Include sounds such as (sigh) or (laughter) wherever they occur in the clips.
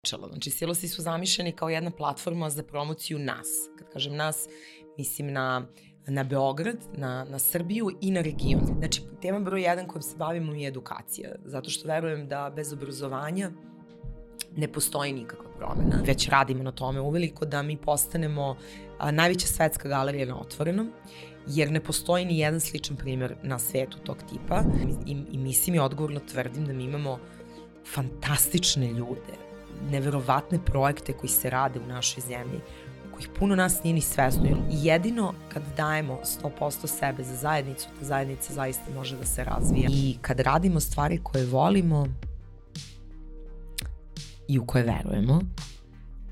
počelo. Znači, silosi su zamišljeni kao jedna platforma za promociju nas. Kad kažem nas, mislim na na Beograd, na, na Srbiju i na region. Znači, tema broj jedan kojom se bavimo je edukacija, zato što verujem da bez obrazovanja ne postoji nikakva promena. Već radimo na tome uveliko da mi postanemo a, najveća svetska galerija na otvorenom, jer ne postoji ni jedan sličan primer na svetu tog tipa i, i mislim i odgovorno tvrdim da mi imamo fantastične ljude, neverovatne projekte koji se rade u našoj zemlji, kojih puno nas nije ni svesno. I jedino kad dajemo 100% sebe za zajednicu, ta zajednica zaista može da se razvija. I kad radimo stvari koje volimo i u koje verujemo,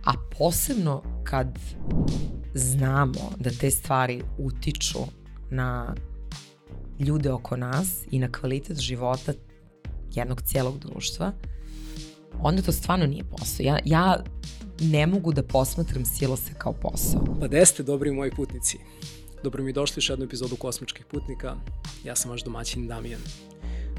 a posebno kad znamo da te stvari utiču na ljude oko nas i na kvalitet života jednog cijelog društva, onda to stvarno nije posao. Ja, ja ne mogu da posmatram silose kao posao. Pa gde ste, dobri moji putnici? Dobro mi došli još jednu epizodu Kosmičkih putnika. Ja sam vaš domaćin Damijan.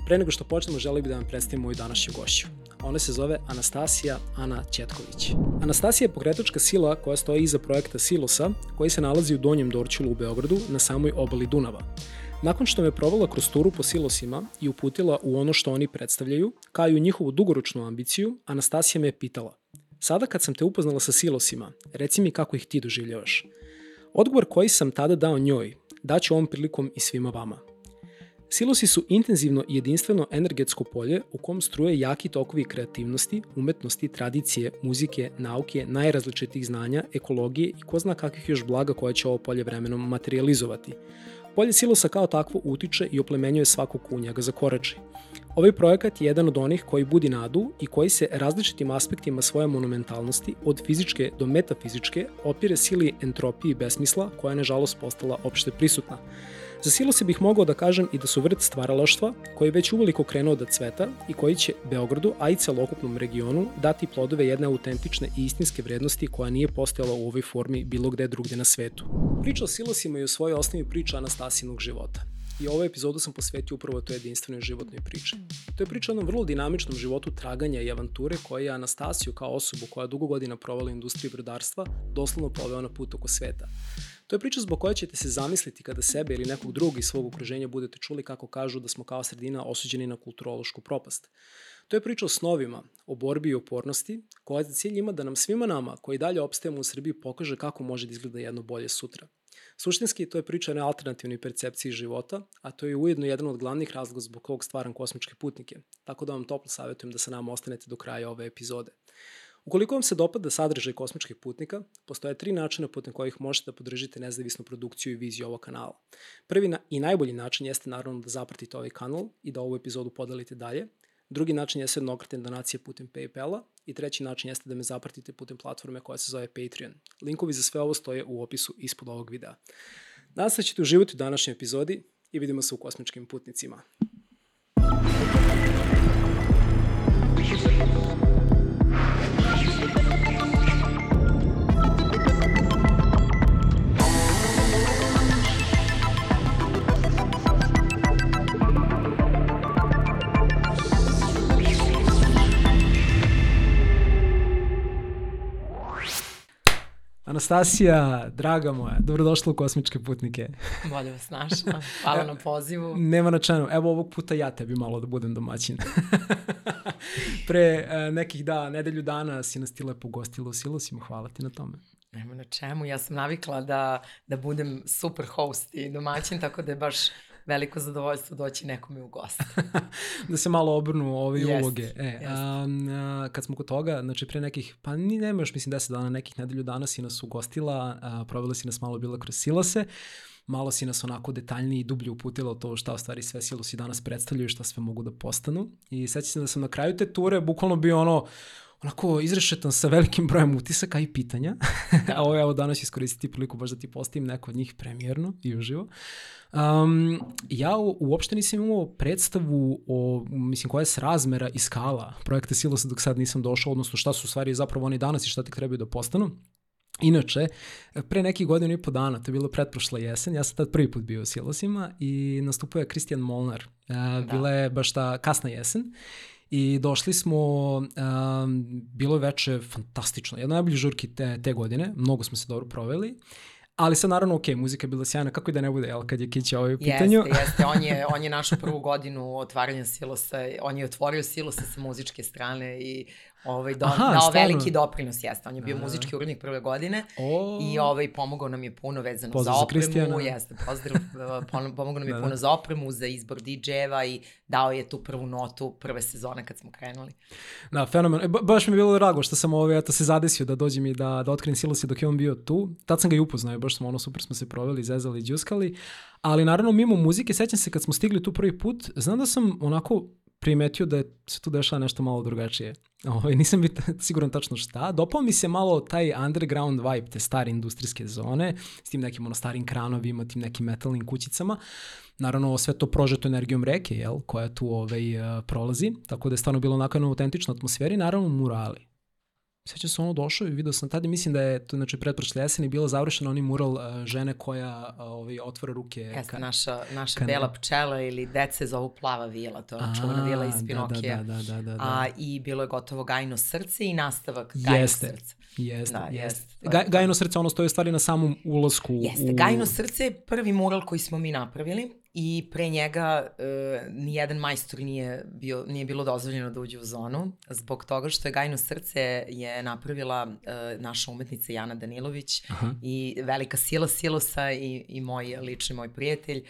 Pre nego što počnemo, želio bih da vam predstavim moju današnju gošću. Ona se zove Anastasija Ana Ćetković. Anastasija je pokretačka sila koja stoji iza projekta Silosa, koji se nalazi u Donjem Dorčulu u Beogradu na samoj obali Dunava. Nakon što me provala kroz turu po silosima i uputila u ono što oni predstavljaju, kao i u njihovu dugoročnu ambiciju, Anastasija me je pitala Sada kad sam te upoznala sa silosima, reci mi kako ih ti doživljavaš. Odgovor koji sam tada dao njoj, daću ovom prilikom i svima vama. Silosi su intenzivno i jedinstveno energetsko polje u kom struje jaki tokovi kreativnosti, umetnosti, tradicije, muzike, nauke, najrazličitih znanja, ekologije i ko zna kakvih još blaga koja će ovo polje vremenom materializovati. Polje silosa kao takvo utiče i oplemenjuje svakog kunja ga zakorači. Ovaj projekat je jedan od onih koji budi nadu i koji se različitim aspektima svoje monumentalnosti, od fizičke do metafizičke, opire sili entropiji besmisla koja je nažalost postala opšte prisutna. Za silose bih mogao da kažem i da su vrt stvaralaštva koji je već uveliko krenuo da cveta i koji će Beogradu, a i celokupnom regionu dati plodove jedne autentične i istinske vrednosti koja nije postojala u ovoj formi bilo gde drugdje na svetu. Priča o silosima je u svojoj osnovi priča Anastasinog života. I ovu epizodu sam posvetio upravo toj jedinstvenoj životnoj priči. To je priča o jednom vrlo dinamičnom životu traganja i avanture koja je Anastasiju kao osobu koja dugo godina provala u industriji brodarstva doslovno poveo na put oko sveta. To je priča zbog koje ćete se zamisliti kada sebe ili nekog drugog iz svog okruženja budete čuli kako kažu da smo kao sredina osuđeni na kulturološku propast. To je priča o snovima, o borbi i opornosti, koja za cilj ima da nam svima nama, koji dalje opstajemo u Srbiji, pokaže kako može da izgleda jedno bolje sutra. Suštinski, to je priča o alternativnoj percepciji života, a to je ujedno jedan od glavnih razloga zbog kog stvaram kosmičke putnike, tako da vam toplo savjetujem da sa nama ostanete do kraja ove epizode. Ukoliko vam se dopada sadržaj kosmičkih putnika, postoje tri načina putem kojih možete da podržite nezavisnu produkciju i viziju ovog kanala. Prvi i najbolji način jeste naravno da zapratite ovaj kanal i da ovu epizodu podelite dalje. Drugi način jeste jednokratne donacije putem Paypala i treći način jeste da me zapratite putem platforme koja se zove Patreon. Linkovi za sve ovo stoje u opisu ispod ovog videa. Nadam se da ćete uživati u današnjoj epizodi i vidimo se u kosmičkim putnicima. Anastasija, draga moja, dobrodošla u Kosmičke putnike. Bolje vas našla, hvala na pozivu. (laughs) Nema na čemu, evo ovog puta ja tebi malo da budem domaćin. (laughs) Pre uh, nekih da, nedelju dana si nas ti lepo gostila u Silosima, hvala ti na tome. Nema na čemu, ja sam navikla da, da budem super host i domaćin, tako da je baš veliko zadovoljstvo doći nekome u gost. (laughs) da se malo obrnu ove jest, uloge. E, a, a, kad smo kod toga, znači pre nekih, pa ni nema još mislim deset dana, nekih nedelju dana si nas ugostila, a, provela si nas malo bila kroz silase, malo si nas onako detaljnije i dublje uputila to šta u stvari sve silosi danas predstavljaju i šta sve mogu da postanu. I sećam se da sam na kraju te ture bukvalno bio ono, onako izrešetan sa velikim brojem utisaka i pitanja. (laughs) A ovo evo danas iskoristiti priliku baš da ti postavim neko od njih premijerno i uživo. Um, ja uopšte nisam imao predstavu o, mislim, koja je srazmera i skala projekta Silosa dok sad nisam došao, odnosno šta su stvari zapravo oni danas i šta tek trebaju da postanu. Inače, pre nekih godina i po dana, to je bilo pretprošla jesen, ja sam tad prvi put bio u Silosima i nastupio je Kristijan Molnar. Da. Bila je baš ta kasna jesen i došli smo, um, bilo je veče fantastično, jedna najbolji žurki te, te godine, mnogo smo se dobro proveli. Ali sad naravno, ok, muzika je bila sjajna, kako i da ne bude, jel, kad je Kića ovaj u pitanju. Jeste, jeste, (laughs) on je, on je našu prvu godinu otvaranja silosa, on je otvorio silosa sa muzičke strane i ovaj, do, Aha, dao stvarno? veliki doprinos, jeste. On je bio Aha. muzički urednik prve godine o... i ovaj, pomogao nam je puno vezano pozdrav za opremu. Za jeste, pozdrav, (laughs) pomogao nam je da, puno da. za opremu, za izbor DJ-eva i dao je tu prvu notu prve sezone kad smo krenuli. Da, fenomen. E, ba, baš mi je bilo drago što sam ovaj, eto, se zadesio da dođem i da, da otkrenim Silosi dok je on bio tu. Tad sam ga i upoznao, baš smo ono super smo se proveli, zezali, džuskali. Ali naravno mimo muzike, sećam se kad smo stigli tu prvi put, znam da sam onako primetio da je se tu dešava nešto malo drugačije. Ovaj, nisam bit (laughs) siguran tačno šta. Dopao mi se malo taj underground vibe, te stare industrijske zone, s tim nekim ono starim kranovima, tim nekim metalnim kućicama. Naravno, sve to prožeto energijom reke, jel, koja tu ovaj, prolazi, tako da je stvarno bilo onako jedna autentična atmosfera i naravno murali. Sećam se ono došao i video sam tada, mislim da je to znači pretprošle jeseni bilo završeno onaj mural uh, žene koja uh, ovaj, otvara ruke. Jeste, ka, naša, naša ka, bela pčela ili dece zovu plava vila, to je čuvena vila iz da, da, Pinokija. Da, da, da, da, da, A, I bilo je gotovo gajno srce i nastavak gajno jeste, srce. Jeste, da, jeste. Ga, gajno srce, ono stoje stvari na samom ulasku. Jeste, u... gajno srce je prvi mural koji smo mi napravili i pre njega uh, nijedan majstor nije, bio, nije bilo dozvoljeno da uđe u zonu, zbog toga što je Gajno srce je napravila uh, naša umetnica Jana Danilović Aha. i velika sila Silosa i, i moj lični moj prijatelj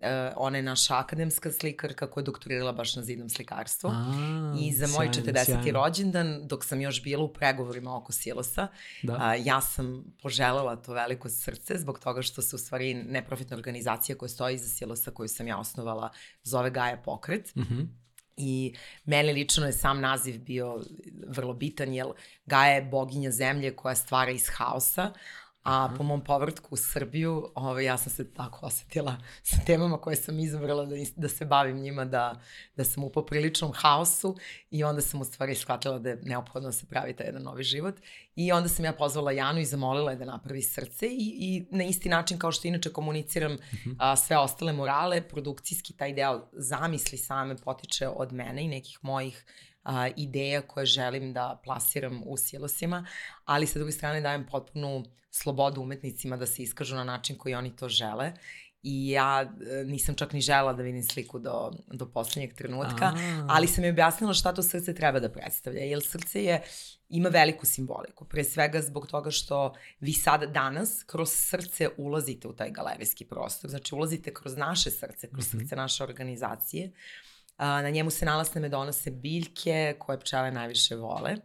Uh, ona je naša akademska slikarka koja je doktorirala baš na zidnom slikarstvu. A, I za moj 40. Sjajno. rođendan, dok sam još bila u pregovorima oko Silosa, da. uh, ja sam poželjela to veliko srce zbog toga što se u stvari neprofitna organizacija koja stoji iza Silosa koju sam ja osnovala zove Gaja Pokret. Mm -hmm. I meni lično je sam naziv bio vrlo bitan, jer Gaja je boginja zemlje koja stvara iz haosa, A po mom povrtku u Srbiju, ovaj, ja sam se tako osetila sa temama koje sam izabrala da, da se bavim njima, da, da sam u popriličnom haosu i onda sam u stvari shvatila da je neophodno da se pravi taj jedan novi život. I onda sam ja pozvala Janu i zamolila je da napravi srce i, i na isti način kao što inače komuniciram uh mhm. -huh. a, sve ostale morale, produkcijski taj deo zamisli same potiče od mene i nekih mojih a, ideja koje želim da plasiram u silosima, ali sa druge strane dajem potpunu slobodu umetnicima da se iskažu na način koji oni to žele i ja e, nisam čak ni žela da vidim sliku do, do poslednjeg trenutka, A. ali sam mi objasnila šta to srce treba da predstavlja, jer srce je, ima veliku simboliku, pre svega zbog toga što vi sad danas kroz srce ulazite u taj galerijski prostor, znači ulazite kroz naše srce, kroz mm -hmm. srce naše organizacije, A, na njemu se nalasne donose biljke koje pčele najviše vole.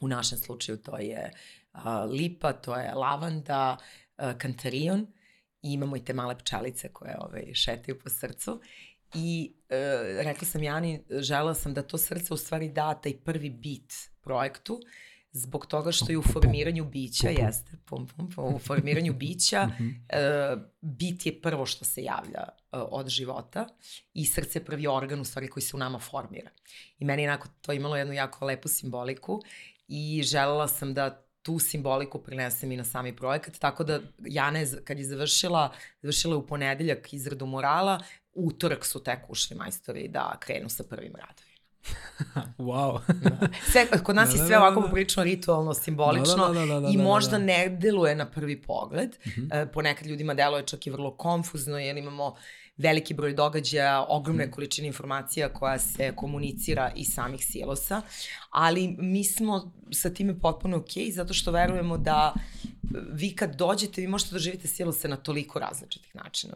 U našem slučaju to je a, lipa, to je lavanda, a, kantarion i imamo i te male pčelice koje ovaj, šetaju po srcu. I e, rekla sam Jani, žela sam da to srce u stvari da taj prvi bit projektu, zbog toga što je u formiranju bića, jeste, pum, pum, pum, u formiranju (laughs) bića, mhm. e, bit je prvo što se javlja e, od života i srce je prvi organ u stvari koji se u nama formira. I meni je onako to imalo jednu jako lepu simboliku i želela sam da tu simboliku prinesem i na sami projekat, tako da Jana je, kad je završila, završila je u ponedeljak izradu morala, utorak su tek ušli majstori da krenu sa prvim radom. (laughs) wow. da. (laughs) Sve, kod nas da, je sve da, ovako da, poprično ritualno, simbolično da, da, da, da, da, i možda da, da. ne deluje na prvi pogled. Uh mhm. -huh. e, ponekad ljudima deluje čak i vrlo konfuzno jer imamo veliki broj događaja, ogromne. -huh. količine informacija koja se komunicira iz samih silosa, ali mi smo sa time potpuno ok, zato što verujemo da vi kad dođete, vi možete doživite silose na toliko različitih načina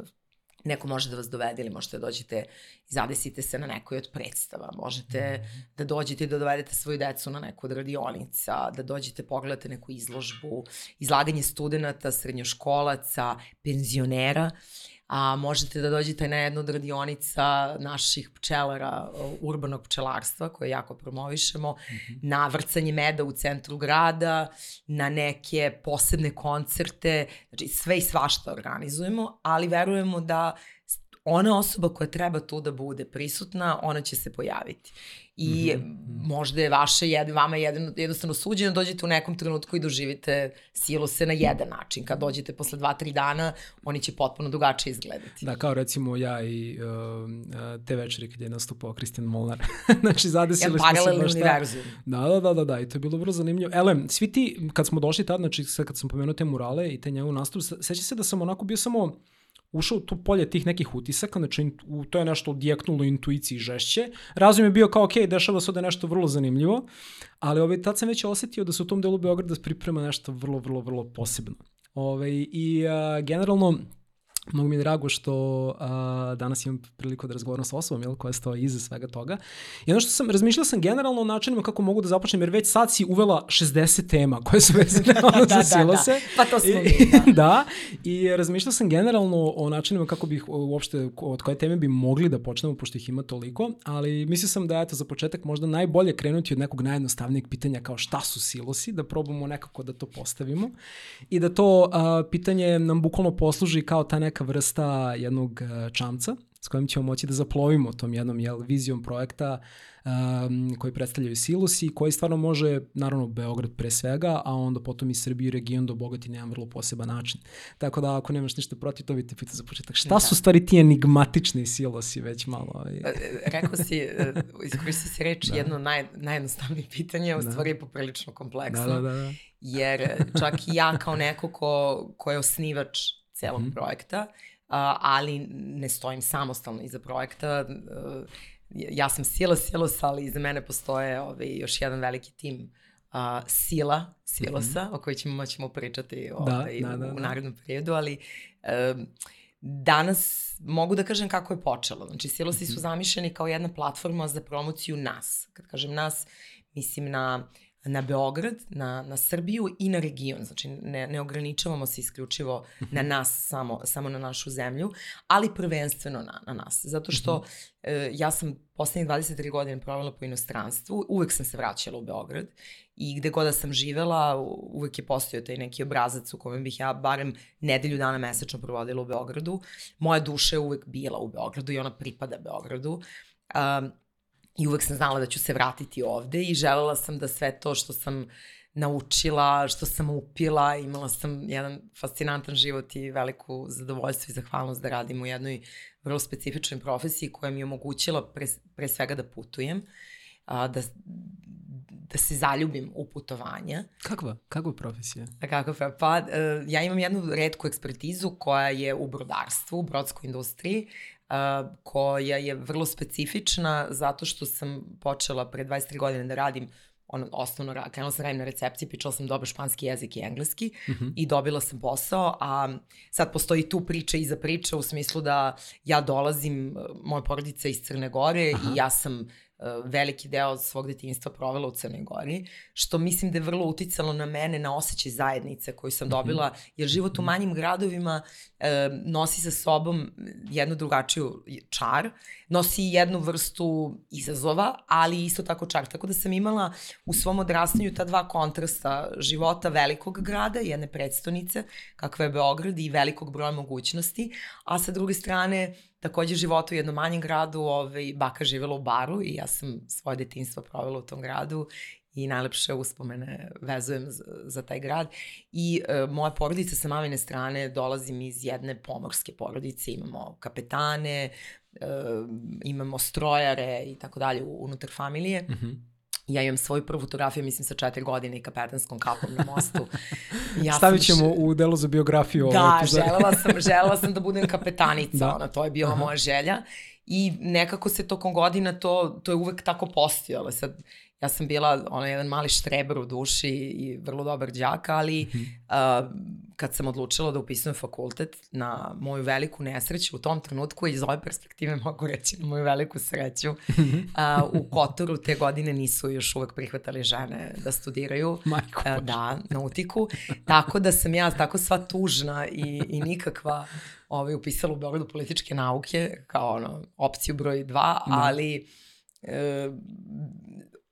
neko može da vas dovede ili možete da dođete i zadesite se na nekoj od predstava. Možete mm -hmm. da dođete i da dovedete svoju decu na neku od radionica, da dođete pogledate neku izložbu, izlaganje studenta, srednjoškolaca, penzionera a možete da dođete na jednu od radionica naših pčelara urbanog pčelarstva koje jako promovišemo, mm -hmm. na vrcanje meda u centru grada, na neke posebne koncerte, znači sve i svašta organizujemo, ali verujemo da ona osoba koja treba tu da bude prisutna, ona će se pojaviti. I mm -hmm. možda je vaše, jed, vama jedno, jednostavno suđeno, dođete u nekom trenutku i doživite silose na jedan način. Kad dođete posle dva, tri dana, oni će potpuno drugačije izgledati. Da, kao recimo ja i uh, te večeri kad je nastupao Kristijan Molnar. (laughs) znači, zadesili smo se baš univerzum. Da, da, da, da, da, i to je bilo vrlo zanimljivo. Elem, svi ti, kad smo došli tad, znači, kad sam pomenuo te murale i te njegov nastup, seća se da sam onako bio samo ušao u to polje tih nekih utisaka, znači u, to je nešto odjeknulo intuiciji žešće. Razum je bio kao, ok, dešava se da je nešto vrlo zanimljivo, ali ovaj, tad sam već osetio da se u tom delu Beograda priprema nešto vrlo, vrlo, vrlo posebno. Ove, ovaj, I a, generalno, Mnogo mi je drago što a, danas imam priliku da razgovaram sa osobom jel, koja stoji iza svega toga. I ono što sam, razmišljala sam generalno o načinima kako mogu da započnem, jer već sad si uvela 60 tema koje su (laughs) vezane ono da, za silose. Da, da. Pa to smo mi, da. (laughs) da. I razmišljala sam generalno o načinima kako bih uopšte, od koje teme bi mogli da počnemo, pošto ih ima toliko, ali mislio sam da eto, za početak možda najbolje krenuti od nekog najjednostavnijeg pitanja kao šta su silosi, da probamo nekako da to postavimo i da to a, pitanje nam bukvalno posluži kao ta neka vrsta jednog e, čamca s kojim ćemo moći da zaplovimo tom jednom jel, vizijom projekta um, koji predstavljaju Silus i koji stvarno može, naravno, Beograd pre svega, a onda potom i Srbiju i region da obogati na jedan vrlo poseban način. Tako da ako nemaš ništa protiv, to bi te pitao za početak. Šta da. su stvari ti enigmatični silosi već malo? Ovaj? E, rekao si, iskoristio si reč da. jedno naj, najjednostavnije pitanje, u da. stvari je poprilično kompleksno. Da, da, da, da. Jer čak i ja kao neko ko, ko je osnivač celog mm -hmm. projekta, ali ne stojim samostalno iza projekta. Ja sam Sila Silos, ali iza mene postoje ovaj, još jedan veliki tim uh, Sila Silosa, mm -hmm. o kojoj ćemo moćemo pričati da, ovaj, da, da, da, u, u narednom periodu, ali um, danas mogu da kažem kako je počelo. Znači, Silosi su mhm. zamišljeni kao jedna platforma za promociju nas. Kad kažem nas, mislim na na Beograd, na, na Srbiju i na region. Znači, ne, ne ograničavamo se isključivo na mhm. nas, samo, samo na našu zemlju, ali prvenstveno na, na nas. Zato što mhm. e, ja sam poslednjih 23 godine provela po inostranstvu, uvek sam se vraćala u Beograd i gde god da sam živela, uvek je postojao taj neki obrazac u kojem bih ja barem nedelju dana mesečno provodila u Beogradu. Moja duša je uvek bila u Beogradu i ona pripada Beogradu. Um, I uvek sam znala da ću se vratiti ovde i želela sam da sve to što sam naučila, što sam upila, imala sam jedan fascinantan život i veliku zadovoljstvo i zahvalnost da radim u jednoj vrlo specifičnoj profesiji koja mi je omogućila pre, pre svega da putujem, a, da, da se zaljubim u putovanja. Kakva? Kakva profesija? Kakva? Pa, uh, ja imam jednu redku ekspertizu koja je u brodarstvu, u brodskoj industriji, koja je vrlo specifična zato što sam počela pre 23 godine da radim ono, osnovno, krenula sam radim na recepciji, pričala sam dobro španski jezik i engleski uh mhm. -huh. i dobila sam posao, a sad postoji tu priča iza priča u smislu da ja dolazim, moja porodica iz Crne Gore Aha. i ja sam veliki deo svog detinjstva provela u Crnoj Gori, što mislim da je vrlo uticalo na mene, na osjećaj zajednice koju sam mhm. dobila, jer život u mhm. manjim gradovima e, nosi sa sobom jednu drugačiju čar, nosi jednu vrstu izazova, ali isto tako čar. Tako da sam imala u svom odrastanju ta dva kontrasta života velikog grada, jedne predstonice, kakva je Beograd i velikog broja mogućnosti, a sa druge strane takođe života u jednom manjem gradu, ovaj, baka živela u baru i ja sam svoje detinstvo provela u tom gradu i najlepše uspomene vezujem za, za taj grad. I e, moja porodica sa mamine strane dolazim iz jedne pomorske porodice, imamo kapetane, e, imamo strojare i tako dalje unutar familije. Mm -hmm. Ja imam svoju prvu fotografiju, mislim, sa četiri godine i kapetanskom kapom na mostu. (laughs) Ja Stavit ćemo š... u delu za biografiju. Da, želela (laughs) sam, želela sam da budem kapetanica, da. ona, to je bila Aha. moja želja. I nekako se tokom godina to, to je uvek tako postojalo. Sad, ja sam bila ono, jedan mali štreber u duši i vrlo dobar đak, ali mm -hmm. uh, kad sam odlučila da upisujem fakultet na moju veliku nesreću u tom trenutku iz ove perspektive mogu reći na moju veliku sreću uh, u Kotoru te godine nisu još uvek prihvatali žene da studiraju (laughs) Majko uh, da, na utiku tako da sam ja tako sva tužna i, i nikakva ovaj, upisala u Beogradu političke nauke kao ono, opciju broj dva, da. ali uh,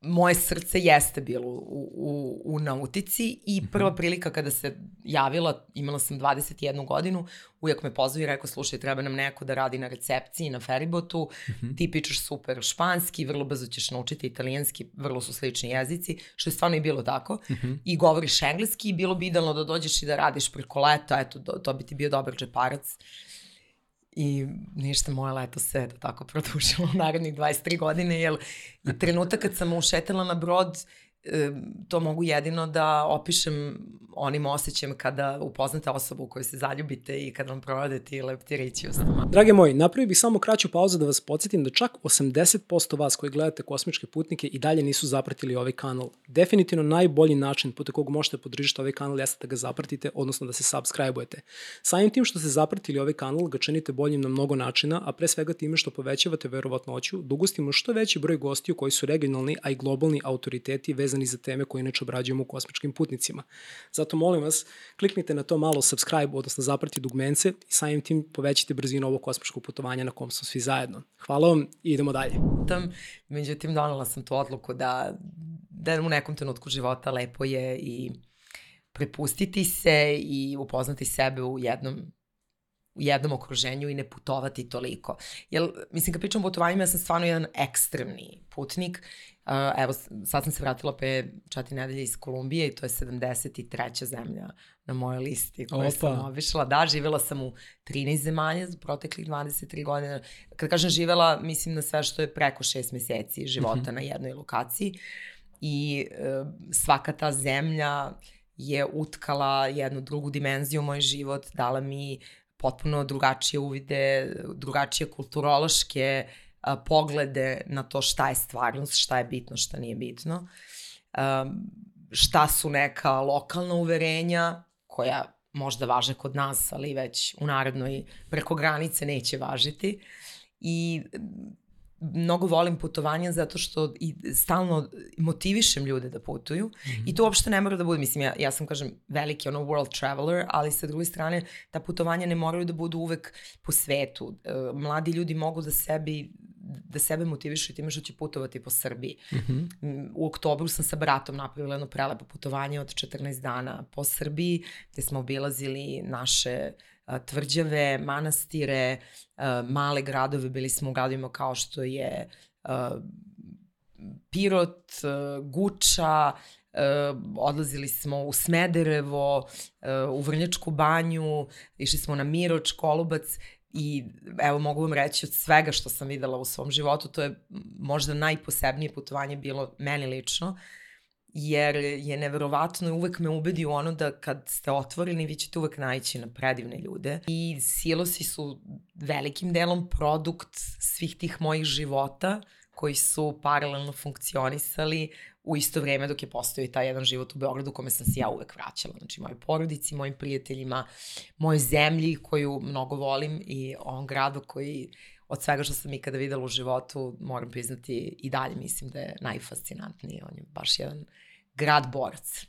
moje srce jeste bilo u, u, u nautici i mhm. prva prilika kada se javila, imala sam 21 godinu, ujak me pozvao i rekao, slušaj, treba nam neko da radi na recepciji, na feribotu, uh mhm. -huh. ti pičeš super španski, vrlo brzo ćeš naučiti italijanski, vrlo su slični jezici, što je stvarno i bilo tako, uh mhm. -huh. i govoriš engleski i bilo bi idealno da dođeš i da radiš preko leta, eto, to, to bi ti bio dobar džeparac. I ništa, moje leto se da tako produžilo u narednih 23 godine, jer i trenutak kad sam ušetala na brod, to mogu jedino da opišem onim osjećajem kada upoznate osobu u kojoj se zaljubite i kada vam provode ti leptirići u stomaku. Drage moji, napravio bih samo kraću pauzu da vas podsjetim da čak 80% vas koji gledate kosmičke putnike i dalje nisu zapratili ovaj kanal. Definitivno najbolji način putem kog možete podržiti ovaj kanal jeste da ga zapratite, odnosno da se subscribe-ujete. Samim tim što ste zapratili ovaj kanal ga činite boljim na mnogo načina, a pre svega time što povećavate verovatnoću da ugustimo što veći broj gostiju koji su regionalni, a i globalni autoriteti vezani za teme koje inače obrađujemo u kosmičkim putnicima. Zato molim vas, kliknite na to malo subscribe, odnosno zaprati dugmence i samim tim povećite brzinu ovog kosmičkog putovanja na kom smo svi zajedno. Hvala vam i idemo dalje. Tam, međutim, donala sam tu odluku da, da u nekom trenutku života lepo je i prepustiti se i upoznati sebe u jednom u jednom okruženju i ne putovati toliko. Jer, mislim, kad pričam o putovanjima, ja sam stvarno jedan ekstremni putnik. Uh, evo, sad sam se vratila pe četiri nedelje iz Kolumbije i to je 73. zemlja na mojoj listi koju Opa. sam obišla. Da, živela sam u 13 zemalja za proteklih 23 godine. Kad kažem živela, mislim na sve što je preko 6 meseci života mm -hmm. na jednoj lokaciji. I uh, svaka ta zemlja je utkala jednu drugu dimenziju u moj život, dala mi potpuno drugačije uvide, drugačije kulturološke a, poglede na to šta je stvarnost, šta je bitno, šta nije bitno. A, šta su neka lokalna uverenja koja možda važe kod nas, ali već u narodnoj preko granice neće važiti. I mnogo volim putovanja zato što i stalno motivišem ljude da putuju mm -hmm. i to uopšte ne mora da bude, mislim, ja, ja sam, kažem, veliki ono world traveler, ali sa druge strane ta putovanja ne moraju da budu uvek po svetu. E, mladi ljudi mogu da sebi da sebe motivišu time što će putovati po Srbiji. Mm -hmm. U oktobru sam sa bratom napravila jedno prelepo putovanje od 14 dana po Srbiji, gde smo obilazili naše tvrđave, manastire, male gradove, bili smo u gradovima kao što je Pirot, Guča, odlazili smo u Smederevo, u Vrnjačku banju, išli smo na Miroč, Kolubac i evo mogu vam reći od svega što sam videla u svom životu, to je možda najposebnije putovanje bilo meni lično. Jer je neverovatno uvek me ubedi u ono da kad ste otvoreni vi ćete uvek naći na predivne ljude i silosi su velikim delom produkt svih tih mojih života koji su paralelno funkcionisali u isto vreme dok je postojao i taj jedan život u Beogradu kome sam se ja uvek vraćala. Znači, mojoj porodici, mojim prijateljima, mojoj zemlji koju mnogo volim i ovom gradu koji od svega što sam ikada videla u životu, moram priznati i dalje mislim da je najfascinantniji. On je baš jedan grad borac.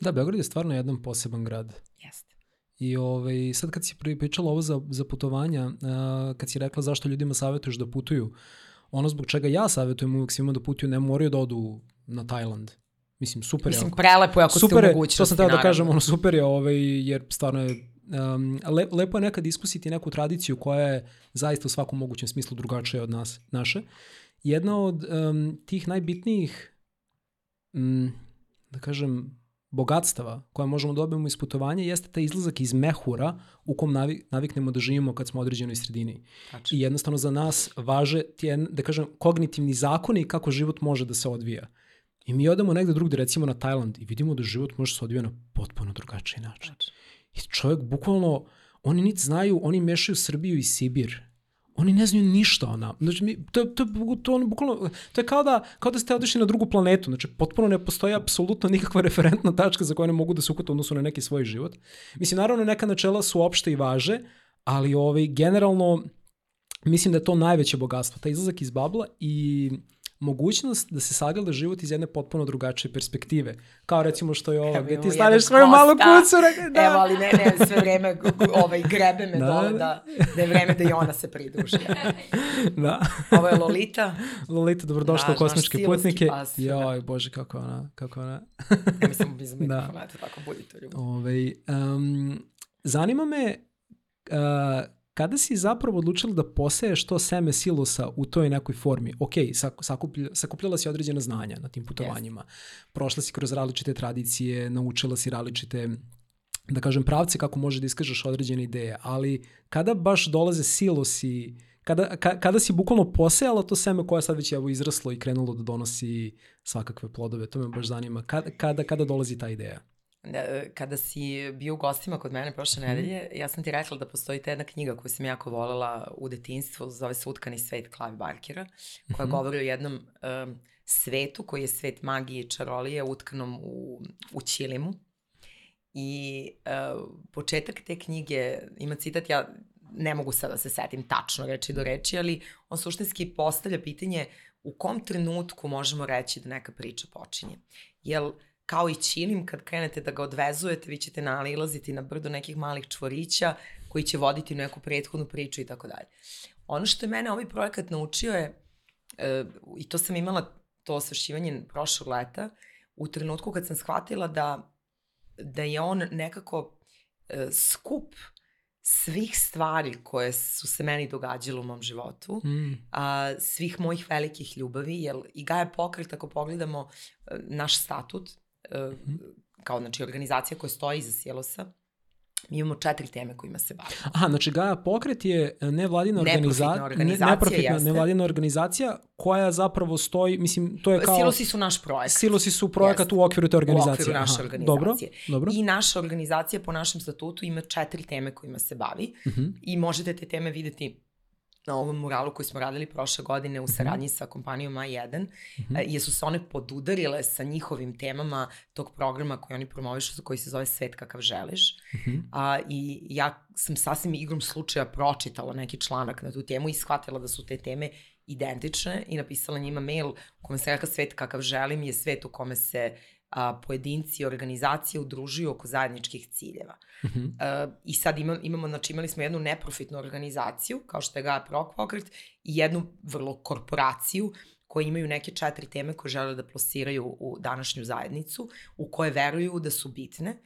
Da, Beograd je stvarno jedan poseban grad. Jeste. I ovaj, sad kad si pričala ovo za, za putovanja, uh, kad si rekla zašto ljudima savjetuješ da putuju, ono zbog čega ja savjetujem uvek svima da putuju, ne moraju da odu na Tajland. Mislim, super Mislim, je. Mislim, prelepo je ako super ste mogućnosti. To sam teo da kažem, ono super je, ovaj, jer stvarno je um, le, lepo je nekad iskusiti neku tradiciju koja je zaista u svakom mogućem smislu drugačija od nas, naše. Jedna od um, tih najbitnijih, um, da kažem, bogatstava koje možemo da dobijemo iz putovanja jeste taj izlazak iz mehura u kom navik, naviknemo da živimo kad smo u određenoj sredini. Tačno. I jednostavno za nas važe ti, da kažem, kognitivni zakoni kako život može da se odvija. I mi odemo negde drugde, recimo na Tajland, i vidimo da život može da se odvija na potpuno drugačiji način. Tačno. I čovjek bukvalno, oni niti znaju, oni mešaju Srbiju i Sibir. Oni ne znaju ništa o nama. Znači, mi, to, to, to, on, bukvalno, to je kao da, kao da ste otišli na drugu planetu. Znači, potpuno ne postoji apsolutno nikakva (laughs) referentna tačka za koju ne mogu da se ukute odnosu na neki svoj život. Mislim, naravno, neka načela su opšte i važe, ali ovaj, generalno, mislim da je to najveće bogatstvo. Taj izlazak iz babla i mogućnost da se sagleda život iz jedne potpuno drugačije perspektive. Kao recimo što je ovo, Evo, gde ti staneš svoju malu kucu. Da. Evo, ali ne, ne, sve vreme ovaj, grebe me Da, dole da. da, da je vreme da i ona se pridruži. (laughs) da. Ovo je Lolita, Lolita, dobrodošla Naš- u Kosmičke putnike. pas, da. Joj, bože, kako ona, kako ona. (laughs) ja mislim Da. mikrofona, eto tako, budite ljudi. Ovaj, um, zanima me uh, kada si zapravo odlučila da poseješ to seme silosa u toj nekoj formi, ok, sak, sakuplja, sakupljala si određena znanja na tim putovanjima, prošla si kroz različite tradicije, naučila si različite da kažem pravce kako može da iskažeš određene ideje, ali kada baš dolaze silosi, kada, ka, kada si bukvalno posejala to seme koje je sad već evo izraslo i krenulo da donosi svakakve plodove, to me baš zanima. Kada, kada, kada dolazi ta ideja? Da, kada si bio u gostima kod mene prošle Mhm. nedelje, ja sam ti rekla da postoji ta jedna knjiga koju sam jako volela u detinstvu, zove se Utkani svet Klavi Barkera, koja Mhm. govori o jednom um, svetu koji je svet magije i čarolije utkanom u, u ćilimu. I uh, početak te knjige ima citat, ja ne mogu sad da se setim tačno reči do reči, ali on suštinski postavlja pitanje u kom trenutku možemo reći da neka priča počinje. Jel kao i čilim, kad krenete da ga odvezujete, vi ćete nalilaziti na brdo nekih malih čvorića koji će voditi neku prethodnu priču i tako dalje. Ono što je mene ovaj projekat naučio je, e, i to sam imala to osvešćivanje prošlog leta, u trenutku kad sam shvatila da, da je on nekako e, skup svih stvari koje su se meni događale u mom životu, Mm. a, svih mojih velikih ljubavi, jer i Gaja Pokret, ako pogledamo e, naš statut, kao znači organizacija koja stoji iza Sjelosa, mi imamo četiri teme kojima se bavimo. Aha, znači Gaja Pokret je nevladina Neprofitna organiza... organizacija, ne, neprofitna jeste. nevladina organizacija koja zapravo stoji, mislim, to je kao... Silosi su naš projekat. Silosi su projekat Jeste. u okviru te organizacije. U okviru naše Aha, organizacije. Dobro, dobro. I naša organizacija po našem statutu ima četiri teme kojima se bavi Mhm. i možete te teme videti na ovom muralu koji smo radili prošle godine u saradnji sa kompanijom A1, Mhm. e, jer su se one podudarile sa njihovim temama tog programa koji oni promovišu, koji se zove Svet kakav želiš. Mhm. A, I ja sam sasvim igrom slučaja pročitala neki članak na tu temu i shvatila da su te teme identične i napisala njima mail u kome se rekla svet kakav želim je svet u kome se a, pojedinci i organizacije udružuju oko zajedničkih ciljeva. Uh, I sad ima, imamo, znači imali smo jednu neprofitnu organizaciju, kao što je Gaja Prok pokret, i jednu vrlo korporaciju koji imaju neke četiri teme koje žele da plasiraju u današnju zajednicu, u koje veruju da su bitne.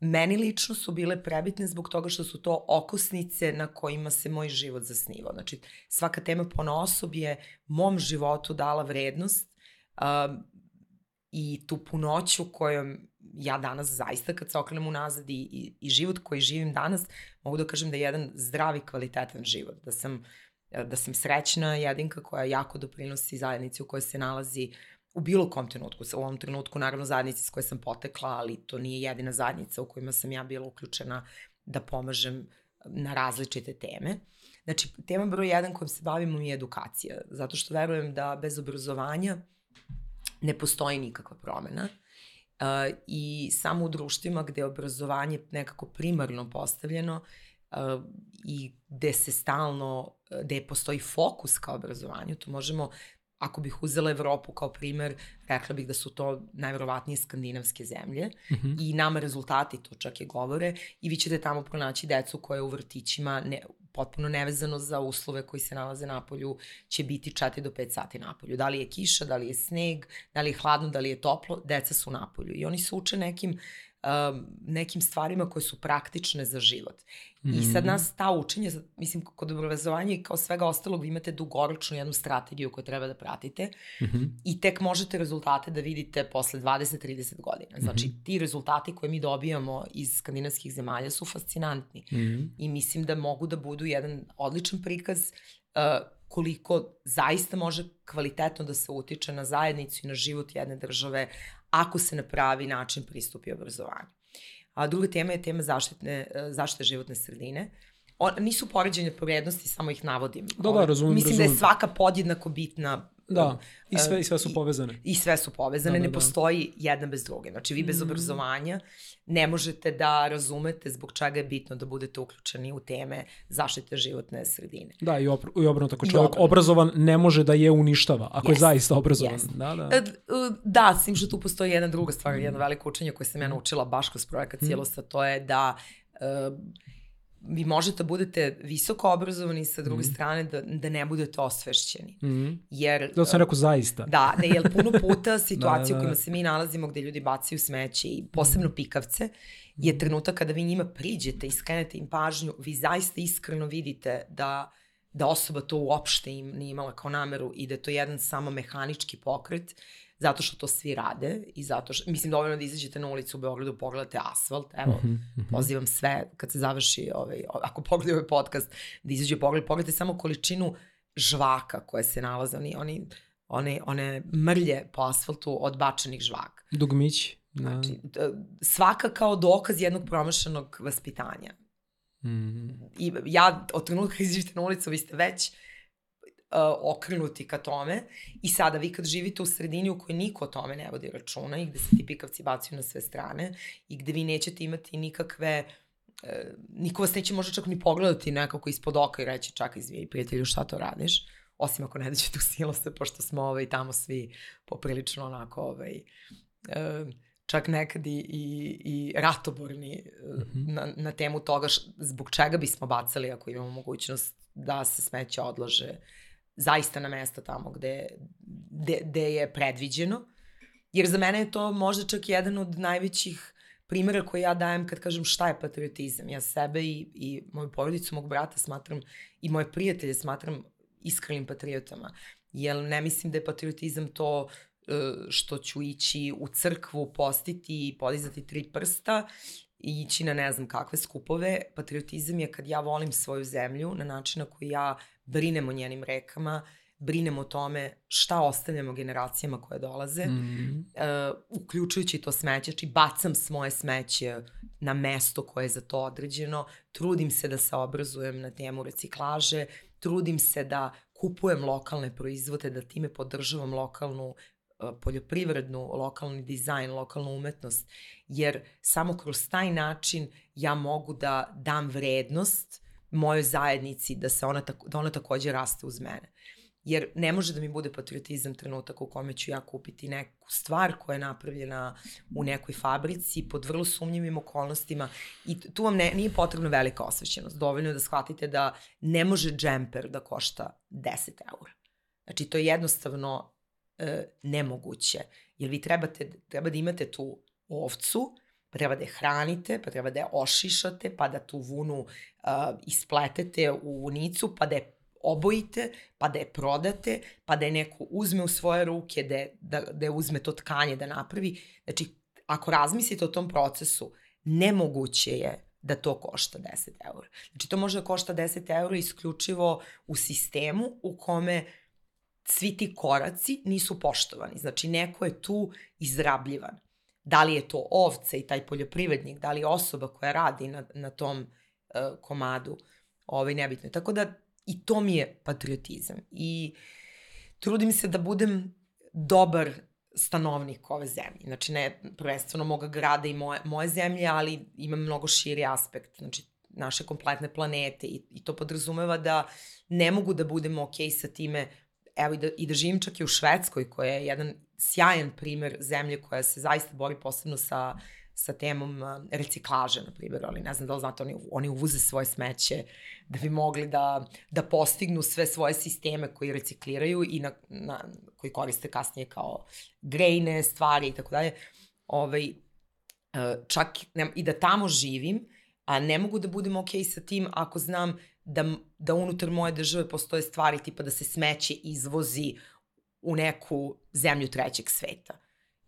Meni lično su bile prebitne zbog toga što su to okosnice na kojima se moj život zasnivao. Znači, svaka tema po osob je mom životu dala vrednost um, i tu punoću kojom ja danas zaista kad se okrenem unazad i, i, i život koji živim danas, mogu da kažem da je jedan zdravi, kvalitetan život. Da sam, da sam srećna jedinka koja jako doprinosi zajednici u kojoj se nalazi u bilo kom trenutku. U ovom trenutku, naravno, zajednici s koje sam potekla, ali to nije jedina zajednica u kojima sam ja bila uključena da pomažem na različite teme. Znači, tema broj jedan kojom se bavimo je edukacija, zato što verujem da bez obrazovanja ne postoji nikakva promena. Uh, I samo u društvima gde je obrazovanje nekako primarno postavljeno uh, i gde se stalno, gde postoji fokus ka obrazovanju, tu možemo ako bih uzela Evropu kao primer, rekla bih da su to najverovatnije skandinavske zemlje Mm -hmm. i nama rezultati to čak je govore i vi ćete tamo pronaći decu koje u vrtićima ne, potpuno nevezano za uslove koji se nalaze na polju će biti 4 do 5 sati na polju. Da li je kiša, da li je sneg, da li je hladno, da li je toplo, deca su na polju i oni se uče nekim um, nekim stvarima koje su praktične za život. Mm -hmm. I sad nas ta učenje, mislim, kod obrazovanja i kao svega ostalog, vi imate dugoročnu jednu strategiju koju treba da pratite mm -hmm. i tek možete rezultate da vidite posle 20-30 godina. Znači, mm -hmm. ti rezultati koje mi dobijamo iz skandinavskih zemalja su fascinantni mm -hmm. i mislim da mogu da budu jedan odličan prikaz uh, koliko zaista može kvalitetno da se utiče na zajednicu i na život jedne države ako se na pravi način pristupi obrazovanju. A druga tema je tema zaštitne, zaštite životne sredine. On, nisu poređenje po vrednosti, samo ih navodim. Da, da, razumim. Mislim razumim. da je svaka podjednako bitna Da, i sve, i sve su povezane. I, i sve su povezane, da, da, ne da. postoji jedna bez druge. Znači vi bez mm. obrazovanja ne možete da razumete zbog čega je bitno da budete uključeni u teme zaštite životne sredine. Da, i, opr i obrnuto, ako čovjek obrnuto. obrazovan ne može da je uništava, ako yes. je zaista obrazovan. Yes. Da, da. E, da, s tim što tu postoji jedna druga stvar, mm. jedno veliko učenje koje sam ja naučila baš kroz projekat mm. Cijelosta, to je da uh, vi možete da budete visoko obrazovani sa druge mm. strane da, da ne budete osvešćeni. Mm. Jer, da sam rekao zaista. Da, ne, jer puno puta (laughs) situacije da, da, da. u kojima se mi nalazimo gde ljudi bacaju smeće i posebno mm. pikavce je trenutak kada vi njima priđete i skrenete im pažnju, vi zaista iskreno vidite da da osoba to uopšte im nije imala kao nameru i da je to jedan samo mehanički pokret zato što to svi rade i zato što, mislim, dovoljno da izađete na ulicu u Beogradu, pogledate asfalt, evo, uh -huh, uh -huh. pozivam sve, kad se završi, ovaj, ako pogledaju ovaj podcast, da izađe pogled, pogledajte samo količinu žvaka koje se nalaze, oni, oni, one, one mrlje po asfaltu od bačenih žvaka. Dugmić. Da. Znači, svaka kao dokaz jednog promašenog vaspitanja. Mm. I ja, od trenutka izađete na ulicu, vi ste već okrenuti ka tome i sada vi kad živite u sredini u kojoj niko o tome ne vodi računa i gde se ti pikavci bacaju na sve strane i gde vi nećete imati nikakve uh, niko vas neće možda čak ni pogledati nekako ispod oka i reći čak izvijaj prijatelju šta to radiš osim ako ne daćete u silose, pošto smo ovaj, tamo svi poprilično onako ovaj, uh, čak nekad i, i, i ratoborni mm -hmm. na, na temu toga š, zbog čega bismo bacali ako imamo mogućnost da se smeće odlože zaista na mesta tamo gde, gde, gde je predviđeno. Jer za mene je to možda čak jedan od najvećih primjera koje ja dajem kad kažem šta je patriotizam. Ja sebe i, i moju porodicu, mog brata smatram i moje prijatelje smatram iskrenim patriotama. Jer ne mislim da je patriotizam to e, što ću ići u crkvu, postiti i podizati tri prsta i ići na ne znam kakve skupove. Patriotizam je kad ja volim svoju zemlju na način na koji ja brinem o njenim rekama, brinem o tome šta ostavljamo generacijama koje dolaze, mm -hmm. uh, uključujući to smeće, či znači bacam svoje smeće na mesto koje je za to određeno, trudim se da se obrazujem na temu reciklaže, trudim se da kupujem lokalne proizvode, da time podržavam lokalnu poljoprivrednu, lokalni dizajn, lokalnu umetnost, jer samo kroz taj način ja mogu da dam vrednost mojoj zajednici, da se ona, tako, da ona takođe raste uz mene. Jer ne može da mi bude patriotizam trenutak u kome ću ja kupiti neku stvar koja je napravljena u nekoj fabrici pod vrlo sumnjivim okolnostima i tu vam ne, nije potrebna velika osvećenost. Dovoljno je da shvatite da ne može džemper da košta 10 eura. Znači, to je jednostavno e, nemoguće. Jer vi trebate, treba da imate tu ovcu, pa treba da je hranite, pa treba da je ošišate, pa da tu vunu uh, ispletete u vunicu, pa da je obojite, pa da je prodate, pa da je neko uzme u svoje ruke, da, je, da, da je uzme to tkanje da napravi. Znači, ako razmislite o tom procesu, nemoguće je da to košta 10 eura. Znači, to može da košta 10 eura isključivo u sistemu u kome uh, svi ti koraci nisu poštovani. Znači, neko je tu izrabljivan. Da li je to ovce i taj poljoprivrednik, da li je osoba koja radi na, na tom uh, komadu, ovaj, nebitno. Tako da, i to mi je patriotizam. I trudim se da budem dobar stanovnik ove zemlje. Znači, ne prvenstveno moga grada i moje, moje zemlje, ali imam mnogo širi aspekt. Znači, naše kompletne planete i, i to podrazumeva da ne mogu da budem ok sa time evo i da, i da živim čak i u Švedskoj, koja je jedan sjajan primer zemlje koja se zaista bori posebno sa, sa temom reciklaže, na primjer, ali ne znam da li znate, oni, oni uvuze svoje smeće da bi mogli da, da postignu sve svoje sisteme koji recikliraju i na, na, koji koriste kasnije kao grejne stvari i tako dalje. Ovaj, čak ne, i da tamo živim, a ne mogu da budem okej okay sa tim ako znam da, da unutar moje države postoje stvari tipa da se smeće izvozi u neku zemlju trećeg sveta.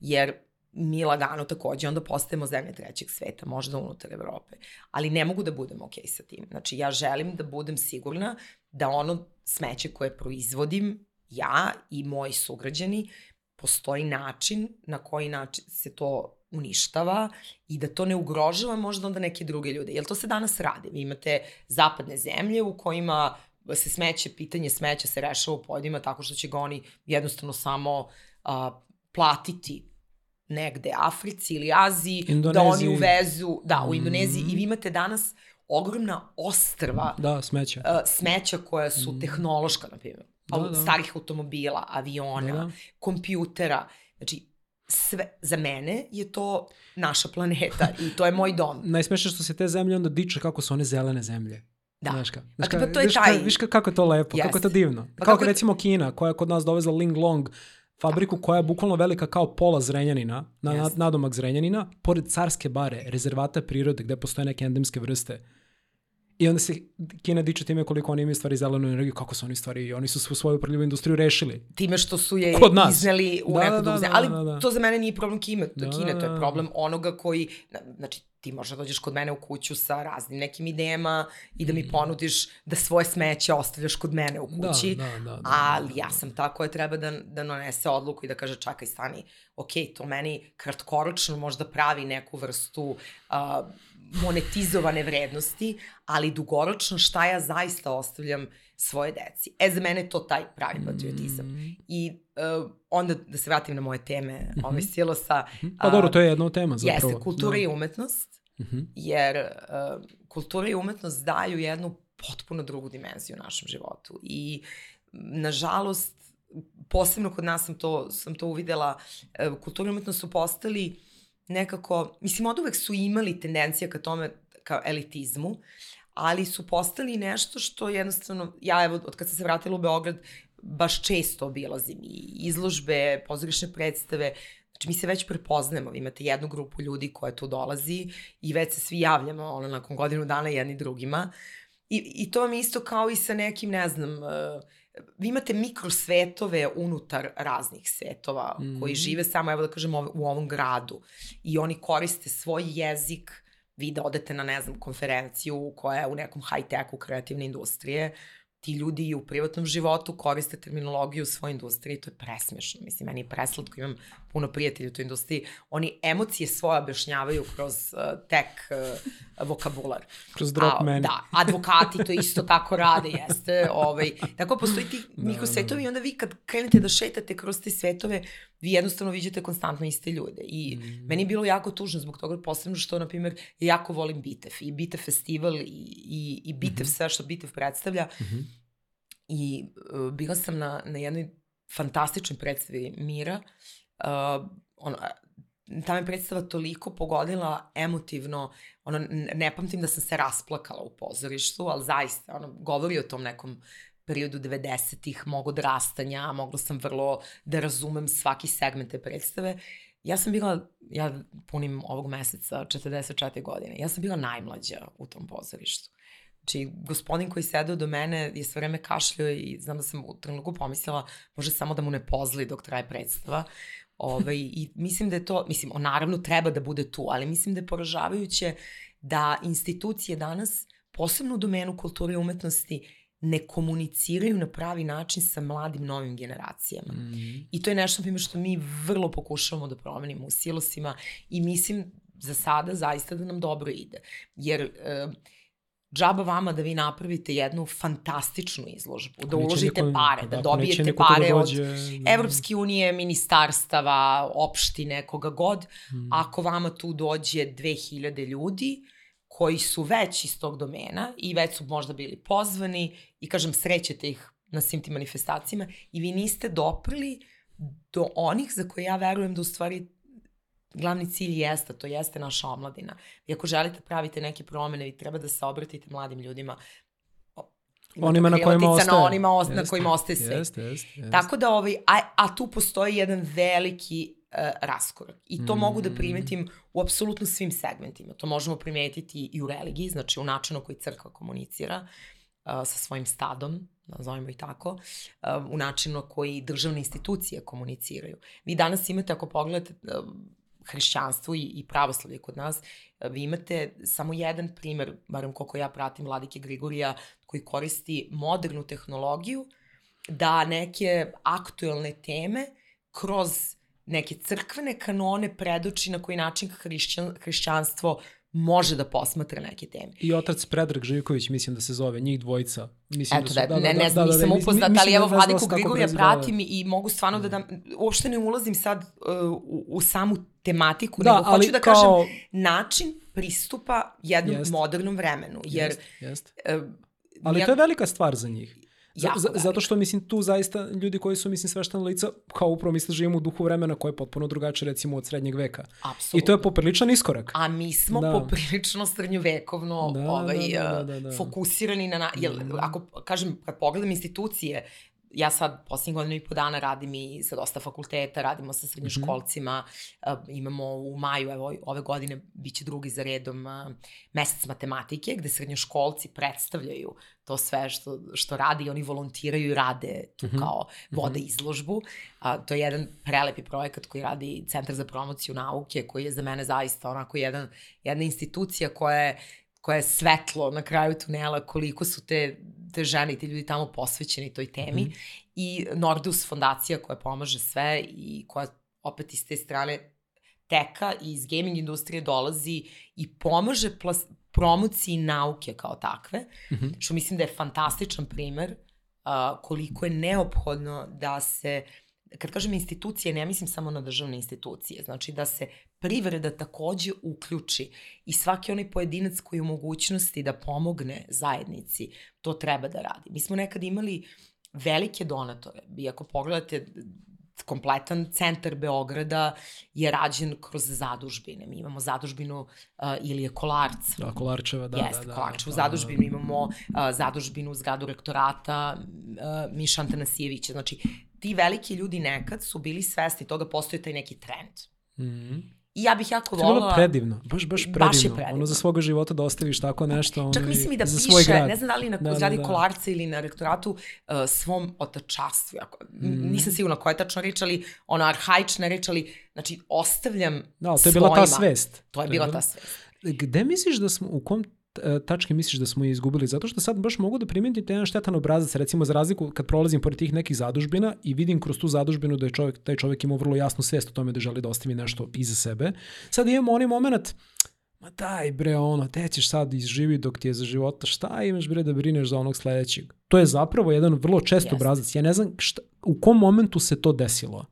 Jer mi lagano takođe onda postajemo zemlje trećeg sveta, možda unutar Evrope. Ali ne mogu da budem okej sa tim. Znači, ja želim da budem sigurna da ono smeće koje proizvodim ja i moji sugrađani, postoji način na koji način se to uništava i da to ne ugrožava možda onda neke druge ljude. Jer to se danas radi. Vi imate zapadne zemlje u kojima se smeće, pitanje smeća se rešava u pojedima tako što će ga oni jednostavno samo a, platiti negde Africi ili Aziji, Indoneziji. da oni uvezu, da, u Indoneziji Mhm. i vi imate danas ogromna ostrva Da, smeće. uh, smeća koja su Mhm. tehnološka, na primjer, da, da. starih automobila, aviona, Da, da. kompjutera, znači sve, za mene je to naša planeta i to je moj dom. (laughs) Najsmešnije što se te zemlje onda diče kako su one zelene zemlje. Da. Znaš ka, A pa to je taj- Ka, viš ka, kako je to lepo, kako je to divno. Pa kao kako- recimo Kina koja je kod nas dovezla Ling Long fabriku koja je bukvalno velika kao pola Zrenjanina, na, Jeste. nadomak Zrenjanina, pored carske bare, rezervata prirode gde postoje neke endemske vrste. I onda se Kina diče time koliko oni imaju stvari zelenu energiju, kako su oni stvari, oni su svu svoju prljivu industriju rešili. Time što su je Kod nas. izneli u Da, neku da, da, da, Ali da, da. to za mene nije problem Kine, Da, Kine to da, je da. problem onoga koji, znači ti možda dođeš kod mene u kuću sa raznim nekim idejama i da mi ponudiš da svoje smeće ostavljaš kod mene u Mm. Da, kući. da, da, da, ali da, ja da. sam ta koja treba da, da donese odluku i da kaže čakaj stani, ok, to meni kratkoročno možda pravi neku vrstu uh, monetizovane vrednosti, ali dugoročno šta ja zaista ostavljam svoje deci. E, za mene je to taj pravi patriotizam. Mm. I uh, onda da se vratim na moje teme, mm -hmm. ovaj silosa. Pa dobro, to je jedna od tema zapravo. Jeste, kultura da. i umetnost, Mhm. jer uh, kultura i umetnost daju jednu potpuno drugu dimenziju u našem životu. I, nažalost, posebno kod nas sam to, sam to uvidela, uh, kultura i umetnost su postali nekako, mislim, od uvek su imali tendencija ka tome, ka elitizmu, ali su postali nešto što jednostavno, ja evo, od kad sam se vratila u Beograd, baš često obilazim i izložbe, pozorišne predstave, Znači, mi se već prepoznajemo, vi imate jednu grupu ljudi koja tu dolazi i već se svi javljamo, ono, nakon godinu dana jedni drugima. I, I to je isto kao i sa nekim, ne znam, uh, vi imate mikrosvetove unutar raznih svetova mm -hmm. koji Mhm. žive samo, evo da kažem, u ovom gradu. I oni koriste svoj jezik, vi da odete na, ne znam, konferenciju koja je u nekom high-techu kreativne industrije, ti ljudi i u privatnom životu koriste terminologiju u svojoj industriji, to je presmešno. Mislim, meni je preslatko, imam puno prijatelja u toj industriji. Oni emocije svoje objašnjavaju kroz uh, tek uh, vokabular. Kroz drop A, meni. Da, advokati to isto tako rade, jeste. Ovaj, tako postoji ti Da, mikrosvetovi i onda vi kad krenete da šetate kroz te svetove, vi jednostavno viđate konstantno iste ljude. I Mm. meni je bilo jako tužno zbog toga, posebno što, na primjer, ja jako volim Bitev. I Bitev festival i, i, i Bitev, Mhm. sve što Bitev predstavlja. Mhm. I uh, bila sam na, na jednoj fantastičnoj predstavi Mira. Uh, ono, ta me predstava toliko pogodila emotivno, ono, ne pamtim da sam se rasplakala u pozorištu, ali zaista, ono, govori o tom nekom periodu 90-ih, mog odrastanja, mogla sam vrlo da razumem svaki segment te predstave. Ja sam bila, ja punim ovog meseca 44 godine, ja sam bila najmlađa u tom pozorištu. Znači, gospodin koji sedeo do mene je sve vreme kašljao i znam da sam u trenutku pomislila može samo da mu ne pozli dok traje predstava. Ove, I mislim da je to, mislim, on naravno treba da bude tu, ali mislim da je poražavajuće da institucije danas, posebno u domenu kulture i umetnosti, ne komuniciraju na pravi način sa mladim novim generacijama. Mhm. I to je nešto, primjer, što mi vrlo pokušavamo da promenimo u silosima i mislim za sada zaista da nam dobro ide. Jer e, džaba vama da vi napravite jednu fantastičnu izložbu, da uložite niko- pare, da dobijete tu da pare od dođe. Evropske unije, ministarstava, opštine, koga god, Mhm. ako vama tu dođe 2000 ljudi koji su već iz tog domena i već su možda bili pozvani i kažem srećete ih na svim tim manifestacijama i vi niste doprli do onih za koje ja verujem da u stvari glavni cilj jeste, to jeste naša omladina. I ako želite pravite neke promene, vi treba da se obratite mladim ljudima. Onima na kojima ostaje. Na onima os, na Jeste, kojima ostaje sve. Jeste, jeste, jeste. Tako da, ovaj, a, a tu postoji jedan veliki uh, raskorak. I to mm. mogu da Mm. primetim u apsolutno svim segmentima. To možemo primetiti i u religiji, znači u načinu koji crkva komunicira uh, sa svojim stadom, nazovimo i tako, uh, u načinu koji državne institucije komuniciraju. Vi danas imate, ako pogledate uh, hrišćanstvo i, i pravoslavlje kod nas, uh, vi imate samo jedan primer, barem koliko ja pratim Vladike Grigorija, koji koristi modernu tehnologiju da neke aktuelne teme kroz neke crkvene kanone predoči na koji način hrišćan, hrišćanstvo može da posmatra neke teme. I otac Predrag Živković, mislim da se zove, njih dvojica. Mislim Eto da, da, su, ne, ne znam, da, da, nisam da, upoznata, mislim ali da evo Vladiku Grigorija pratim i, i mogu stvarno da dam, uopšte ne ulazim sad uh, u, u samu tematiku, Da, nego ali hoću da kao- kažem način pristupa jednom Jest. modernom vremenu, jer Jest, jest. uh, Ali ja- to je velika stvar za njih. Jako za, zato što, mislim, tu zaista ljudi koji su, mislim, sveštena lica, kao upravo misle, živimo u duhu vremena koje je potpuno drugačije, recimo, od srednjeg veka. apsolutno. I to je popriličan iskorak. A mi smo Da. da. poprilično srednjovekovno Da, da, da, ovaj, da, da, da, da, da. fokusirani na... na jel, Mhm. ako kažem, kad pogledam institucije, ja sad posljednjih godina i po dana radim i sa dosta fakulteta, radimo sa srednjoškolcima, Mhm. uh, imamo u maju, evo ove godine, bit će drugi za redom uh, mesec matematike, gde srednjoškolci predstavljaju to sve što, što radi i oni volontiraju i rade tu Mhm. kao vode izložbu. A, to je jedan prelepi projekat koji radi Centar za promociju nauke, koji je za mene zaista onako jedan, jedna institucija koja je koja je svetlo na kraju tunela, koliko su te, te žene i ti ljudi tamo posvećeni toj temi. Mhm. I Nordus fondacija koja pomaže sve i koja opet iz te strane teka i iz gaming industrije dolazi i pomaže plas, promociji nauke kao takve, Mhm. što mislim da je fantastičan primer uh, koliko je neophodno da se kad kažem institucije, ne mislim samo na državne institucije, znači da se privreda takođe uključi i svaki onaj pojedinac koji je u mogućnosti da pomogne zajednici, to treba da radi. Mi smo nekad imali velike donatore, i ako pogledate kompletan centar Beograda je rađen kroz zadužbine. Mi imamo zadužbinu uh, Ilije Kolarca, Da, Kolarčeva, da, Jeste, da, da. Kolarčevu da, zadužbinu, imamo uh, zadužbinu zgradu rektorata uh, Miša Antanasijevića. Znači, ti veliki ljudi nekad su bili svesni toga, postoji taj neki trend. Mhm. I ja bih jako To je bilo volila... predivno, baš, baš predivno. Baš je predivno. Ono za svoga života da ostaviš tako nešto ono, Čak mislim i da piše, grad. ne znam da li na Da, da, zgradi da. Kolarca ili na rektoratu, uh, svom otačastvu. Ako, Mhm. Nisam sigurna koja je tačno reč, ali ono arhaična reč, ali znači ostavljam Da, to je bila ta svojima. svest. To je bila ta svest. Gde misliš da smo, u kom tačke misliš da smo je izgubili? Zato što sad baš mogu da primetim jedan štetan obrazac, recimo za razliku kad prolazim pored tih nekih zadužbina i vidim kroz tu zadužbinu da je čovjek, taj čovjek imao vrlo jasnu svest o tome da želi da ostavi nešto iza sebe. Sad imamo onaj moment, ma daj bre ono, te ćeš sad izživi dok ti je za života, šta imaš bre da brineš za onog sledećeg? To je zapravo jedan vrlo čest Jeste. obrazac. Ja ne znam šta, u kom momentu se to desilo.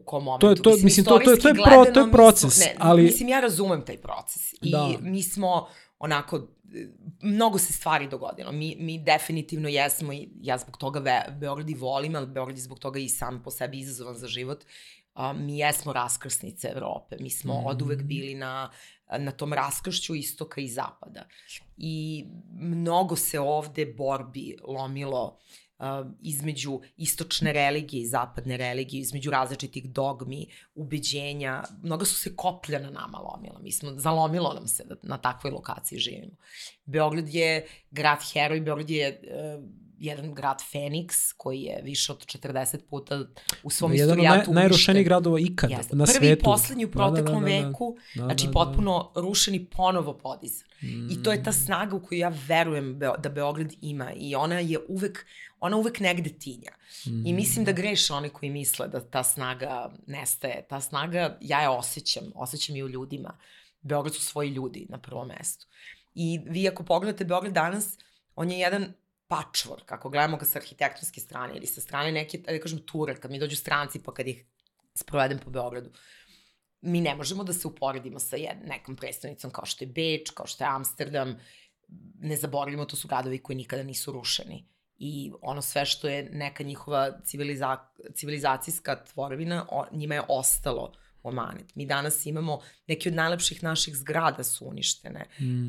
U kom momentu. To je- to- mislim, to- to je- to je pro- to je proces, smo, ne, ali- Mislim, ja razumem taj proces. I Da. mi smo onako, mnogo se stvari dogodilo. Mi, mi definitivno jesmo, i ja zbog toga Ve Beograd i volim, ali Beograd je zbog toga i sam po sebi izazovan za život. A, mi jesmo raskrsnice Evrope. Mi smo Mhm. od uvek bili na, na tom raskršću istoka i zapada. I mnogo se ovde borbi lomilo uh, između istočne religije i zapadne religije, između različitih dogmi, ubeđenja. Mnogo su se koplja na nama lomila. Mi smo, zalomilo nam se da na takvoj lokaciji živimo. Beograd je grad heroj, Beograd je uh, jedan grad Feniks koji je više od 40 puta u svom jedan od naj, istorijatu najrušenijih gradova ikada Jeste. na Prvi svetu. i poslednji u Da, da, da, proteklom da, da. veku, Da, znači da, da. potpuno rušen i ponovo podizan. Mm. I to je ta snaga u koju ja verujem Beo- da Beograd ima i ona je uvek, ona uvek negde tinja. Mm. I mislim da greše oni koji misle da ta snaga nestaje. Ta snaga, ja je osjećam, osjećam i u ljudima. Beograd su svoji ljudi na prvom mestu. I vi ako pogledate Beograd danas, on je jedan patchwork, kako gledamo ga sa arhitektonske strane ili sa strane neke, da kažem, ture, kad mi dođu stranci pa kad ih sprovedem po Beogradu. Mi ne možemo da se uporedimo sa jed, nekom predstavnicom kao što je Beč, kao što je Amsterdam. Ne zaboravimo, to su gradovi koji nikada nisu rušeni. I ono sve što je neka njihova civiliza, civilizacijska tvorevina, njima je ostalo omanet. Mi danas imamo, neke od najlepših naših zgrada su uništene. Mm. Uh,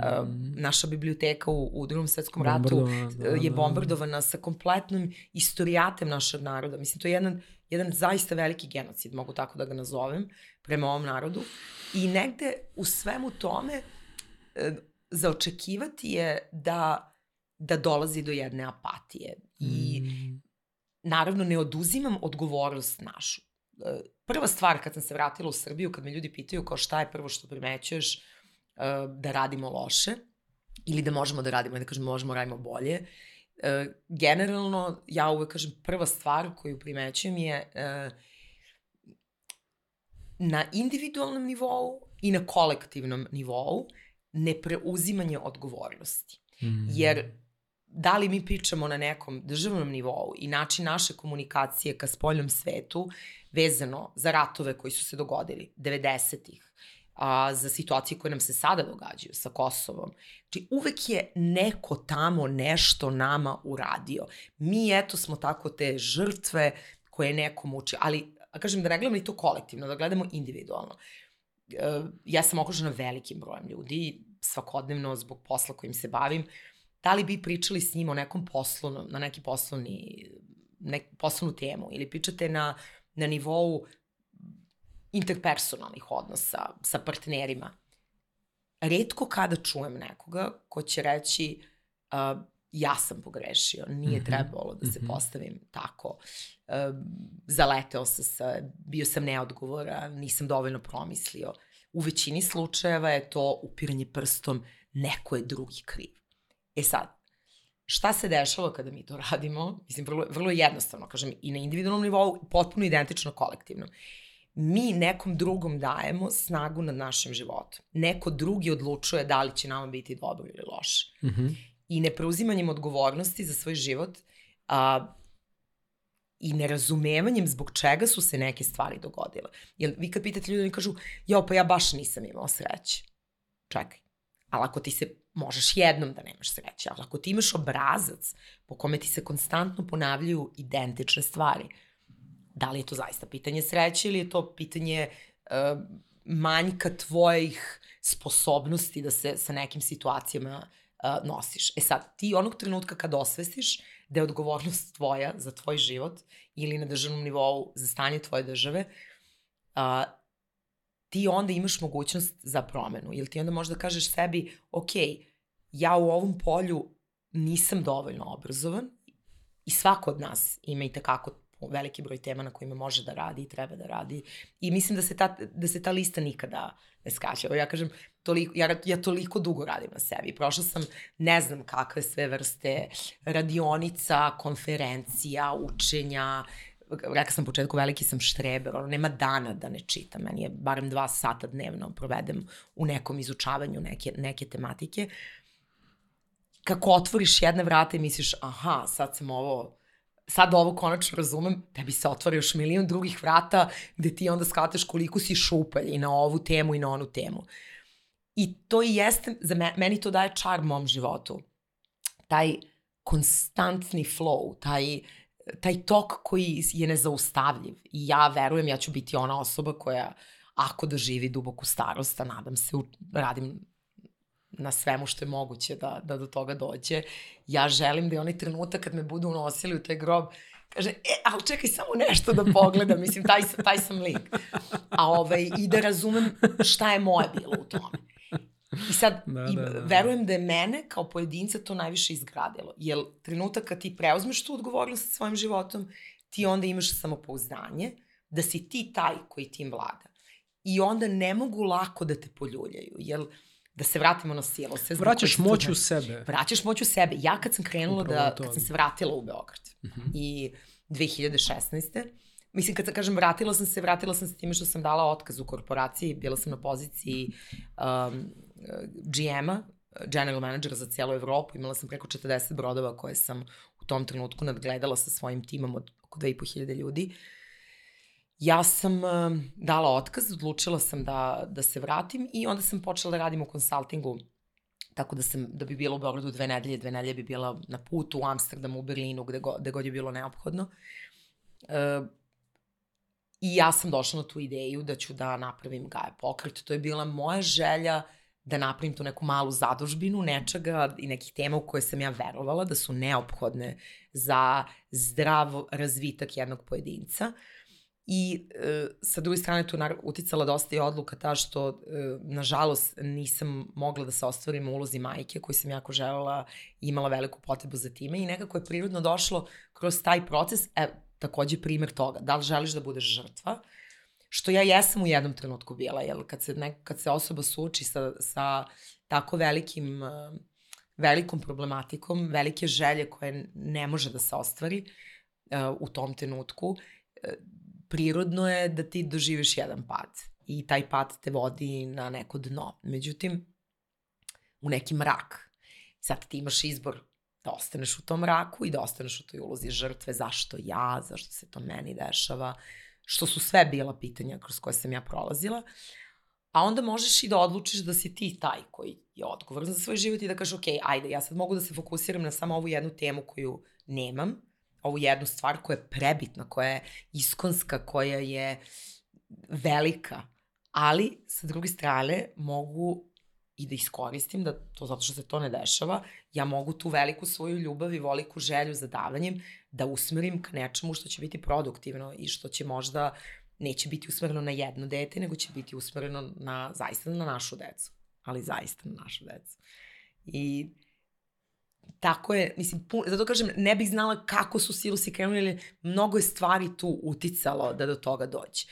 naša biblioteka u, u drugom svetskom ratu da, je da. bombardovana sa kompletnom istorijatem našeg naroda. Mislim, to je jedan, jedan zaista veliki genocid, mogu tako da ga nazovem, prema ovom narodu. I negde u svemu tome e, zaočekivati je da, da dolazi do jedne apatije. I Mm. naravno ne oduzimam odgovornost našu. Prva stvar kad sam se vratila u Srbiju, kad me ljudi pitaju kao šta je prvo što primećuješ e, da radimo loše ili da možemo da radimo, da kažem možemo radimo bolje, e, generalno ja uvek kažem prva stvar koju primećujem je e, na individualnom nivou i na kolektivnom nivou nepreuzimanje odgovornosti. Mm. Jer da li mi pričamo na nekom državnom nivou i način naše komunikacije ka spoljnom svetu vezano za ratove koji su se dogodili 90-ih, a, za situacije koje nam se sada događaju sa Kosovom. Znači, uvek je neko tamo nešto nama uradio. Mi, eto, smo tako te žrtve koje je neko muči, ali, kažem, da ne gledamo i to kolektivno, da gledamo individualno. E, ja sam okružena velikim brojem ljudi, svakodnevno zbog posla kojim se bavim, da li bi pričali s njim o nekom poslu, na neki poslovni, nek, poslovnu temu ili pričate na, na nivou interpersonalnih odnosa sa partnerima. Redko kada čujem nekoga ko će reći uh, ja sam pogrešio, nije -hmm. trebalo da se -hmm. postavim tako. Uh, zaleteo sam se, bio sam neodgovoran, nisam dovoljno promislio. U većini slučajeva je to upiranje prstom, neko je drugi kriv. E sad, šta se dešava kada mi to radimo? Mislim, vrlo, vrlo jednostavno, kažem, i na individualnom nivou, potpuno identično kolektivnom. Mi nekom drugom dajemo snagu nad našim životom. Neko drugi odlučuje da li će nama biti dobro ili loše. Mm -hmm. I nepreuzimanjem odgovornosti za svoj život a, i nerazumevanjem zbog čega su se neke stvari dogodile. Jer vi kad pitate ljudi, oni kažu, jo, pa ja baš nisam imao sreće. Čekaj. Ali ako ti se, možeš jednom da nemaš sreće, ali ako ti imaš obrazac po kome ti se konstantno ponavljaju identične stvari, da li je to zaista pitanje sreće ili je to pitanje uh, manjka tvojih sposobnosti da se sa nekim situacijama uh, nosiš. E sad, ti onog trenutka kad osvestiš da je odgovornost tvoja za tvoj život ili na državnom nivou za stanje tvoje države, uh, ti onda imaš mogućnost za promenu. Ili ti onda možda kažeš sebi, ok, ja u ovom polju nisam dovoljno obrazovan i svako od nas ima i takako veliki broj tema na kojima može da radi i treba da radi. I mislim da se ta, da se ta lista nikada ne skače. Ja kažem, toliko, ja, ja toliko dugo radim na sebi. Prošla sam ne znam kakve sve vrste radionica, konferencija, učenja, rekla sam početku, veliki sam štreber, ono, nema dana da ne čitam, meni je barem dva sata dnevno provedem u nekom izučavanju neke, neke tematike. Kako otvoriš jedne vrate i misliš, aha, sad sam ovo, sad ovo konačno razumem, tebi se otvori još milion drugih vrata gde ti onda shvataš koliko si šupalj i na ovu temu i na onu temu. I to i jeste, za me, meni to daje čar mom životu. Taj konstantni flow, taj uh, taj tok koji je nezaustavljiv. I ja verujem, ja ću biti ona osoba koja, ako da živi duboku starost, a nadam se, radim na svemu što je moguće da, da do toga dođe. Ja želim da je onaj trenutak kad me budu unosili u taj grob, kaže, e, ali čekaj samo nešto da pogledam, mislim, taj, taj sam lik. A ovaj, i da razumem šta je moje bilo u tome. I sad, (laughs) da, i da, da, da. verujem da je mene kao pojedinca to najviše izgradilo. Jer trenutak kad ti preuzmeš tu odgovornost sa svojim životom, ti onda imaš samopouzdanje da si ti taj koji tim vlada. I onda ne mogu lako da te poljuljaju, jer da se vratimo na silo. Se Vraćaš moć u sebe. Vraćaš moć u sebe. Ja kad sam krenula Upravo da, to. kad sam se vratila u Beograd uh mhm. -huh. i 2016. Mislim, kad kažem vratila sam se, vratila sam se time što sam dala otkaz u korporaciji, bila sam na poziciji um, GM-a, general managera za cijelu Evropu, imala sam preko 40 brodova koje sam u tom trenutku nadgledala sa svojim timom od oko 2500 ljudi. Ja sam uh, dala otkaz, odlučila sam da, da se vratim i onda sam počela da radim u konsultingu tako da sam, da bi bila u Beogradu dve nedelje, dve nedelje bi bila na putu u Amsterdamu, u Berlinu, gde god, gde god je bilo neophodno. Uh, I ja sam došla na tu ideju da ću da napravim Gaja pokret. To je bila moja želja uh, da napravim tu neku malu zadužbinu nečega i nekih tema u koje sam ja verovala da su neophodne za zdrav razvitak jednog pojedinca. I e, sa druge strane tu uticala dosta i odluka ta što, e, nažalost, nisam mogla da se ostvarim u ulozi majke koju sam jako želela i imala veliku potrebu za time i nekako je prirodno došlo kroz taj proces, e, takođe primer toga, da li želiš da budeš žrtva, što ja jesam u jednom trenutku bila, jel, kad se, ne, kad se osoba suči sa, sa tako velikim, uh, velikom problematikom, velike želje koje ne može da se ostvari uh, u tom trenutku, uh, prirodno je da ti doživiš jedan pad. i taj pad te vodi na neko dno. Međutim, u neki mrak. Sad ti imaš izbor da ostaneš u tom mraku i da ostaneš u toj ulozi žrtve, zašto ja, zašto se to meni dešava, što su sve bila pitanja kroz koje sam ja prolazila. A onda možeš i da odlučiš da si ti taj koji je odgovoran za svoj život i da kažeš, ok, ajde, ja sad mogu da se fokusiram na samo ovu jednu temu koju nemam, ovu jednu stvar koja je prebitna, koja je iskonska, koja je velika, ali sa druge strane mogu i da iskoristim, da to zato što se to ne dešava, ja mogu tu veliku svoju ljubav i veliku želju za davanjem da usmerim ka nečemu što će biti produktivno i što će možda neće biti usmereno na jedno dete, nego će biti usmereno na, zaista na našu decu. Ali zaista na našu decu. I tako je, mislim, pun, zato kažem, ne bih znala kako su silusi krenuli, mnogo je stvari tu uticalo da do toga dođe.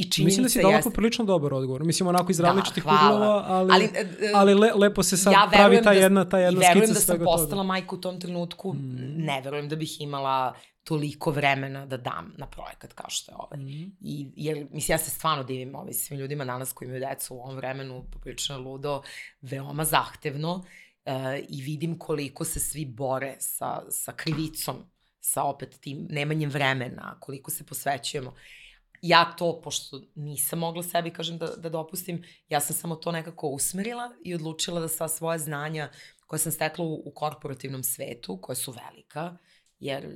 I činjenica Mislim da si dala jest... poprilično dobar odgovor. Mislim, onako iz da, različitih uglova, ali, ali, uh, ali le, lepo se sad ja pravi ta da, jedna, ta jedna skica I verujem da sam postala majka u tom trenutku. Mm. Ne verujem da bih imala toliko vremena da dam na projekat kao što je ovaj. Mm. I, jer, mislim, ja se stvarno divim ovaj, svim ljudima danas koji imaju decu u ovom vremenu, poprično ludo, veoma zahtevno uh, i vidim koliko se svi bore sa, sa krivicom, sa opet tim nemanjem vremena, koliko se posvećujemo ja to, pošto nisam mogla sebi, kažem, da, da dopustim, ja sam samo to nekako usmerila i odlučila da sva svoja znanja koje sam stekla u, u korporativnom svetu, koje su velika, jer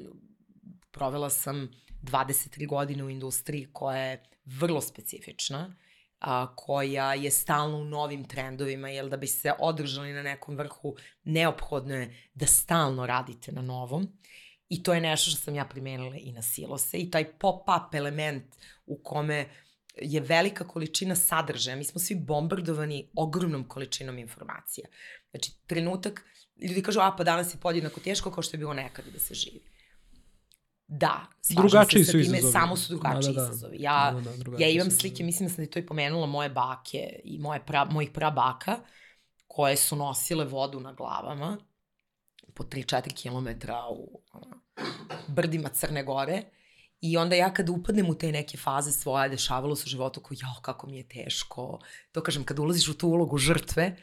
provela sam 23 godine u industriji koja je vrlo specifična, a, koja je stalno u novim trendovima, jer da bi se održali na nekom vrhu, neophodno je da stalno radite na novom. I to je nešto što sam ja primenila i na silose i taj pop-up element u kome je velika količina sadržaja. Mi smo svi bombardovani ogromnom količinom informacija. Znači, trenutak, ljudi kažu, a pa danas je podjednako teško kao što je bilo nekada da se živi. Da, drugačiji se time, izazovi. samo su drugačiji da, da, da. izazovi. Ja, da, da, da, ja imam slike, mislim da sam ti to i pomenula, moje bake i moje pra, mojih prabaka, koje su nosile vodu na glavama po 3-4 km u brdima Crne Gore. I onda ja kada upadnem u te neke faze svoje, dešavalo se u životu kao, jao, kako mi je teško. To kažem, kada ulaziš u tu ulogu žrtve,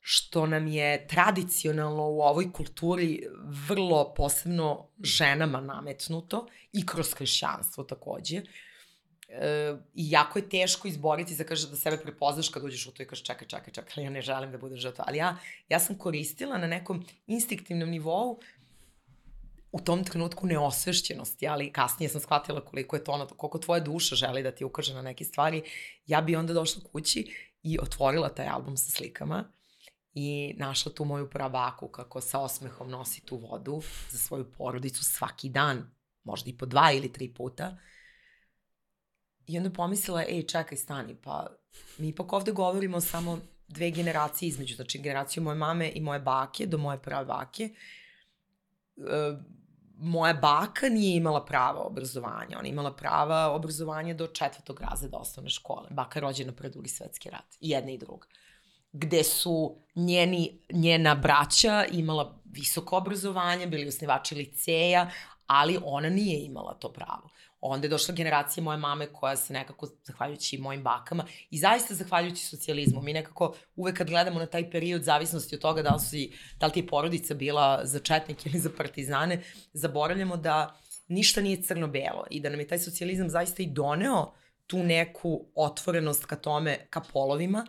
što nam je tradicionalno u ovoj kulturi vrlo posebno ženama nametnuto i kroz hrišćanstvo takođe. E, I jako je teško izboriti za kaže da sebe prepoznaš kad uđeš u to i kažeš čekaj, čekaj, čekaj, ja ne želim da budem žrtva. Ali ja, ja sam koristila na nekom instinktivnom nivou u tom trenutku neosvešćenosti, ali kasnije sam shvatila koliko je to ono, koliko tvoja duša želi da ti ukaže na neke stvari. Ja bi onda došla kući i otvorila taj album sa slikama i našla tu moju prabaku kako sa osmehom nosi tu vodu za svoju porodicu svaki dan, možda i po dva ili tri puta. I onda pomislila, ej, čekaj, stani, pa mi ipak ovde govorimo samo dve generacije između, znači generaciju moje mame i moje bake do moje prave bake. E, moja baka nije imala prava obrazovanja, ona imala prava obrazovanja do četvrtog razreda osnovne škole. Baka je rođena pred drugi svetski rat, i jedna i druga. Gde su njeni, njena braća imala visoko obrazovanje, bili osnivači liceja, ali ona nije imala to pravo. Onda je došla generacija moje mame koja se nekako, zahvaljujući mojim bakama, i zaista zahvaljujući socijalizmu, mi nekako uvek kad gledamo na taj period zavisnosti od toga da li, su, da li ti je porodica bila za četnike ili za partizane, zaboravljamo da ništa nije crno-belo i da nam je taj socijalizam zaista i doneo tu neku otvorenost ka tome, ka polovima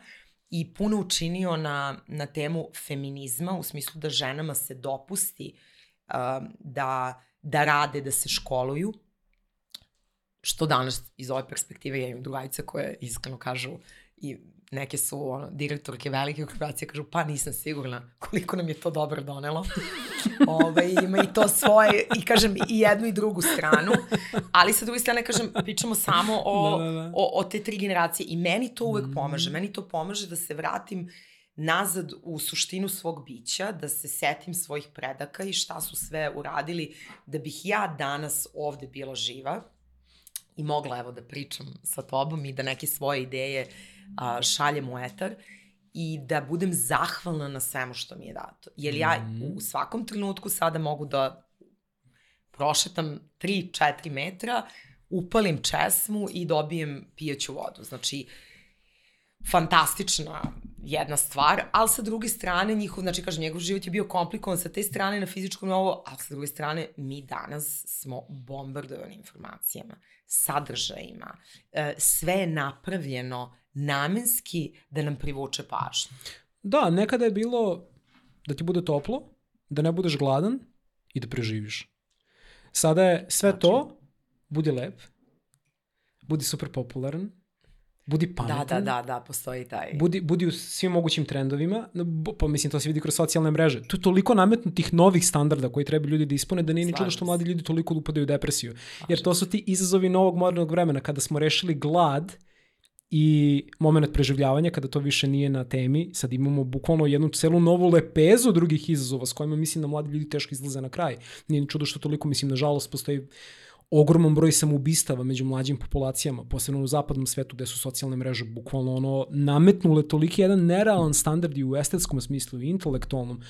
i puno učinio na, na temu feminizma, u smislu da ženama se dopusti da, da rade, da se školuju, što danas iz ove perspektive ja imam drugajice koje iskreno kažu i neke su ono, direktorke velike korporacije kažu pa nisam sigurna koliko nam je to dobro donelo. Ove, (laughs) ovaj, ima i to svoje i kažem i jednu i drugu stranu, ali sa druge strane kažem pričamo samo o, da, da, da. o, o te tri generacije i meni to uvek mm. pomaže. Meni to pomaže da se vratim nazad u suštinu svog bića, da se setim svojih predaka i šta su sve uradili da bih ja danas ovde bila živa i mogla evo da pričam sa tobom i da neke svoje ideje a, šaljem u etar i da budem zahvalna na svemu što mi je dato. Jer ja mm u svakom trenutku sada mogu da prošetam 3-4 metra upalim česmu i dobijem pijeću vodu. Znači, fantastična jedna stvar, ali sa druge strane njihov, znači kažem, njegov život je bio komplikovan sa te strane na fizičkom novo, ali sa druge strane mi danas smo bombardovani informacijama, sadržajima, e, sve je napravljeno namenski da nam privuče pažnju. Da, nekada je bilo da ti bude toplo, da ne budeš gladan i da preživiš. Sada je sve znači. to, budi lep, budi super popularan, budi pametan. Da, da, da, da, postoji taj. Budi, budi u svim mogućim trendovima, pa mislim to se vidi kroz socijalne mreže. Tu je toliko nametnutih novih standarda koji treba ljudi da ispune da nije ni čudo što mladi ljudi toliko upadaju u depresiju. Jer to su ti izazovi novog modernog vremena kada smo rešili glad i moment preživljavanja kada to više nije na temi, sad imamo bukvalno jednu celu novu lepezu drugih izazova s kojima mislim da mladi ljudi teško izlaze na kraj. Nije ni čudo što toliko, mislim, nažalost, postoji ogroman broj samoubistava među mlađim populacijama, posebno u zapadnom svetu gde su socijalne mreže bukvalno ono nametnule toliki jedan nerealan standard i u estetskom smislu i intelektualnom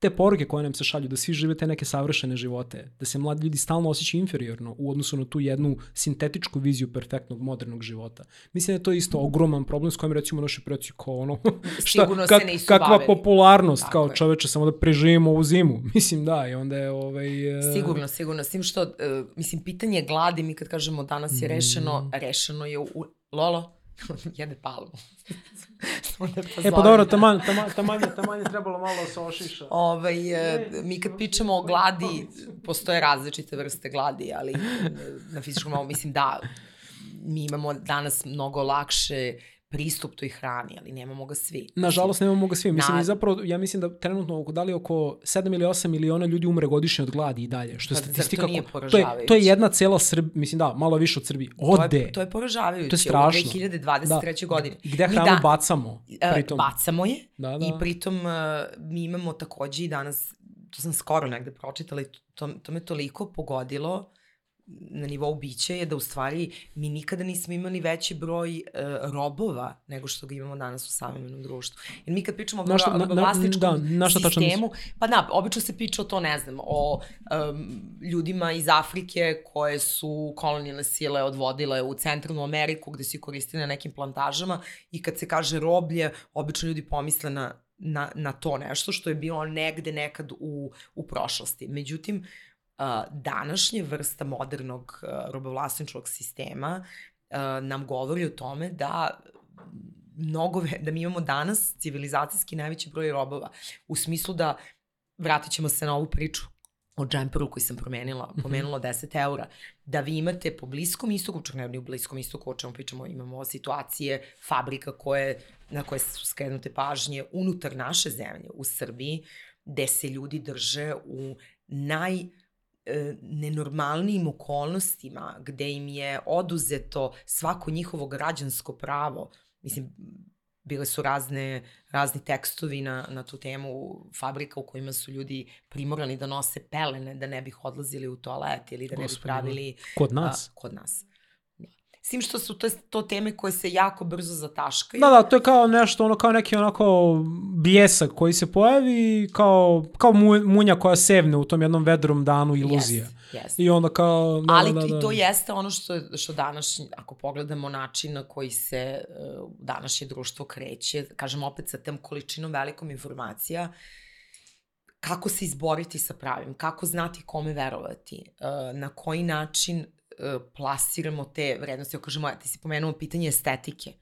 te poruke koje nam se šalju, da svi žive te neke savršene živote, da se mladi ljudi stalno osjećaju inferiorno u odnosu na tu jednu sintetičku viziju perfektnog modernog života. Mislim da je to isto ogroman problem s kojim recimo naši preci kao ono, (laughs) šta, kak, kakva bavili. popularnost, Tako kao je. čoveče, samo da preživimo ovu zimu. (laughs) Mislim da, i onda je ovaj... Uh... Sigurno, sigurno. S tim što, uh, mislim, pitanje gladi, mi kad kažemo danas je rešeno, mm. rešeno je u... Lolo, (laughs) jede palmu. (laughs) e pa dobro, taman, taman, taman, je, taman je trebalo malo da se ošiša. Ovaj, e, mi kad pričamo o gladi, postoje različite vrste gladi, ali na fizičkom malo mislim da mi imamo danas mnogo lakše pristup toj hrani, ali nemamo ga svi. Nažalost, nemamo ga svi. Mislim, Na... zapravo, ja mislim da trenutno oko, da li oko 7 ili 8 miliona ljudi umre godišnje od gladi i dalje. Što je pa, statistika... To, to, je, to je jedna cela Srbija, mislim da, malo više od Srbije. Ode. To je, to je poražavajuće. To je strašno. U 2023. Da. godine. Gde hranu da, bacamo? E, pritom. Bacamo je da, da. i pritom uh, mi imamo takođe i danas, to sam skoro negde pročitala i to, to me toliko pogodilo, na nivou bića je da u stvari mi nikada nismo imali veći broj uh, robova nego što ga imamo danas u savremenom društvu. Jer mi kad pričamo o na, vlasničkom da, sistemu, pa da, obično se priča o to, ne znam, o um, ljudima iz Afrike koje su kolonijalne sile odvodile u centralnu Ameriku gde su ih koristili na nekim plantažama i kad se kaže roblje, obično ljudi pomisle na na, na to nešto što je bilo negde nekad u, u prošlosti. Međutim, uh, današnje vrsta modernog robovlasničkog sistema nam govori o tome da mnogo, da mi imamo danas civilizacijski najveći broj robova. U smislu da, vratit ćemo se na ovu priču o džemperu koji sam promenila, mhm. pomenula 10 eura, da vi imate po Bliskom istoku, čak ne u Bliskom istoku, o čemu pričamo, imamo situacije fabrika koje, na koje su skrenute pažnje unutar naše zemlje, u Srbiji, gde se ljudi drže u naj E, nenormalnim okolnostima gde im je oduzeto svako njihovo građansko pravo. Mislim, bile su razne, razni tekstovi na, na tu temu fabrika u kojima su ljudi primorani da nose pelene da ne bi odlazili u toalet ili da ne bi pravili... Kod nas? A, kod nas. S tim što su to, to teme koje se jako brzo zataškaju. Da, da, to je kao nešto, ono kao neki onako bijesak koji se pojavi kao, kao munja koja sevne u tom jednom vedrom danu iluzija. Yes, yes. I onda kao... Da, Ali da, da. to jeste ono što, što danas, ako pogledamo način na koji se uh, današnje društvo kreće, kažem opet sa tem količinom velikom informacija, kako se izboriti sa pravim, kako znati kome verovati, uh, na koji način E, plasiramo te vrednosti. Ja kažemo, ti si pomenuo pitanje estetike.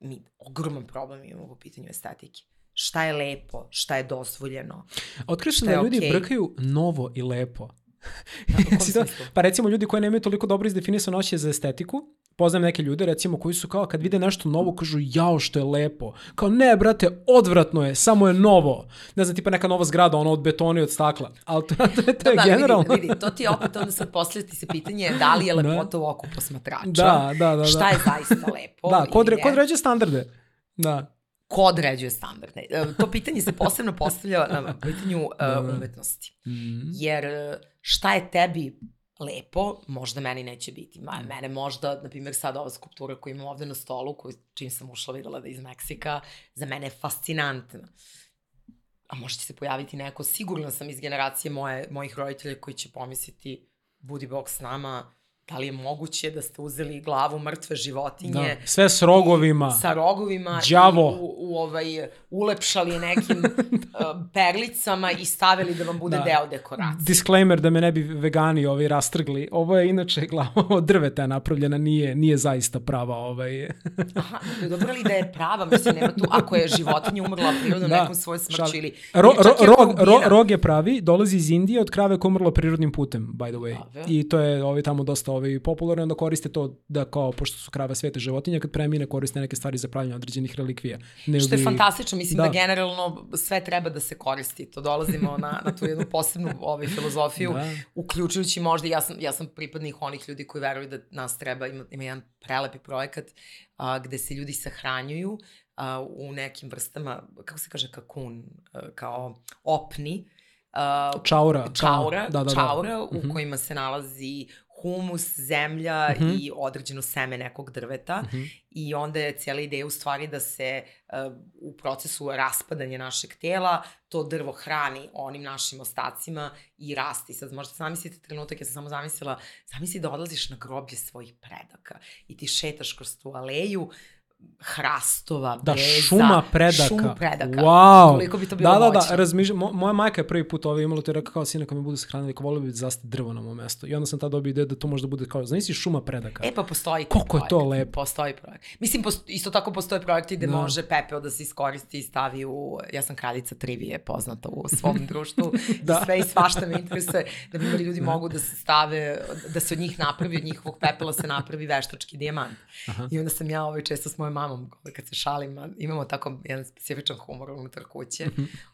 Mi ogroman problem imamo po pitanju estetike. Šta je lepo, šta je dozvoljeno. Otkrio sam da ljudi okay. brkaju novo i lepo. (laughs) pa recimo ljudi koji nemaju toliko dobro izdefinisano oće za estetiku, poznajem neke ljude recimo koji su kao kad vide nešto novo kažu jao što je lepo. Kao ne brate, odvratno je, samo je novo. Ne znam, tipa neka nova zgrada, ono od betona i od stakla. Ali to, to, (laughs) to, to je da, generalno. Vidi, vidi, to ti je opet onda sad poslije se pitanje da li je (laughs) da. lepota u oku posmatrača. Da, da, da, da. Šta je zaista lepo. Da, kod, re, kod ređe standarde. Da. Ko određuje standarde? E, to pitanje se posebno postavlja na pitanju uh, umetnosti. -hmm. Jer šta je tebi lepo, možda meni neće biti. Ma, mm. mene možda, na primjer, sad ova skulptura koju imam ovde na stolu, koju čim sam ušla videla da je iz Meksika, za mene je fascinantna. A možda će se pojaviti neko, sigurno sam iz generacije moje, mojih roditelja koji će pomisliti, budi Bog s nama, da li je moguće da ste uzeli glavu mrtve životinje Da, sve s rogovima. sa rogovima Đavo. i u, u ovaj, ulepšali nekim uh, (laughs) perlicama i stavili da vam bude Da. deo dekoracije. Disclaimer da me ne bi vegani ovaj rastrgli. Ovo je inače glava od drveta je napravljena, nije, nije zaista prava ovaj. (laughs) Aha, dobro li da je prava, mislim, nema tu, ako je životinja umrla prirodno Da, nekom svoje smrću šal- ili... Ro, ro, i je rog, ro, rog je pravi, dolazi iz Indije od krave koja umrla prirodnim putem, by the way. Bravo. I to je ovaj, tamo dosta ovaj, popularno, onda koriste to da kao, pošto su krave svete životinje, kad premine koriste neke stvari za pravljanje određenih relikvija. Ne Što je bi- fantastično, mislim da. Da. da generalno sve treba da se koristi. To dolazimo na, na tu jednu posebnu ovaj, filozofiju, Da. da. uključujući možda, ja sam, ja sam pripadnik onih ljudi koji veruju da nas treba, ima, ima jedan prelepi projekat a, gde se ljudi sahranjuju a, u nekim vrstama, kako se kaže kakun, a, kao opni, a, Čaura. čaura, Da, da, da. čaura u Mhm. kojima se nalazi humus, zemlja Mhm. i određeno seme nekog drveta Mhm. i onda je cijela ideja u stvari da se uh, u procesu raspadanja našeg tela to drvo hrani onim našim ostacima i rasti. Sad možete zamislite trenutak, ja sam samo zamislila, zamisli da odlaziš na groblje svojih predaka i ti šetaš kroz tu aleju hrastova, Da, breza, šuma predaka. šumu predaka. Wow. Koliko bi to bilo Da, da, moćno. da, razmišljam, mo, moja majka je prvi put ovaj imala to i rekao kao sine, kad me budu sahranili, kao volio bi da zaste drvo na mom mestu. I onda sam tad dobio ideju da to možda bude kao, znaš si šuma predaka. E pa postoji Koliko je to lepo. Postoji projekt. Mislim, posto, isto tako postoje projekti gde Da. može pepeo da se iskoristi i stavi u, ja sam kraljica trivije poznata u svom (laughs) društvu, Da. da. sve i svašta me interesuje, da bi ljudi mogu da se stave, da se od njih napravi, od njihovog pepela se napravi veštački dijamant. Aha. I onda sam ja ovaj, često s mojom mamom, ovaj, kad se šalim, imamo tako jedan specifičan humor unutar kuće,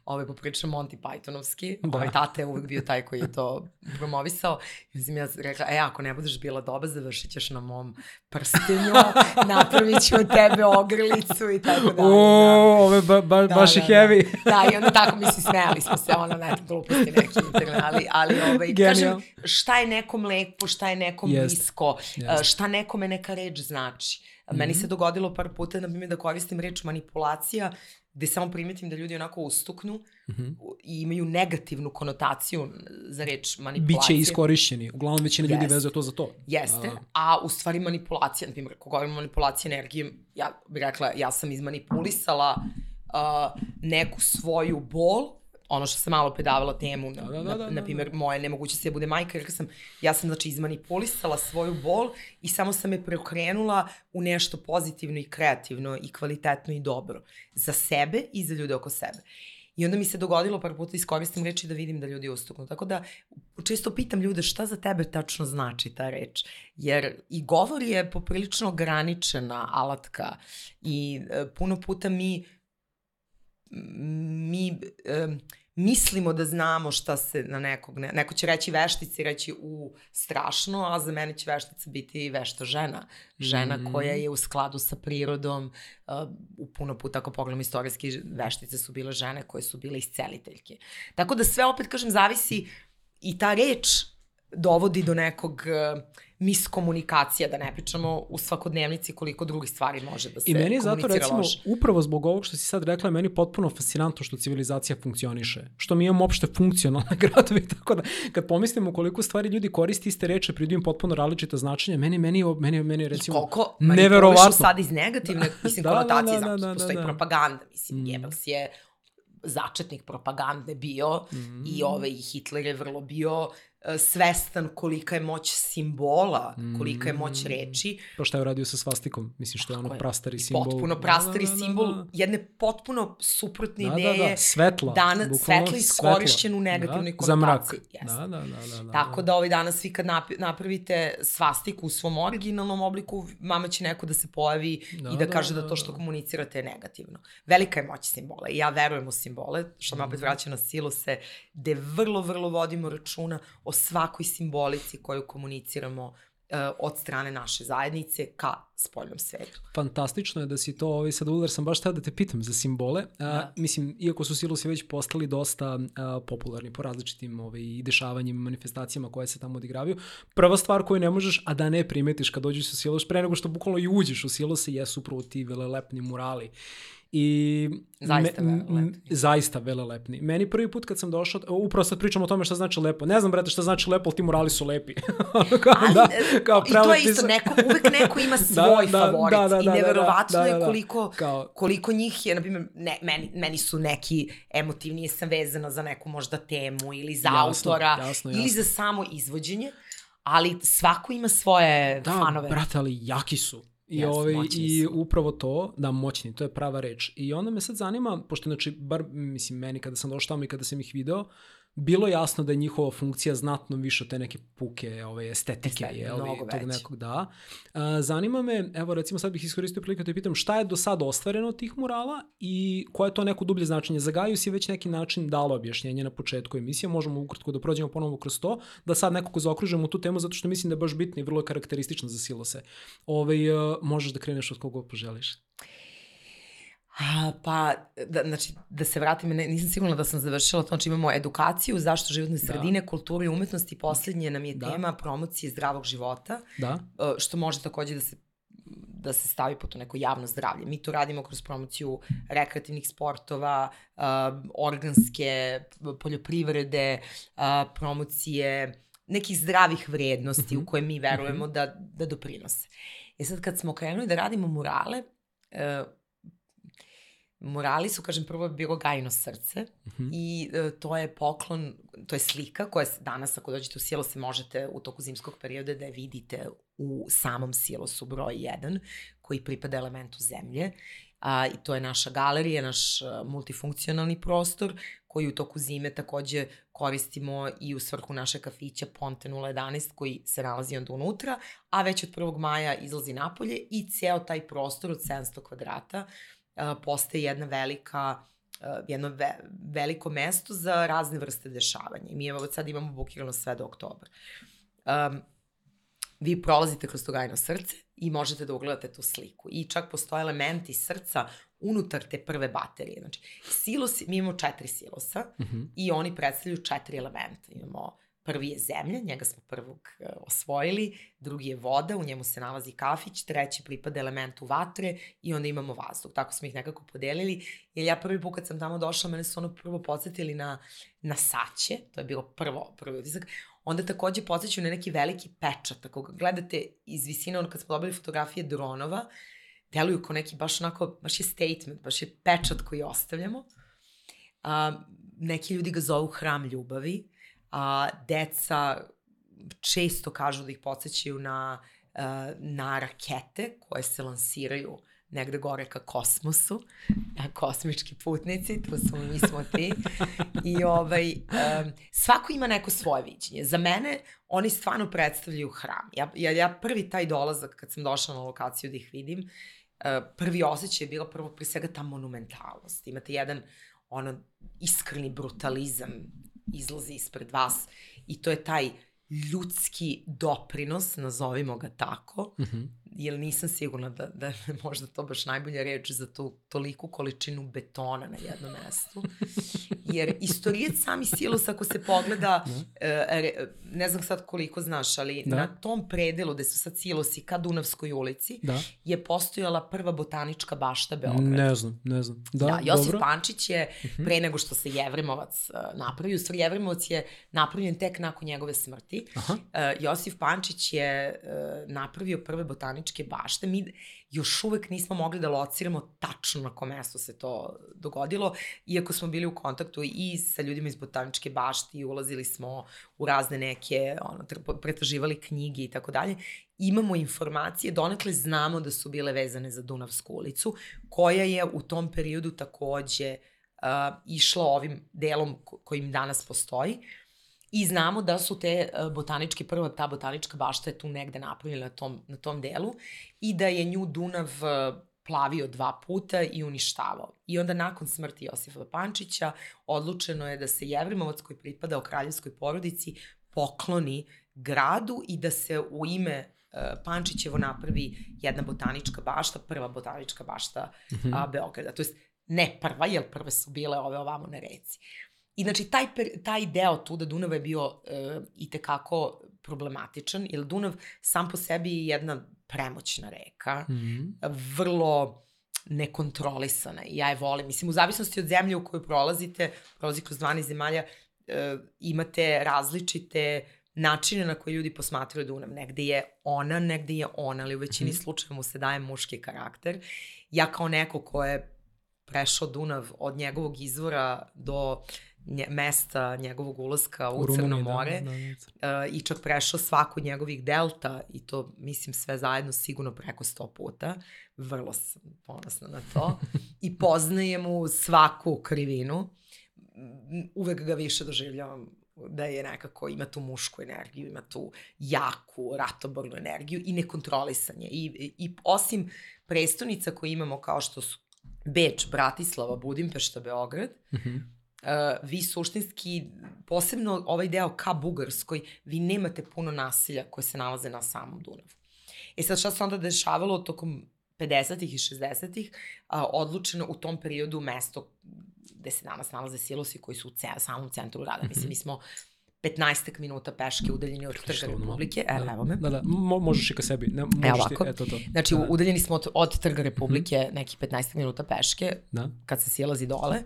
ovaj, popričam Monty Pythonovski, Da. da. ovaj tata je uvek bio taj koji je to promovisao. I sam ja rekla, e, ako ne budeš bila doba, završit ćeš na mom prstenju, (laughs) napravit ću od tebe ogrlicu i tako dalje. O, ove ba, ba, Da, baš je da, heavy. Da. da, i onda tako, mislim, smeli smo se, ono, ne, gluposti neki internet, ali, ali ovaj, Genijal. kažem, šta je nekom lepo, šta je nekom Jest. blisko, Jest. uh, šta nekome neka reč znači. Meni Mhm. se dogodilo par puta, na primjer, da koristim reč manipulacija, gde samo primetim da ljudi onako ustuknu Mhm. i imaju negativnu konotaciju za reč manipulacija. Biće iskorišćeni. Uglavnom većina ljudi vezuje to za to. Jeste, A, a u stvari manipulacija, na primjer, ako govorimo o manipulaciji energijom, ja bih rekla, ja sam izmanipulisala uh, neku svoju bol, ono što sam malo predavala temu, Da, da, da, na, da, na da. primjer, moje nemogućnosti da bude majka, rekla sam, ja sam znači izmanipulisala svoju bol i samo sam je preokrenula u nešto pozitivno i kreativno i kvalitetno i dobro za sebe i za ljude oko sebe. I onda mi se dogodilo par puta iskoristim reči da vidim da ljudi ustuknu. Tako da često pitam ljude šta za tebe tačno znači ta reč. Jer i govor je poprilično ograničena alatka i e, puno puta mi mi e, mislimo da znamo šta se na nekog, ne, neko će reći veštica i reći u strašno, a za mene će veštica biti vešta žena. Žena Mhm. koja je u skladu sa prirodom, uh, u puno puta ako pogledamo istorijski, veštice su bile žene koje su bile isceliteljke. Tako da sve opet, kažem, zavisi i ta reč dovodi do nekog uh, miskomunikacija, da ne pričamo u svakodnevnici koliko drugih stvari može da se I meni je zato recimo, loše. upravo zbog ovog što si sad rekla, meni potpuno fascinantno što civilizacija funkcioniše. Što mi imamo opšte funkcionalne (laughs) gradovi, tako da kad pomislimo koliko stvari ljudi koristi iste reče, pridu im potpuno različita značenja, meni, meni, meni, meni je I recimo... koliko neverovatno. sad iz negativne, (laughs) mislim, Da, da, konotacije, da, da, zato da, postoji da. propaganda, mislim, Mm. Goebbels je začetnik propagande bio Mm. i ovaj Hitler je vrlo bio svestan kolika je moć simbola, kolika je moć Mm. reči, Pa šta je uradio sa svastikom? Misliš što je ono prastari simbol? potpuno prastari Da, da, da, simbol da. jedne potpuno suprotne Da, da, ideje, da, svetla. dana, svetla iskorišćen u negativnoj da, za mrak. konotaciji. Da, da, da, da, da. Tako da ovaj danas vi kad napravite svastiku u svom originalnom obliku, vama će neko da se pojavi Da, i da da, kaže da, da, to što da. komunicirate je negativno. Velika je moć simbola i ja verujem u simbole, što me Mhm. opet vraća na silose, gde vrlo, vrlo vodimo računa o svakoj simbolici koju komuniciramo e, od strane naše zajednice ka spoljnom svetu. Fantastično je da si to, ovaj, sad Uller sam baš tada da te pitam za simbole. A, Da. mislim, iako su silosi već postali dosta a, popularni po različitim ovaj, dešavanjima, manifestacijama koje se tamo odigravaju, prva stvar koju ne možeš, a da ne primetiš kad dođeš u silos, pre nego što bukvalno i uđeš u silose, jesu upravo ti velelepni murali. I Zaista me, velelepni. Zaista velelepni. Meni prvi put kad sam došao, upravo sad pričam o tome šta znači lepo. Ne znam, brate, šta znači lepo, ali ti murali su lepi. (laughs) kao, Ali, da, kao I to je isto, neko, uvek neko ima (laughs) svoj da, favorit da, da, da, i neverovatno da, da, da, da, je koliko, kao... koliko njih je, na primjer, ne, meni, meni su neki emotivnije sam vezana za neku možda temu ili za jasno, autora jasno, jasno. ili za samo izvođenje, ali svako ima svoje da, fanove. Da, brate, ali jaki su. I, yes, ovaj, I upravo to, da, moćni, to je prava reč. I onda me sad zanima, pošto, znači, bar, mislim, meni kada sam došao tamo i kada sam ih video, bilo jasno da je njihova funkcija znatno više od te neke puke ove, estetike, Estet, je, ali, tog nekog da. A, zanima me, evo recimo sad bih iskoristio priliku da te pitam šta je do sada ostvareno od tih murala i koje je to neko dublje značenje. Za Gaju si već neki način dalo objašnjenje na početku emisije, možemo ukratko da prođemo ponovo kroz to, da sad nekako zaokružemo tu temu zato što mislim da je baš bitno i vrlo je karakteristično za silose. Ove, ovaj, možeš da kreneš od koga poželiš. A, pa, da, znači, da se vratim, ne, nisam sigurna da sam završila to, znači imamo edukaciju, zašto životne da. sredine, da. kulturu i umetnosti, poslednje nam je da. tema promocije zdravog života, da. što može takođe da se da se stavi po to neko javno zdravlje. Mi to radimo kroz promociju rekreativnih sportova, uh, organske poljoprivrede, uh, promocije nekih zdravih vrednosti u mhm. koje mi verujemo mhm. -huh. da, da doprinose. E sad kad smo krenuli da radimo murale, uh, Morali su, kažem, prvo bilo gajno srce uh mhm. -huh. i e, to je poklon, to je slika koja se danas, ako dođete u silo, se možete u toku zimskog perioda da je vidite u samom silosu broj 1, koji pripada elementu zemlje. A, I to je naša galerija, naš e, multifunkcionalni prostor, koji u toku zime takođe koristimo i u svrhu naše kafića Ponte 011 koji se nalazi onda unutra, a već od 1. maja izlazi napolje i ceo taj prostor od 700 kvadrata postaje jedna velika jedno ve, veliko mesto za razne vrste dešavanja. I mi evo sad imamo bukirano sve do oktobra. Um, vi prolazite kroz to gajno srce i možete da ugledate tu sliku. I čak postoje elementi srca unutar te prve baterije. Znači, silosi, mi imamo četiri silosa uh mhm. -huh. i oni predstavljaju četiri elementa. Imamo Prvi je zemlja, njega smo prvog e, osvojili, drugi je voda, u njemu se nalazi kafić, treći pripada elementu vatre i onda imamo vazduh. Tako smo ih nekako podelili, jer ja prvi put kad sam tamo došla, mene su ono prvo podsjetili na, na saće, to je bilo prvo, prvi utisak, onda takođe podsjećaju na neki veliki pečat. Ako gledate iz visine, ono kad smo dobili fotografije dronova, deluju kao neki baš onako, baš je statement, baš je pečat koji ostavljamo. A, neki ljudi ga zovu hram ljubavi, a, deca često kažu da ih podsjećaju na, a, na rakete koje se lansiraju negde gore ka kosmosu, a kosmički putnici, to smo mi smo ti. I ovaj, um, svako ima neko svoje viđenje. Za mene oni stvarno predstavljaju hram. Ja, ja, ja prvi taj dolazak kad sam došla na lokaciju da ih vidim, uh, prvi osjećaj je bilo prvo pri svega ta monumentalnost. Imate jedan ono iskreni brutalizam izlazi ispred vas i to je taj ljudski doprinos, nazovimo ga tako, mm -hmm jer nisam sigurna da, da je (laughs) možda to baš najbolja reč za tu toliku količinu betona na jednom mestu. Jer istorijec sami silos, ako se pogleda, uh, ne znam sad koliko znaš, ali da. na tom predelu gde su sad silosi ka Dunavskoj ulici da. je postojala prva botanička bašta Beograda. Ne znam, ne znam. Da, da Josif dobro. Pančić je, mhm. pre nego što se Jevrimovac uh, napravio, u stvari Jevrimovac je napravljen tek nakon njegove smrti. Aha. Uh, Josif Pančić je napravio prve botaničke botaničke bašte. Mi još uvek nismo mogli da lociramo tačno na kom mestu se to dogodilo, iako smo bili u kontaktu i sa ljudima iz botaničke bašte i ulazili smo u razne neke, ono, pretraživali knjige i tako dalje. Imamo informacije, donekle znamo da su bile vezane za Dunavsku ulicu, koja je u tom periodu takođe uh, išla ovim delom kojim danas postoji. I znamo da su te e, botaničke, prva ta botanička bašta je tu negde napravljena na tom, na tom delu i da je nju Dunav e, plavio dva puta i uništavao. I onda nakon smrti Josifa Pančića odlučeno je da se Jevrimovac koji pripada o kraljevskoj porodici pokloni gradu i da se u ime e, Pančićevo napravi jedna botanička bašta, prva botanička bašta mm -hmm. a, Beograda. To jest ne prva, jer prve su bile ove ovamo na reci. I znači taj, taj deo tu da Dunav je bio uh, i tekako problematičan, jer Dunav sam po sebi je jedna premoćna reka, mm -hmm. vrlo nekontrolisana i ja je volim. Mislim, u zavisnosti od zemlje u kojoj prolazite, prolazi kroz 12 zemalja, e, imate različite načine na koje ljudi posmatraju Dunav. Negde je ona, negde je ona, ali u većini mm. slučajeva mu se daje muški karakter. Ja kao neko ko je prešao Dunav od njegovog izvora do nje, mesta njegovog ulaska u, u Crno da, more da, da, uh, i čak prešao svaku njegovih delta i to mislim sve zajedno sigurno preko sto puta. Vrlo sam ponosna na to. (laughs) I poznajem mu svaku krivinu. Uvek ga više doživljavam da je nekako, ima tu mušku energiju, ima tu jaku, ratobornu energiju i nekontrolisanje. I, i osim prestonica koje imamo kao što su Beč, Bratislava, Budimpešta, Beograd, mm -hmm. Uh, vi suštinski, posebno ovaj deo ka Bugarskoj, vi nemate puno nasilja koje se nalaze na samom Dunavu. E sad šta se onda dešavalo tokom 50-ih i 60-ih, uh, odlučeno u tom periodu mesto gde se danas nalaze silosi koji su u ce, samom centru grada. Mislim, mhm. mi smo 15 minuta peške udaljeni od Trga Republike. E, da. evo me. Da, da, Mo, možeš i ka sebi. Ne, možeš Evo ovako. Ti, eto to. Znači, da. udaljeni smo od, od Trga Republike mm -hmm. nekih 15 minuta peške, da. kad se silazi dole.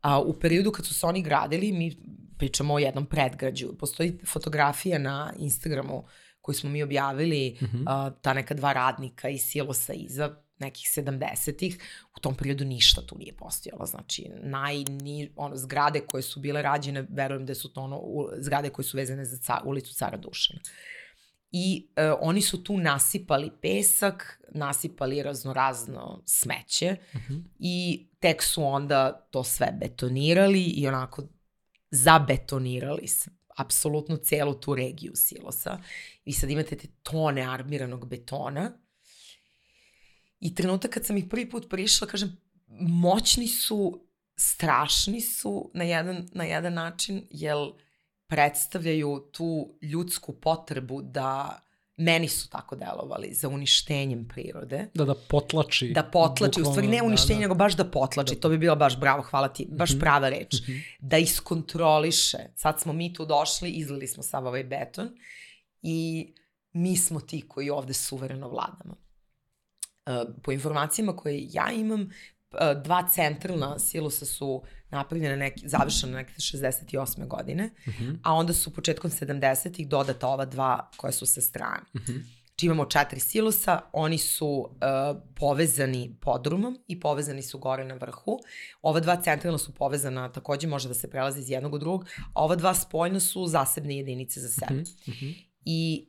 A, u periodu kad su se oni gradili, mi pričamo o jednom predgrađu. Postoji fotografija na Instagramu koju smo mi objavili, mm -hmm. a, ta neka dva radnika iz silosa iza, nekih 70-ih, u tom periodu ništa tu nije postojalo. Znači, najni, ono, zgrade koje su bile rađene, verujem da su to ono, u, zgrade koje su vezane za ca, ulicu Cara Dušana. I e, oni su tu nasipali pesak, nasipali raznorazno smeće uh mhm. -huh. i tek su onda to sve betonirali i onako zabetonirali se apsolutno celu tu regiju silosa. Vi sad imate te tone armiranog betona I trenutak kad sam ih prvi put prišla, kažem, moćni su, strašni su na jedan, na jedan način, jer predstavljaju tu ljudsku potrebu da meni su tako delovali za uništenjem prirode. Da, da potlači. Da potlači, bukvalno, u stvari ne uništenje, da, da. nego baš da potlači, da. to bi bilo baš bravo, hvala ti, baš mm -hmm. prava reč. Mm -hmm. Da iskontroliše. Sad smo mi tu došli, izlili smo sav ovaj beton i mi smo ti koji ovde suvereno vladamo. Eh, po informacijama koje ja imam, eh, dva centralna silosa su napravljene neki, završene neke 68. godine, uh mhm. -huh. a onda su početkom 70-ih dodata ova dva koja su sa strane. Uh -huh. Či imamo četiri silosa, oni su uh, povezani podrumom i povezani su gore na vrhu. Ova dva centralna su povezana, takođe može da se prelazi iz jednog u drugog, a ova dva spoljna su zasebne jedinice za sebe. Uh -huh. Uh -huh. I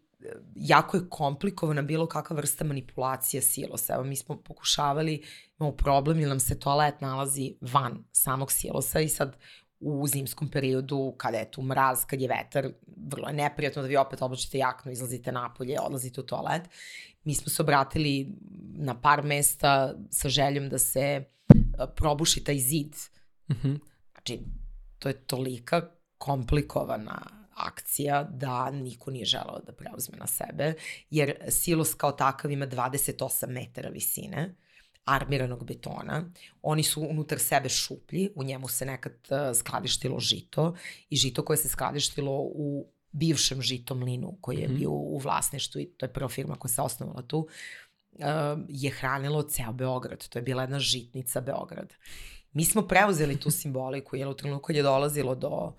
jako je komplikovana bilo kakva vrsta manipulacije silosa. Evo, mi smo pokušavali, imamo problem ili nam se toalet nalazi van samog silosa i sad u zimskom periodu, kada je tu mraz, kad je vetar, vrlo je neprijatno da vi opet oblačite jaknu, izlazite napolje, odlazite u toalet. Mi smo se obratili na par mesta sa željom da se e, probuši taj zid. Mm -hmm. Znači, to je tolika komplikovana akcija da niko nije želao da preuzme na sebe, jer silos kao takav ima 28 metara visine, armiranog betona. Oni su unutar sebe šuplji, u njemu se nekad uh, skladištilo žito i žito koje se skladištilo u bivšem žitom linu koji je mm -hmm. bio u vlasništvu i to je prva firma koja se osnovala tu, uh, je hranilo ceo Beograd. To je bila jedna žitnica Beograda. Mi smo preuzeli tu (laughs) simboliku, jer u trenutku kad je dolazilo do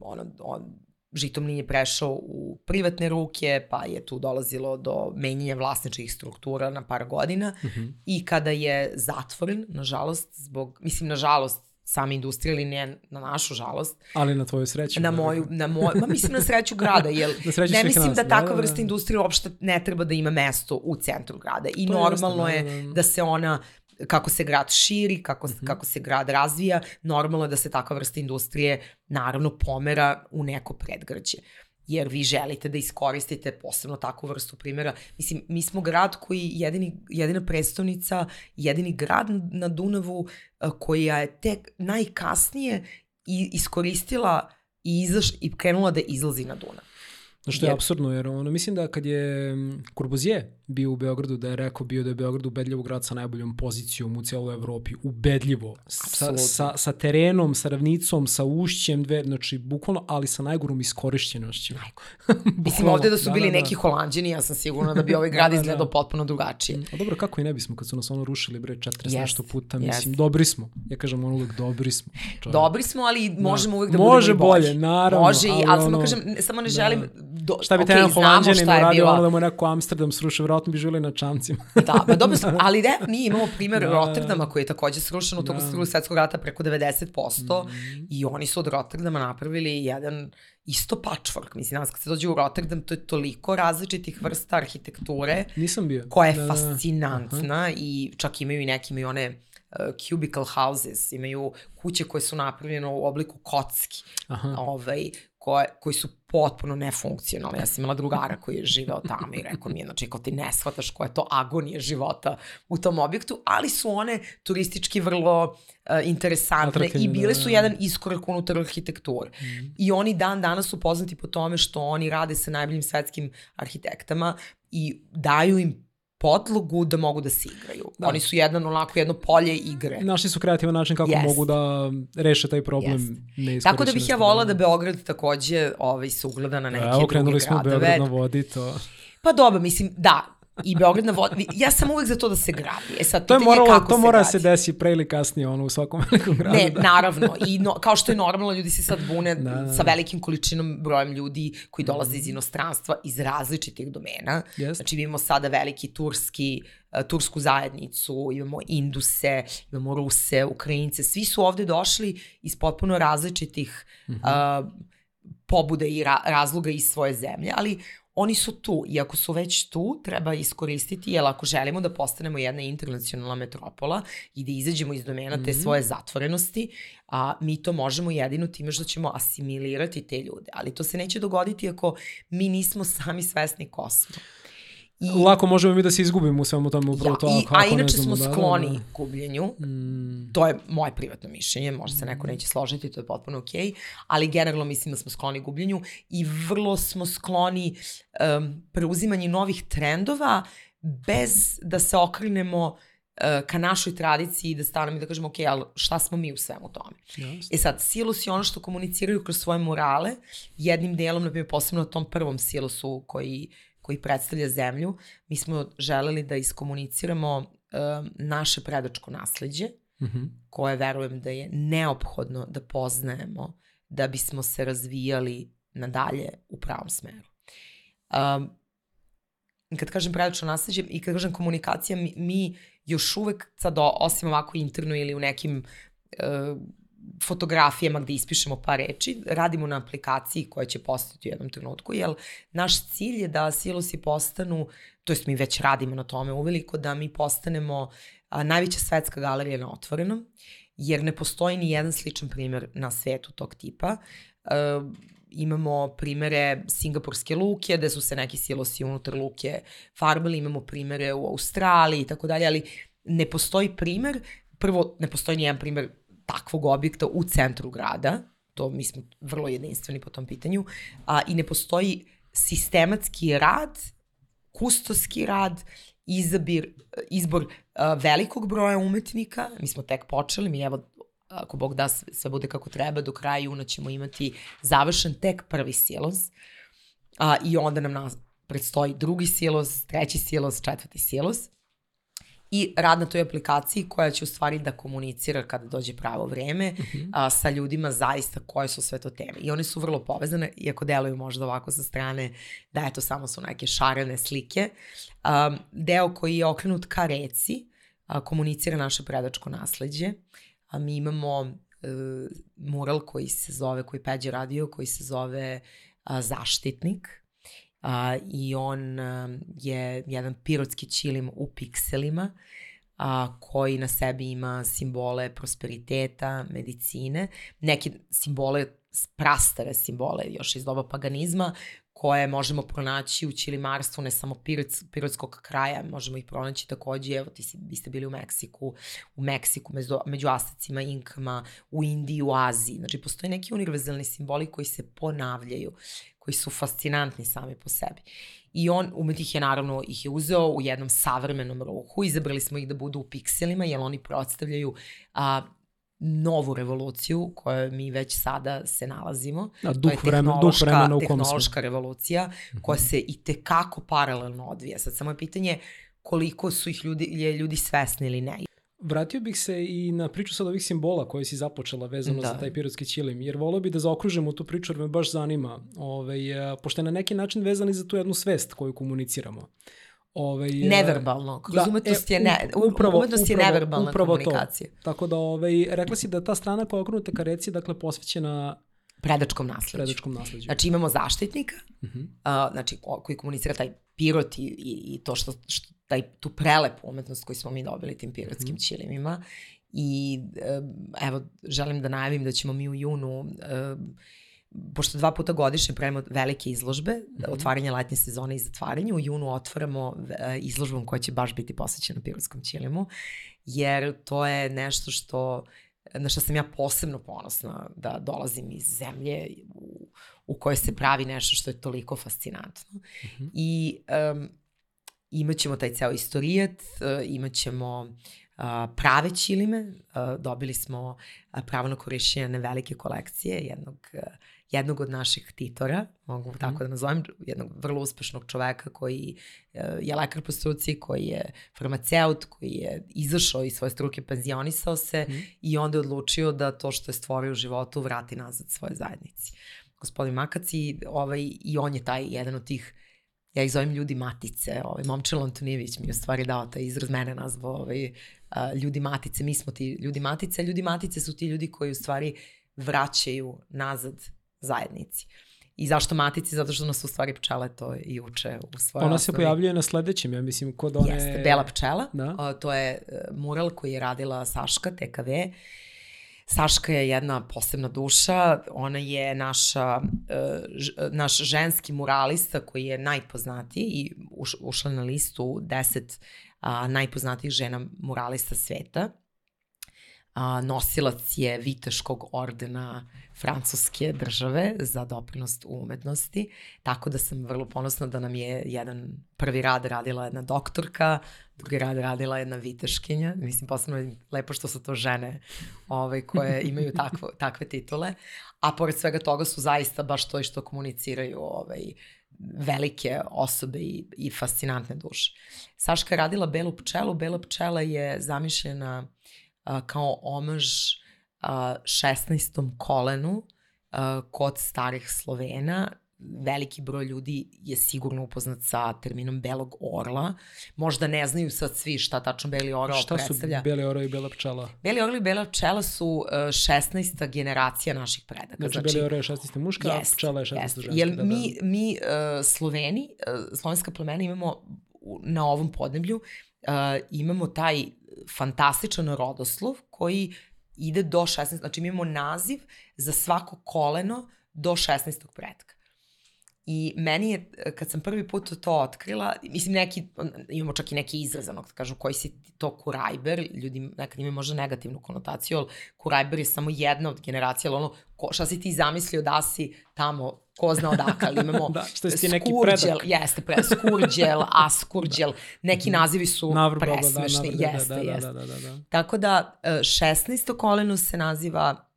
ono, on, Žitomlin je prešao u privatne ruke, pa je tu dolazilo do menjanja vlasničkih struktura na par godina mm -hmm. i kada je zatvoren, nažalost, zbog, mislim, nažalost, same industrije ili ne na našu žalost. Ali na tvoju sreću. Na moju, na moj, ma mislim na sreću grada, jer (laughs) ne mislim nas, da, da takva da, da, vrsta industrije uopšte ne treba da ima mesto u centru grada. I to normalno je, da, da, da. da se ona kako se grad širi, kako, mm -hmm. kako se grad razvija, normalno je da se takva vrsta industrije naravno pomera u neko predgrađe jer vi želite da iskoristite posebno takvu vrstu primjera. Mislim, mi smo grad koji jedini, jedina predstavnica, jedini grad na Dunavu koja je tek najkasnije iskoristila i, izaš, i krenula da izlazi na Dunav. Što je absurdno, jer ono, mislim da kad je Courvoisier bio u Beogradu, da je rekao bio da je Beograd ubedljivo grad sa najboljom pozicijom u cijeloj Evropi, ubedljivo, sa, sa, sa terenom, sa ravnicom, sa ušćem, dve, znači bukvalno, ali sa najgorom iskorišćenošću. mislim (laughs) ovde da su da, bili da, da. neki holandjani, ja sam sigurna da bi (laughs) ovaj grad da, da, izgledao da. potpuno drugačije. A dobro, kako i ne bismo kad su nas ono rušili bre 40 yes, nešto puta, mislim, yes. dobri smo. Ja kažem ono uvek dobri smo. (laughs) Čovjek. Dobri smo, ali možemo uvek da Može budemo bolje, bolje, naravno. Može, ali, ali samo kažem, samo ne želim do, šta bi okay, taj holandjanin uradio ono da mu neko Amsterdam srušio, vjerojatno bi živjeli na čamcima. (laughs) da, pa dobro, (laughs) ali ne, mi imamo primjer da, Rotterdama koji je takođe srušen u toku da. svetskog rata preko 90% mm. i oni su od Rotterdama napravili jedan isto patchwork. Mislim, danas kad se dođe u Rotterdam, to je toliko različitih vrsta arhitekture. Nisam bio. Koja je da, da, da. fascinantna da. i čak imaju i neki, imaju one uh, cubicle houses, imaju kuće koje su napravljene u obliku kocki, Aha. ovaj, koje, koji su potpuno nefunkcionalni. Ja sam imala drugara koji je živeo tamo i rekao mi je, znači, ako ti ne shvataš koja je to agonija života u tom objektu, ali su one turistički vrlo uh, interesantne i bile su da, da. jedan iskorak unutar arhitekture. Mm. I oni dan danas su poznati po tome što oni rade sa najboljim svetskim arhitektama i daju im podlogu da mogu da se igraju. Da. Oni su jedan onako jedno polje igre. Našli su kreativan način kako yes. mogu da reše taj problem yes. Tako da bih ja volila da Beograd takođe ovaj, se ugleda na neke Evo, druge gradove. Evo, krenuli smo Beograd na vodi, to... Pa dobro, mislim, da, i Beograd na vodi. Ja sam uvek za to da se gradi. E sad, to je moralo, to mora se, se desi pre ili kasnije ono u svakom (laughs) velikom gradu. Ne, naravno. I no, kao što je normalno, ljudi se sad bune da, da. sa velikim količinom brojem ljudi koji dolaze iz inostranstva iz različitih domena. Yes. Znači imamo sada veliki turski uh, tursku zajednicu, imamo Induse, imamo Ruse, Ukrajince, svi su ovde došli iz potpuno različitih mm -hmm. uh, pobude i ra razloga iz svoje zemlje, ali oni su tu i ako su već tu, treba iskoristiti, jer ako želimo da postanemo jedna internacionalna metropola i da izađemo iz domena te mm -hmm. svoje zatvorenosti, a mi to možemo jedino time što ćemo asimilirati te ljude. Ali to se neće dogoditi ako mi nismo sami svesni ko smo. I, Lako možemo mi da se izgubimo u svemu tome upravo ja, to. Ako, a inače smo da, skloni da, da. gubljenju. Mm. To je moje privatno mišljenje, možda se neko neće složiti, to je potpuno okej, okay, ali generalno mislim da smo skloni gubljenju i vrlo smo skloni um, preuzimanju novih trendova bez da se okrenemo uh, ka našoj tradiciji da stanemo i da kažemo, ok, ali šta smo mi u svemu tome? Yes. E sad, silos je ono što komuniciraju kroz svoje morale, jednim delom, na primjer, posebno na tom prvom silosu koji koji predstavlja zemlju, mi smo želeli da iskomuniciramo uh, naše predačko nasledđe, mm -hmm. koje verujem da je neophodno da poznajemo da bismo se razvijali nadalje u pravom smeru. Um, kad kažem predačno nasledđe i kad kažem komunikacija, mi, mi još uvek, sad osim ovako interno ili u nekim uh, fotografijama gde ispišemo par reči, radimo na aplikaciji koja će postati u jednom trenutku, jer naš cilj je da silosi postanu, to jest mi već radimo na tome uveliko, da mi postanemo a, najveća svetska galerija na otvorenom, jer ne postoji ni jedan sličan primer na svetu tog tipa. A, imamo primere Singapurske luke, gde su se neki silosi unutar luke farbali, imamo primere u Australiji i tako dalje, ali ne postoji primer, prvo ne postoji nijedan primer takvog objekta u centru grada, to mi smo vrlo jedinstveni po tom pitanju, a, i ne postoji sistematski rad, kustoski rad, izabir, izbor a, velikog broja umetnika, mi smo tek počeli, mi evo ako Bog da sve bude kako treba, do kraja juna ćemo imati završen tek prvi silos a, i onda nam nas predstoji drugi silos, treći silos, četvrti silos i rad na toj aplikaciji koja će u stvari da komunicira kada dođe pravo vreme uh mhm. -huh. a, sa ljudima zaista koje su sve to teme. I one su vrlo povezane, iako deluju možda ovako sa strane da eto samo su neke šarene slike. A, deo koji je okrenut ka reci a, komunicira naše predačko nasledđe. A, mi imamo e, mural koji se zove, koji Peđe radio, koji se zove a, Zaštitnik a, i on a, je jedan pirotski čilim u pikselima a, koji na sebi ima simbole prosperiteta, medicine, neke simbole prastare simbole još iz doba paganizma koje možemo pronaći u Čilimarstvu, ne samo Piroc, Pirotskog kraja, možemo ih pronaći takođe, evo ti si, vi ste bili u Meksiku, u Meksiku među, među Astacima, Inkama, u Indiji, u Aziji. Znači, postoje neki univerzalni simboli koji se ponavljaju, koji su fascinantni sami po sebi. I on, umetnik je naravno ih je uzeo u jednom savremenom ruhu, izabrali smo ih da budu u pikselima, jer oni predstavljaju a, novu revoluciju kojoj mi već sada se nalazimo. A, duh, to je vremena, duh vremena u kom tehnološka revolucija -hmm. koja se i tekako paralelno odvija. Sad samo je pitanje koliko su ih ljudi, je ljudi svesni ili ne. Vratio bih se i na priču sad ovih simbola koje si započela vezano da. za taj pirotski ćilim, jer volio bih da zaokružemo tu priču jer me baš zanima, ovaj, pošto je na neki način vezani za tu jednu svest koju komuniciramo. Ovaj, neverbalno. Kroz da, umetnost, je, ne, upravo, umetnost upravo, je neverbalna upravo komunikacija. To. Tako da, ovaj, rekla si da ta strana koja je okrenuta ka reci, dakle, posvećena predačkom nasleđu. Predačkom nasleđu. Znači imamo zaštitnika, uh -huh. uh, znači koji komunicira taj pirot i, i, i to što, što taj, tu prelepu umetnost koju smo mi dobili tim pirotskim uh -huh. čilimima. I evo, želim da najavim da ćemo mi u junu pošto dva puta godišnje pravimo velike izložbe, mm -hmm. otvaranje letnje sezone i zatvaranje, u junu otvaramo e, izložbom koja će baš biti posvećena pirotskom ćilimu, jer to je nešto što na što sam ja posebno ponosna da dolazim iz zemlje u, u kojoj se pravi nešto što je toliko fascinantno. Mm -hmm. I um, imaćemo taj ceo istorijat, uh, imaćemo uh, prave ćilime, uh, dobili smo uh, pravo na korišćenje velike kolekcije jednog uh, jednog od naših titora, mogu mm. tako da nazovem, jednog vrlo uspešnog čoveka koji e, je lekar po struci, koji je farmaceut, koji je izašao iz svoje struke, penzionisao se mm. i onda je odlučio da to što je stvorio u životu vrati nazad svoje zajednici. Gospodin Makac i, ovaj, i on je taj jedan od tih ja ih zovem ljudi matice, ovaj, Momčilo Antonijević mi je u stvari dao taj izraz, mene nazvao ovaj, ljudi matice, mi smo ti ljudi matice, ljudi matice su ti ljudi koji u stvari vraćaju nazad zajednici. I zašto matici? Zato što nas u stvari pčele to i uče u svojoj Ona se pojavljuje na sledećem, ja mislim, kod one... Jeste, Bela pčela. Da. O, to je e, mural koji je radila Saška, TKV. Saška je jedna posebna duša, ona je naša, e, naš ženski muralista koji je najpoznatiji i ušla na listu 10 najpoznatijih žena muralista sveta a, nosilac je Viteškog ordena Francuske države za doprinost u umetnosti, tako da sam vrlo ponosna da nam je jedan prvi rad radila jedna doktorka, drugi rad radila jedna viteškinja. Mislim, posebno je lepo što su to žene ovaj, koje (laughs) imaju takvo, takve titule. A pored svega toga su zaista baš to i što komuniciraju ovaj, velike osobe i, i fascinantne duše. Saška je radila Belu pčelu. Bela pčela je zamišljena a, kao omaž a, 16. kolenu a, kod starih Slovena. Veliki broj ljudi je sigurno upoznat sa terminom belog orla. Možda ne znaju sad svi šta tačno beli orao šta predstavlja. Šta su beli orao i bela pčela? Beli orao i bela pčela su uh, 16. generacija naših predaka. Znači, znači beli orao je 16. muška, jest, a pčela je 16. Jest. ženska. Jer da, mi, da. mi uh, Sloveni, uh, slovenska plemena imamo na ovom podneblju, uh, imamo taj fantastičan rodoslov koji ide do 16, znači mi imamo naziv za svako koleno do 16. predka. I meni je, kad sam prvi put to otkrila, mislim neki, imamo čak i neki izraz, ono, kažu koji si to kurajber, ljudi nekad imaju možda negativnu konotaciju, ali kurajber je samo jedna od generacija, ali ono, ko, šta si ti zamislio da si tamo, ko zna odakle, ali (laughs) imamo da, što si neki predak. jeste, pre, skurđel, (laughs) askurđel, neki da. nazivi su presmešni, da, jeste, da, da, jeste. Da, da, da, da. Tako da, 16. E, koleno se naziva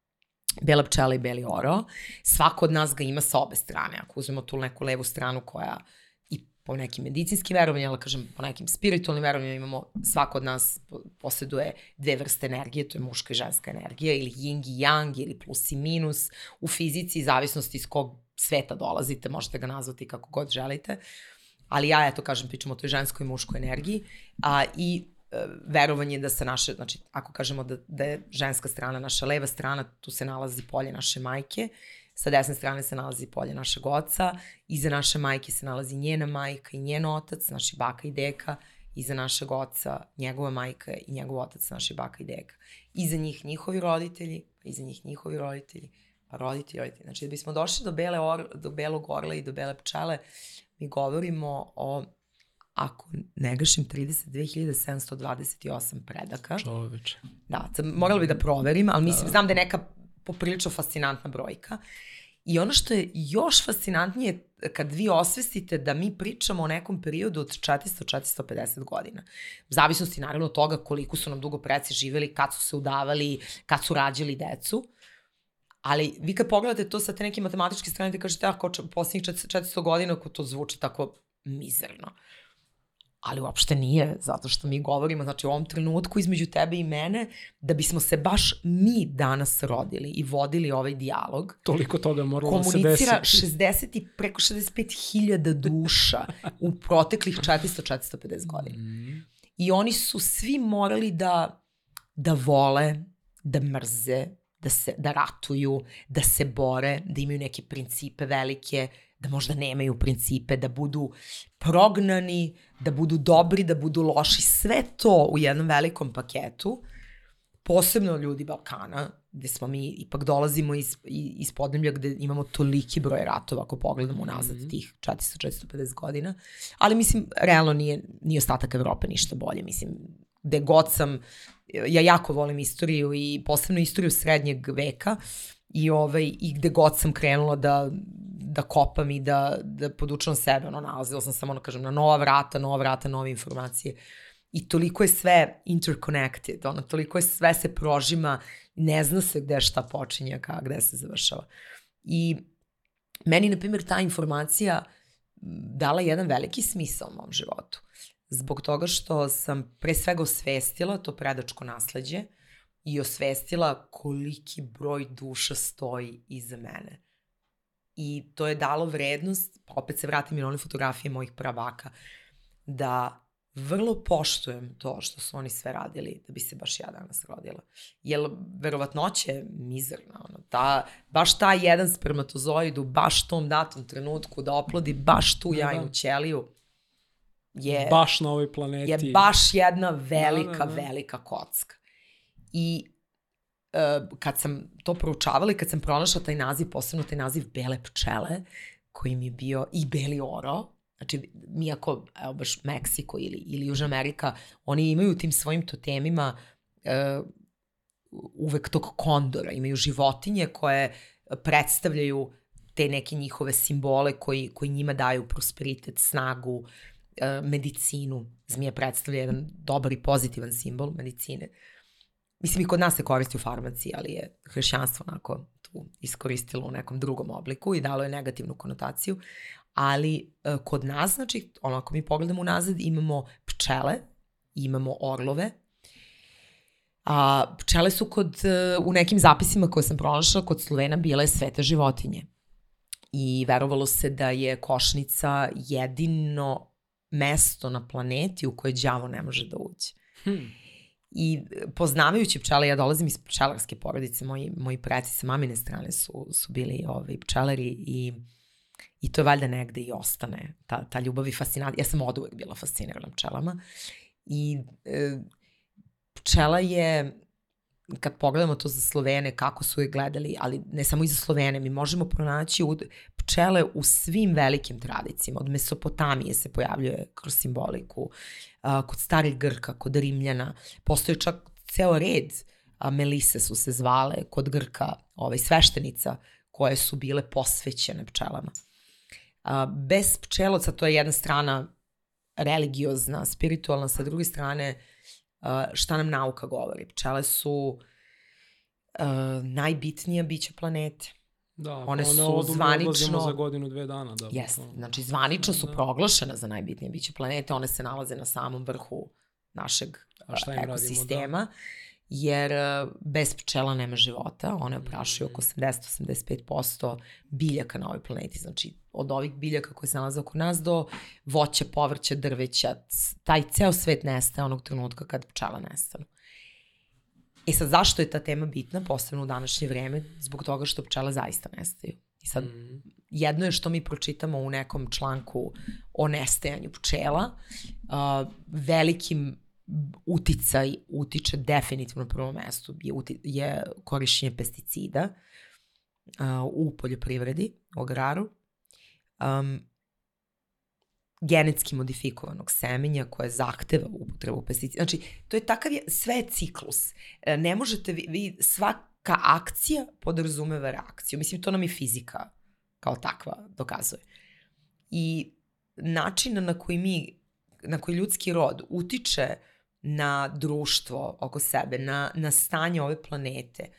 Bela pčela i beli oro. Svako od nas ga ima sa obe strane. Ako uzmemo tu neku levu stranu koja i po nekim medicinskim verovanjima, ali kažem po nekim spiritualnim verovanjima imamo, svako od nas posjeduje dve vrste energije, to je muška i ženska energija, ili yin i yang, ili plus i minus. U fizici, zavisnosti iz kog sveta dolazite, možete ga nazvati kako god želite. Ali ja, eto, kažem, pričam o toj ženskoj i muškoj energiji. A, I verovanje da se naše, znači ako kažemo da, da je ženska strana naša leva strana, tu se nalazi polje naše majke, sa desne strane se nalazi polje našeg oca, iza naše majke se nalazi njena majka i njen otac, naši baka i deka, iza našeg oca njegova majka i njegov otac, naši baka i deka. Iza njih njihovi roditelji, iza njih njihovi roditelji, Pa roditi, roditi. Znači, da bismo došli do, bele or, do belog orla i do bele pčele, mi govorimo o ako ne gašim 32.728 predaka. Čoveče. Da, morala bi da proverim, ali mislim, da. znam da je neka poprilično fascinantna brojka. I ono što je još fascinantnije kad vi osvestite da mi pričamo o nekom periodu od 400-450 godina. U zavisnosti naravno od toga koliko su nam dugo preci živeli, kad su se udavali, kad su rađali decu. Ali vi kad pogledate to sa te neke matematičke strane, da kažete, ako posljednjih 400 godina, ako to zvuči tako mizerno ali uopšte nije, zato što mi govorimo, znači u ovom trenutku između tebe i mene, da bismo se baš mi danas rodili i vodili ovaj dijalog. Toliko toga moralo da se desi. Komunicira 60 i preko 65 hiljada duša u proteklih 400-450 godina. Mm. I oni su svi morali da, da vole, da mrze, da, se, da ratuju, da se bore, da imaju neke principe velike, da možda nemaju principe, da budu prognani, da budu dobri, da budu loši, sve to u jednom velikom paketu, posebno ljudi Balkana, gde smo mi ipak dolazimo iz, iz podnemlja gde imamo toliki broj ratova ako pogledamo nazad mm -hmm. tih 400-450 godina, ali mislim, realno nije, nije ostatak Evrope ništa bolje, mislim, gde god sam, ja jako volim istoriju i posebno istoriju srednjeg veka i, ovaj, i gde god sam krenula da, da kopam i da, da podučam sebe, ono, nalazila sam samo, ono, kažem, na nova vrata, nova vrata, nove informacije. I toliko je sve interconnected, ono, toliko je sve se prožima, ne zna se gde šta počinje, ka, gde se završava. I meni, na primjer, ta informacija dala jedan veliki smisao u mom životu. Zbog toga što sam pre svega osvestila to predačko nasledđe i osvestila koliki broj duša stoji iza mene I to je dalo vrednost, pa opet se vratim i na one fotografije mojih pravaka, da vrlo poštujem to što su oni sve radili da bi se baš ja danas rodila. Jer verovatnoće je mizerna. Ono, ta, baš ta jedan spermatozoid u baš tom datom trenutku da oplodi baš tu da, jajnu da. ćeliju je... Baš na ovoj planeti. Je baš jedna velika, da, da, da. velika kocka. I uh, kad sam to proučavala i kad sam pronašla taj naziv, posebno taj naziv Bele pčele, koji mi je bio i Beli oro, znači mi ako, evo baš Meksiko ili, ili Južna Amerika, oni imaju tim svojim totemima uh, uvek tog kondora, imaju životinje koje predstavljaju te neke njihove simbole koji, koji njima daju prosperitet, snagu, e, medicinu. Zmija predstavlja jedan dobar i pozitivan simbol medicine. Mislim i kod nas se koristi u farmaciji, ali je hrišćanstvo onako tu iskoristilo u nekom drugom obliku i dalo je negativnu konotaciju. Ali e, kod nas, znači, ono ako mi pogledamo unazad, imamo pčele, imamo orlove, A, pčele su kod, e, u nekim zapisima koje sam pronašla kod Slovena bile svete životinje. I verovalo se da je košnica jedino mesto na planeti u koje đavo ne može da uđe. Hmm. I poznavajući pčele, ja dolazim iz pčelarske porodice, moji, moji preci sa mamine strane su, su bili ovaj, pčelari i, i to je valjda negde i ostane, ta, ta ljubav i fascinacija. Ja sam od uvek bila fascinirana pčelama i e, pčela je kad pogledamo to za Slovene, kako su je gledali, ali ne samo i za Slovene, mi možemo pronaći u, pčele u svim velikim tradicijama. Od Mesopotamije se pojavljuje kroz simboliku, a, kod starih Grka, kod Rimljana. Postoje čak ceo red a, melise su se zvale kod Grka, ovaj, sveštenica koje su bile posvećene pčelama. A, bez pčeloca to je jedna strana religiozna, spiritualna, sa druge strane šta nam nauka govori. Pčele su uh, najbitnija bića planete. Da, one, one su zvanično... za godinu, dve dana. Da, Jeste, znači zvanično su da. proglašene za najbitnije biće planete, one se nalaze na samom vrhu našeg ekosistema. Radimo, da? Jer e, bez pčela nema života, one oprašuju oko 80-85% biljaka na ovoj planeti, znači od ovih biljaka koje se nalaze oko nas do voća, povrća, drveća, taj ceo svet nestaje onog trenutka kad pčela nestanu. E sad, zašto je ta tema bitna, posebno u današnje vreme? Zbog toga što pčele zaista nestaju. I sad, mm. jedno je što mi pročitamo u nekom članku o nestajanju pčela, uh, velikim uticaj utiče definitivno na prvom mestu je, je korišćenje pesticida u poljoprivredi, u agraru, um, genetski modifikovanog semenja koje zahteva upotrebu pesticida. Znači, to je takav je, sve je ciklus. E, ne možete vi, vi svaka akcija podrazumeva reakciju. Mislim, to nam je fizika kao takva dokazuje. I način na koji mi, na koji ljudski rod utiče na društvo oko sebe, na, na stanje ove planete,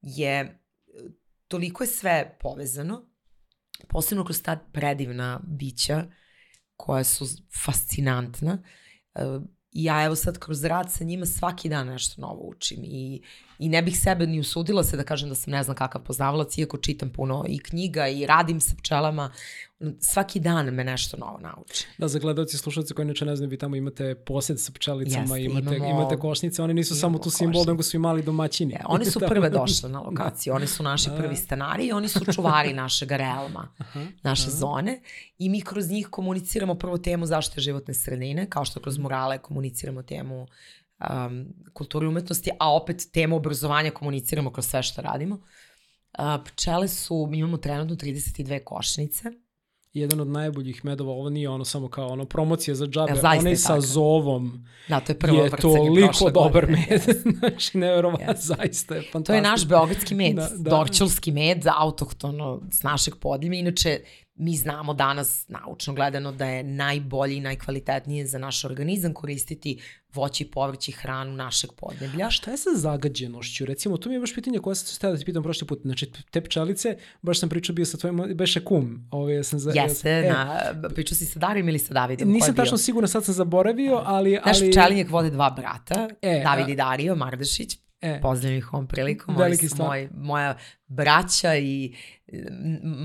je, toliko je sve povezano, posebno kroz ta predivna bića koja su fascinantna. E, ja evo sad kroz rad sa njima svaki dan nešto novo učim i, i ne bih sebe ni usudila se da kažem da sam ne znam kakav poznavalac, iako čitam puno i knjiga i radim sa pčelama, svaki dan me nešto novo nauči. Da, za gledalci i slušalci koji neče ne znaju, vi tamo imate posjed sa pčelicama, Jeste, imate, imamo, imate košnice, oni nisu samo tu simbol, nego su i mali domaćini. Ja, oni su (laughs) prve došle na lokaciju, oni su naši (laughs) prvi stanari i oni su čuvari našeg realma, aha, naše aha. zone i mi kroz njih komuniciramo prvo temu zaštite životne sredine, kao što kroz murale komuniciramo temu um, kulturi umetnosti, a opet temu obrazovanja komuniciramo kroz sve što radimo. Uh, pčele su, mi imamo trenutno 32 košnice, jedan od najboljih medova, ovo nije ono samo kao ono promocija za džabe, ja, onaj sa tako. zovom da, to je, prvo je toliko dobar med, (laughs) znači nevjerovatno, yes. zaista je fantastično. To je naš beogradski med, da, da. dorčulski med, autohtono s našeg podljima, inače mi znamo danas naučno gledano da je najbolji i najkvalitetnije za naš organizam koristiti voće i povrće hranu našeg podneblja. A šta je sa zagađenošću? Recimo, to mi je baš pitanje koje sam stavila da ti pitam prošli put. Znači, te pčelice, baš sam pričao bio sa tvojim, beše kum. Ovo je sam za, Jeste, e, na, pričao si sa Darim ili sa Davidom? Nisam tačno sigurno, sad sam zaboravio, ali... Naš ali... pčelinjak vode dva brata, e, David a... i Dario Mardešić, E, Pozdravim ih ovom prilikom. Veliki moj, moja braća i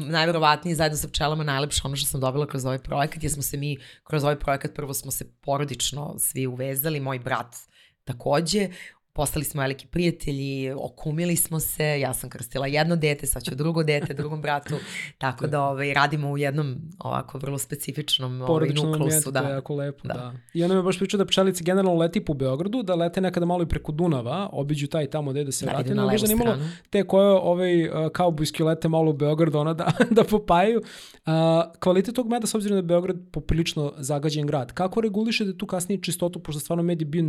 najverovatnije zajedno sa pčelama najlepše ono što sam dobila kroz ovaj projekat, jer smo se mi kroz ovaj projekat prvo smo se porodično svi uvezali, moj brat takođe, postali smo veliki prijatelji, okumili smo se, ja sam krstila jedno dete, sad ću drugo dete, drugom bratu, (laughs) tako da ovaj, radimo u jednom ovako vrlo specifičnom ovaj, nuklusu. Da. to je jako lepo, da. da. I onda me baš pričao da pčelice generalno leti po Beogradu, da lete nekada malo i preko Dunava, obiđu taj tamo gde da se da, vrate. Na možda nimalo te koje ovaj, uh, kaubojski lete malo u Beogradu, ona da, (laughs) da popaju. Uh, kvalitet tog meda, s obzirom da je Beograd poprilično zagađen grad, kako regulišete tu kasnije čistotu, pošto stvarno med je bio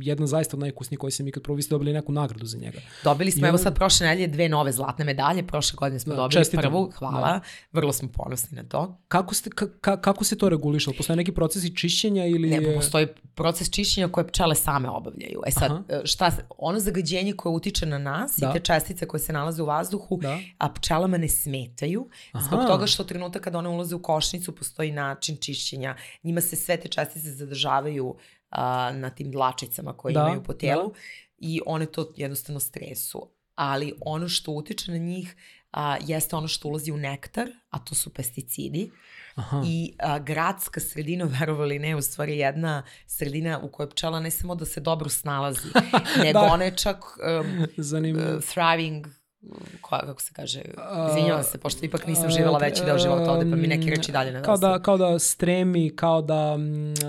jedan zaista od najkusnijih pesmi koji sam ikad prvo, vi ste dobili neku nagradu za njega. Dobili smo, I evo sad prošle nedelje dve nove zlatne medalje, prošle godine smo da, dobili čestitam. prvu, hvala, da. vrlo smo ponosni na to. Kako, ste, ka, kako se to regulišalo? Postoje neki procesi čišćenja ili... Ne, postoji proces čišćenja koje pčele same obavljaju. E sad, Aha. šta, ono zagađenje koje utiče na nas da. i te čestice koje se nalaze u vazduhu, da. a pčelama ne smetaju, Aha. zbog toga što trenutak kada one ulaze u košnicu postoji način čišćenja. Njima se sve te čestice zadržavaju a, na tim dlačicama koje da, imaju po telu da. i one to jednostavno stresu. Ali ono što utiče na njih a, jeste ono što ulazi u nektar, a to su pesticidi. Aha. I a, gradska sredina, (laughs) verovali ne, u stvari jedna sredina u kojoj pčela ne samo da se dobro snalazi, (laughs) nego da. one čak um, uh, thriving koja, kako se kaže, izvinjavam se, pošto ipak nisam živjela veći deo života ovde, pa mi neke reči dalje ne kao da, kao da stremi, kao da...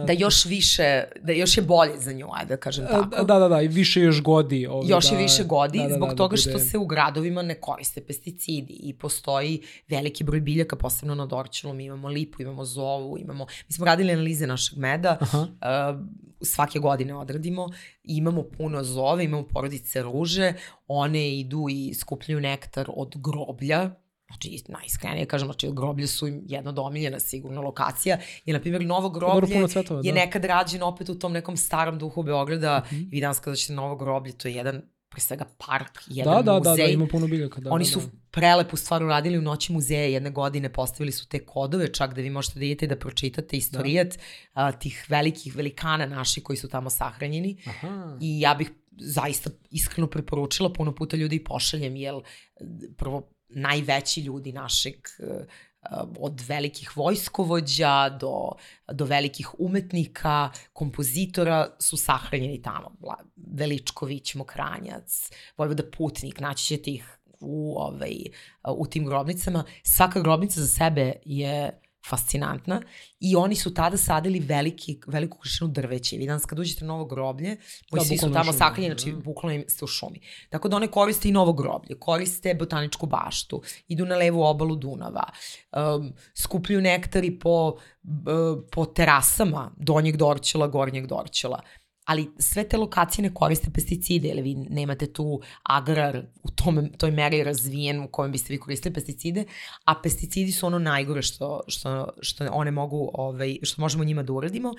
Da još više, da još je bolje za nju, ajde da kažem tako. Da, da, da, i više još godi. Ovdje, još da, je više godi, da, da, zbog da, toga što se u gradovima ne koriste pesticidi i postoji veliki broj biljaka, posebno na Dorčelu, mi imamo lipu, imamo zovu, imamo... Mi smo radili analize našeg meda, Aha. uh, svake godine odradimo, imamo puno zove, imamo porodice ruže, one idu i skupljaju nektar od groblja, Znači, najiskrenije kažem, znači, groblje su im jedna od omiljena sigurno lokacija. I, na primjer, novo groblje cvetova, je da. nekad rađeno opet u tom nekom starom duhu Beograda. Mm -hmm. Vi danas kada ćete novo groblje, to je jedan pre svega park, jedan da, muzej. Da, da, da, ima puno biljaka. Da, Oni da, su da. prelepu stvar uradili u noći muzeja jedne godine, postavili su te kodove, čak da vi možete da idete da pročitate istorijat da. a, tih velikih velikana naših koji su tamo sahranjeni. Aha. I ja bih zaista iskreno preporučila, puno puta ljudi pošaljem, jel prvo najveći ljudi našeg od velikih vojskovođa do, do velikih umetnika, kompozitora su sahranjeni tamo. Veličković, Mokranjac, Vojvoda Putnik, naći ćete ih u, ovaj, u tim grobnicama. Svaka grobnica za sebe je fascinantna i oni su tada sadili veliki, veliku količinu drveća. Vi danas kad uđete u novo groblje, moji da, svi su tamo sakaljeni, znači da. bukvalno ste u šumi. Tako da one koriste i novo groblje, koriste botaničku baštu, idu na levu obalu Dunava, um, skupljuju nektari po, uh, po terasama donjeg Dorćela, gornjeg Dorćela ali sve te lokacije ne koriste pesticide, ili vi nemate tu agrar u tom, toj meri razvijen u kojem biste vi koristili pesticide, a pesticidi su ono najgore što, što, što one mogu, ovaj, što možemo njima da uradimo.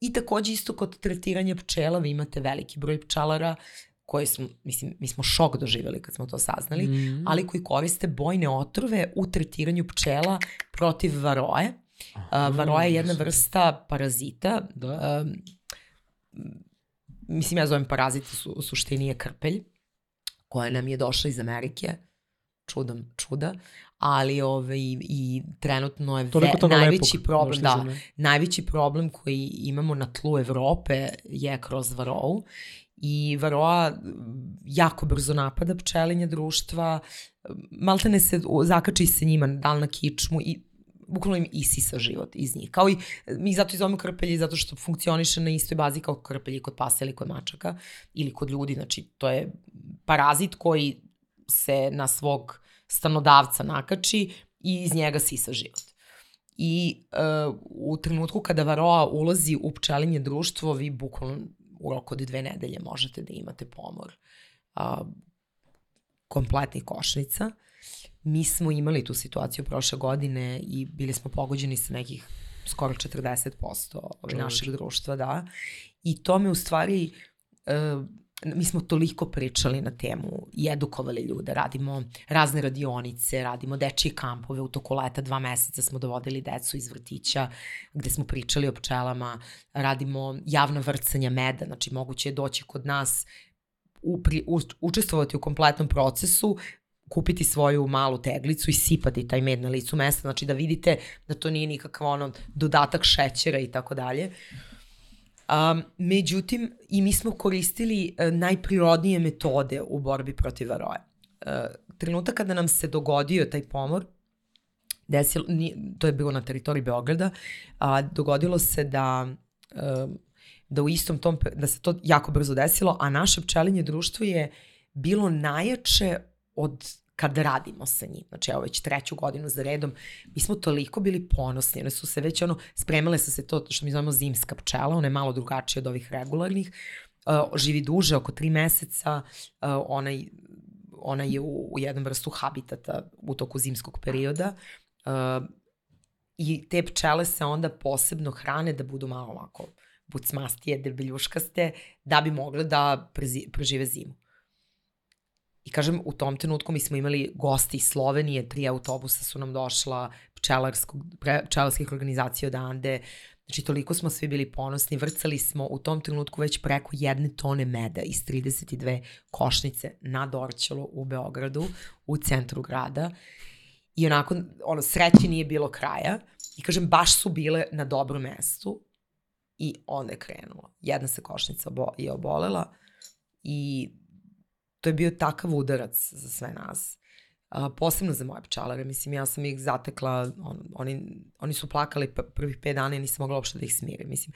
I takođe isto kod tretiranja pčela, vi imate veliki broj pčelara koje smo, mislim, mi smo šok doživjeli kad smo to saznali, mm. ali koji koriste bojne otrove u tretiranju pčela protiv varoje. Aha, uh, varoja je jedna vrsta parazita. Da. Um, mislim ja zovem parazit, su, u suštini je krpelj, koja nam je došla iz Amerike, čudom čuda, ali ove, i, i trenutno je ve, najveći lepog, problem, da, najveći problem koji imamo na tlu Evrope je kroz varou i varoa jako brzo napada pčelinje društva, maltene se zakači se njima da li na kičmu i bukvalno im isisa život iz njih. Kao i, mi zato i zovemo krpelji, zato što funkcioniše na istoj bazi kao krpelji kod pasa ili kod mačaka ili kod ljudi. Znači, to je parazit koji se na svog stanodavca nakači i iz njega sisa život. I uh, u trenutku kada varoa ulazi u pčelinje društvo, vi bukvalno u roku od dve nedelje možete da imate pomor uh, kompletnih košnica. Uh, Mi smo imali tu situaciju prošle godine i bili smo pogođeni sa nekih skoro 40% ovaj, našeg društva, da. I to me u stvari, uh, mi smo toliko pričali na temu i edukovali ljude, radimo razne radionice, radimo dečije kampove, u toku leta dva meseca smo dovodili decu iz vrtića gde smo pričali o pčelama, radimo javna vrcanja meda, znači moguće je doći kod nas u, pri, u, učestvovati u kompletnom procesu, kupiti svoju malu teglicu i sipati taj med na licu mesta, znači da vidite da to nije nikakav ono dodatak šećera i tako dalje. Um, međutim, i mi smo koristili uh, najprirodnije metode u borbi protiv varoje. Uh, trenutak kada nam se dogodio taj pomor, desilo, nije, to je bilo na teritoriji Beograda, a dogodilo se da uh, da u istom tom, da se to jako brzo desilo, a naše pčelinje društvo je bilo najjače od kad radimo sa njim. Znači, evo već treću godinu za redom, mi smo toliko bili ponosni, one su se već ono, spremile su se to što mi zovemo zimska pčela, ona je malo drugačija od ovih regularnih, uh, živi duže, oko tri meseca, uh, ona, ona je u, u jednom vrstu habitata u toku zimskog perioda, uh, i te pčele se onda posebno hrane da budu malo ovako bucmastije, debeljuškaste, da bi mogle da prežive zimu. I kažem, u tom trenutku mi smo imali gosti iz Slovenije, tri autobusa su nam došla, pčelarskih organizacija odande, Znači, toliko smo svi bili ponosni, vrcali smo u tom trenutku već preko jedne tone meda iz 32 košnice na Dorćelu u Beogradu, u centru grada. I onako, ono, sreće nije bilo kraja. I kažem, baš su bile na dobrom mestu. I onda je krenulo. Jedna se košnica je obolela i to je bio takav udarac za sve nas. A, posebno za moje pčelare. Mislim, ja sam ih zatekla, on, oni, oni su plakali prvih pet dana i nisam mogla uopšte da ih smirim. Mislim,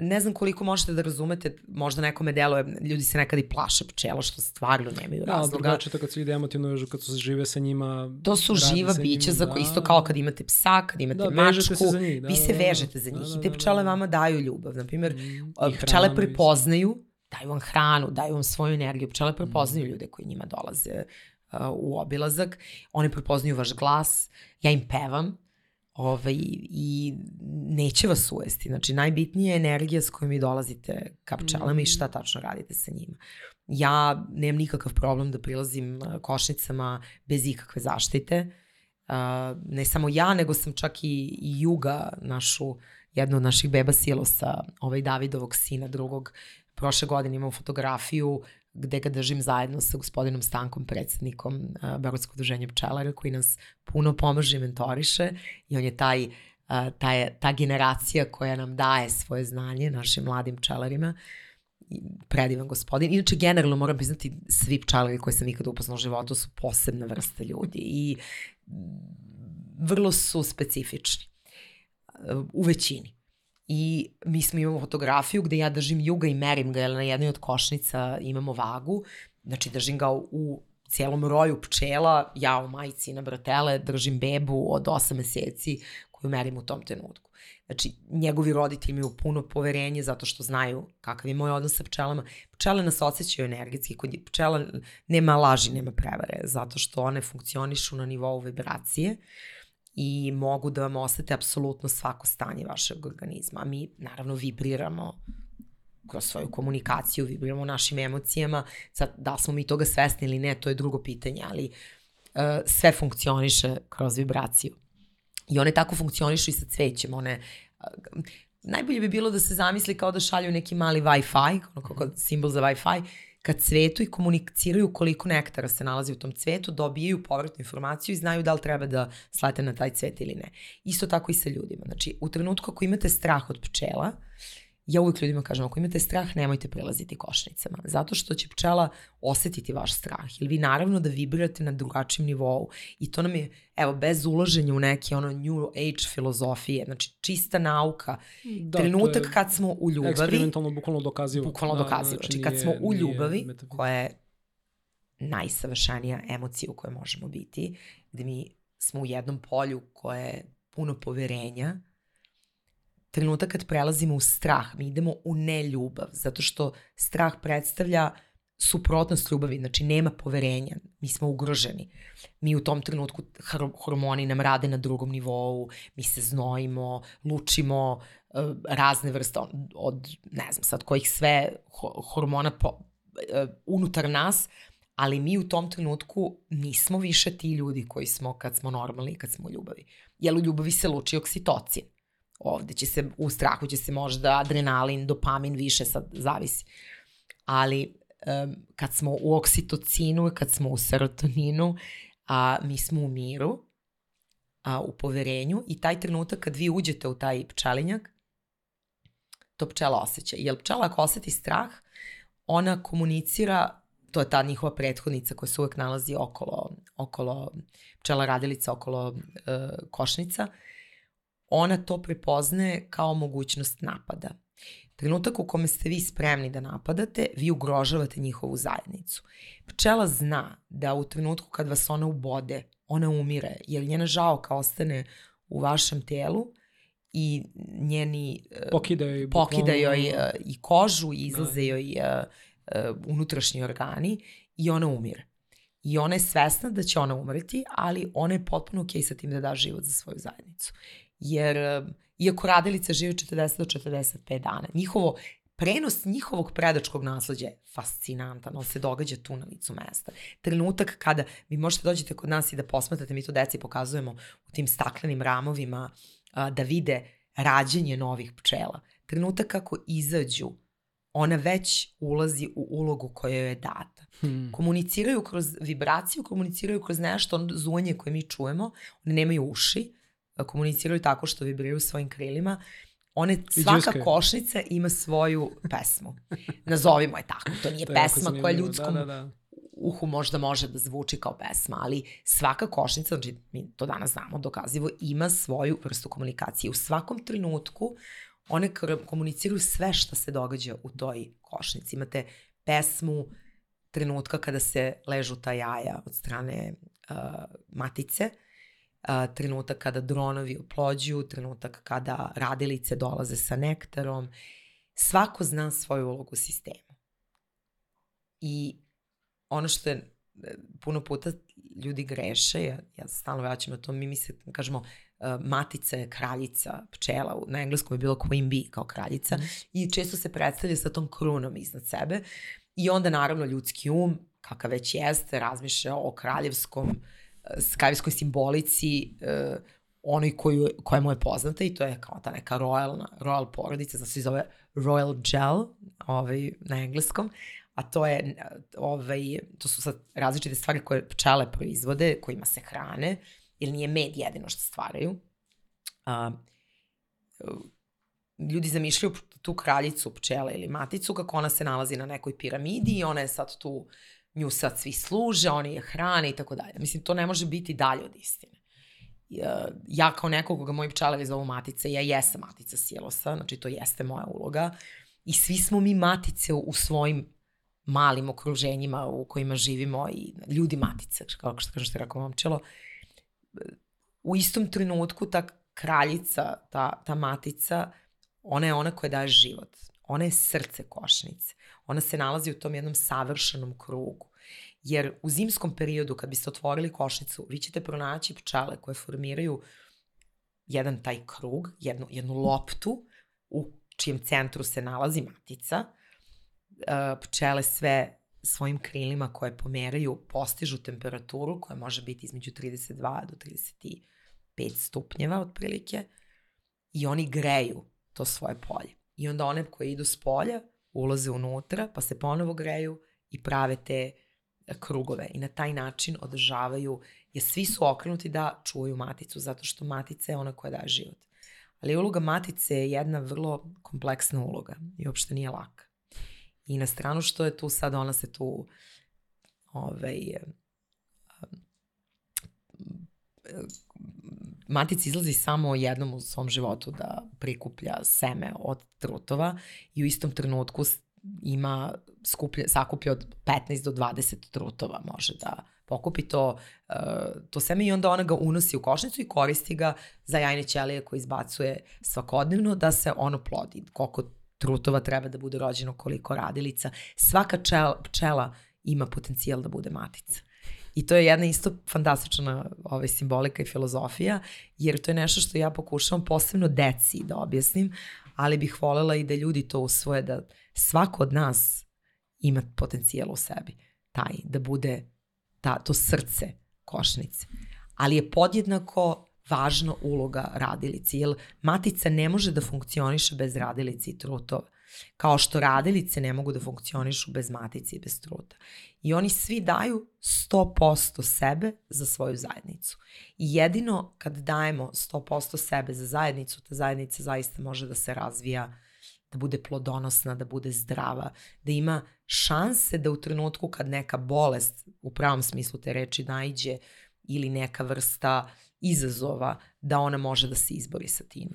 ne znam koliko možete da razumete, možda nekome deluje, ljudi se nekad i plaše pčela, što stvarno nemaju da, razloga. Da, drugačije to kad se ide emotivno vežu, kad su žive sa njima. To su živa bića, za da. isto kao kad imate psa, kad imate da, mačku, se za njih, da, vi se da, da, vežete za njih da, da, i te pčele vama daju ljubav. Naprimjer, mm, pčele prepoznaju daju vam hranu, daju vam svoju energiju. Pčele prepoznaju ljude koji njima dolaze uh, u obilazak, one prepoznaju vaš glas, ja im pevam ovaj, i neće vas uvesti. Znači, najbitnija je energija s kojom vi dolazite ka pčelama mm. i šta tačno radite sa njima. Ja nemam nikakav problem da prilazim uh, košnicama bez ikakve zaštite. Uh, ne samo ja, nego sam čak i, i Juga, našu, jednu od naših beba silosa, ovaj Davidovog sina, drugog, prošle godine imam fotografiju gde ga držim zajedno sa gospodinom Stankom, predsednikom uh, Beogradskog udruženja pčelara, koji nas puno pomaže i mentoriše i on je taj, uh, taj, ta generacija koja nam daje svoje znanje našim mladim pčelarima predivan gospodin. Inače, generalno moram priznati, svi pčelari koje sam ikada upoznala u životu su posebna vrsta ljudi i vrlo su specifični. u većini. I mi smo imamo fotografiju gde ja držim juga i merim ga, jer na jednoj od košnica imamo vagu, znači držim ga u cijelom roju pčela, ja u majici na bratele držim bebu od 8 meseci koju merim u tom trenutku. Znači, njegovi roditelji imaju puno poverenje zato što znaju kakav je moj odnos sa pčelama. Pčele nas osjećaju energetski. Kod pčela nema laži, nema prevare, zato što one funkcionišu na nivou vibracije i mogu da vam osete apsolutno svako stanje vašeg organizma. Mi, naravno, vibriramo kroz svoju komunikaciju, vibriramo našim emocijama. Sad, da smo mi toga svesni ili ne, to je drugo pitanje, ali uh, sve funkcioniše kroz vibraciju. I one tako funkcionišu i sa cvećem, one najbolje bi bilo da se zamisli kao da šalju neki mali Wi-Fi, ono kako simbol za Wi-Fi, kad cvetu i komuniciraju koliko nektara se nalazi u tom cvetu, dobijaju povratnu informaciju i znaju da li treba da slete na taj cvet ili ne. Isto tako i sa ljudima. Znači, u trenutku ako imate strah od pčela, ja uvijek ljudima kažem, ako imate strah, nemojte prelaziti košnicama, zato što će pčela osetiti vaš strah, ili vi naravno da vibrirate na drugačijem nivou i to nam je, evo, bez uloženja u neke ono new age filozofije, znači čista nauka, da, trenutak kad smo u ljubavi, eksperimentalno bukvalno dokazivo. Bukvalno da, dokazivo, znači, znači kad smo u ljubavi, koja je najsavršenija emocija u kojoj možemo biti, gde mi smo u jednom polju koje je puno poverenja, trenutak kad prelazimo u strah, mi idemo u neljubav, zato što strah predstavlja suprotnost ljubavi, znači nema poverenja, mi smo ugroženi. Mi u tom trenutku hormoni nam rade na drugom nivou, mi se znojimo, lučimo uh, razne vrste od, ne znam sad kojih sve hormona po, uh, unutar nas, ali mi u tom trenutku nismo više ti ljudi koji smo kad smo normalni i kad smo u ljubavi. Jer u ljubavi se luči oksitocin ovde će se, u strahu će se možda adrenalin, dopamin više, sad zavisi. Ali um, kad smo u oksitocinu, kad smo u serotoninu, a mi smo u miru, a, u poverenju i taj trenutak kad vi uđete u taj pčelinjak, to pčela osjeća. Jer pčela ako oseti strah, ona komunicira, to je ta njihova prethodnica koja se uvek nalazi okolo, okolo pčela radilica, okolo uh, košnica, uh, ona to prepoznaje kao mogućnost napada. Trenutak u kome ste vi spremni da napadate, vi ugrožavate njihovu zajednicu. Pčela zna da u trenutku kad vas ona ubode, ona umire, jer njena žaoka ostane u vašem telu i njeni pokida joj, pokida joj uh, i kožu i izlaze da. joj uh, unutrašnji organi i ona umire. I ona je svesna da će ona umreti, ali ona je potpuno okej okay sa tim da da život za svoju zajednicu jer iako radilice žive 40 do 45 dana, njihovo prenos njihovog predačkog nasledđa je fascinantan, on se događa tu na licu mesta. Trenutak kada vi možete dođete kod nas i da posmatrate, mi to deci pokazujemo u tim staklenim ramovima, da vide rađenje novih pčela. Trenutak kako izađu, ona već ulazi u ulogu koja joj je data. Hmm. Komuniciraju kroz vibraciju, komuniciraju kroz nešto, zunje koje mi čujemo, one nemaju uši, komuniciraju tako što vibriraju svojim krilima, one, svaka košnica ima svoju pesmu. Nazovimo je tako. To nije to pesma koja ljudskom da, da, da. uhu možda može da zvuči kao pesma, ali svaka košnica, znači mi to danas znamo dokazivo, ima svoju vrstu komunikacije. U svakom trenutku one komuniciraju sve što se događa u toj košnici. Imate pesmu trenutka kada se ležu ta jaja od strane uh, matice, trenutak kada dronovi oplođuju, trenutak kada radilice dolaze sa nektarom. Svako zna svoju ulogu u sistemu. I ono što je e, puno puta ljudi greše, ja, ja stalno vraćam na to, mi misle, kažemo, uh, matica je kraljica pčela, na engleskom je bilo queen bee kao kraljica, mm. i često se predstavlja sa tom krunom iznad sebe, i onda naravno ljudski um, kakav već jeste, razmišlja o kraljevskom uh, skajevskoj simbolici uh, onoj koju, koja mu je poznata i to je kao ta neka royal, royal porodica, znači se zove royal gel ovaj, na engleskom, a to je, ovaj, to su sad različite stvari koje pčele proizvode, kojima se hrane, ili nije med jedino što stvaraju. Uh, ljudi zamišljaju tu kraljicu pčele ili maticu kako ona se nalazi na nekoj piramidi i ona je sad tu uh, nju sad svi služe, oni je hrane i tako dalje. Mislim, to ne može biti dalje od istine. ja kao neko koga moji pčelevi zovu matice, ja jesam matica silosa, znači to jeste moja uloga i svi smo mi matice u svojim malim okruženjima u kojima živimo i ljudi matice, kao što kažem što je rekao momčelo, u istom trenutku ta kraljica, ta, ta matica, ona je ona koja daje život. Ona je srce košnice. Ona se nalazi u tom jednom savršenom krugu. Jer u zimskom periodu kad biste otvorili košnicu, vi ćete pronaći pčele koje formiraju jedan taj krug, jednu, jednu loptu u čijem centru se nalazi matica. E, pčele sve svojim krilima koje pomeraju postižu temperaturu koja može biti između 32 do 35 stupnjeva otprilike i oni greju to svoje polje. I onda one koje idu s polja ulaze unutra pa se ponovo greju i prave te krugove i na taj način održavaju, jer svi su okrenuti da čuvaju maticu, zato što matica je ona koja daje život. Ali uloga matice je jedna vrlo kompleksna uloga i uopšte nije laka. I na stranu što je tu sad, ona se tu ovaj, matica izlazi samo jednom u svom životu da prikuplja seme od trutova i u istom trenutku ima skuplje, sakuplja od 15 do 20 trutova može da pokupi to, uh, to seme i onda ona ga unosi u košnicu i koristi ga za jajne ćelije koje izbacuje svakodnevno da se ono plodi. Koliko trutova treba da bude rođeno, koliko radilica. Svaka čel, pčela ima potencijal da bude matica. I to je jedna isto fantastična ovaj, simbolika i filozofija, jer to je nešto što ja pokušavam posebno deci da objasnim, ali bih volela i da ljudi to usvoje, da svako od nas ima potencijal u sebi, taj, da bude ta, to srce košnice. Ali je podjednako važna uloga radilici, jer matica ne može da funkcioniše bez radilici i trutova. Kao što radilice ne mogu da funkcionišu bez matice i bez truta. I oni svi daju 100% sebe za svoju zajednicu. I jedino kad dajemo 100% sebe za zajednicu, ta zajednica zaista može da se razvija, da bude plodonosna, da bude zdrava, da ima šanse da u trenutku kad neka bolest, u pravom smislu te reči, najđe ili neka vrsta izazova, da ona može da se izbori sa tim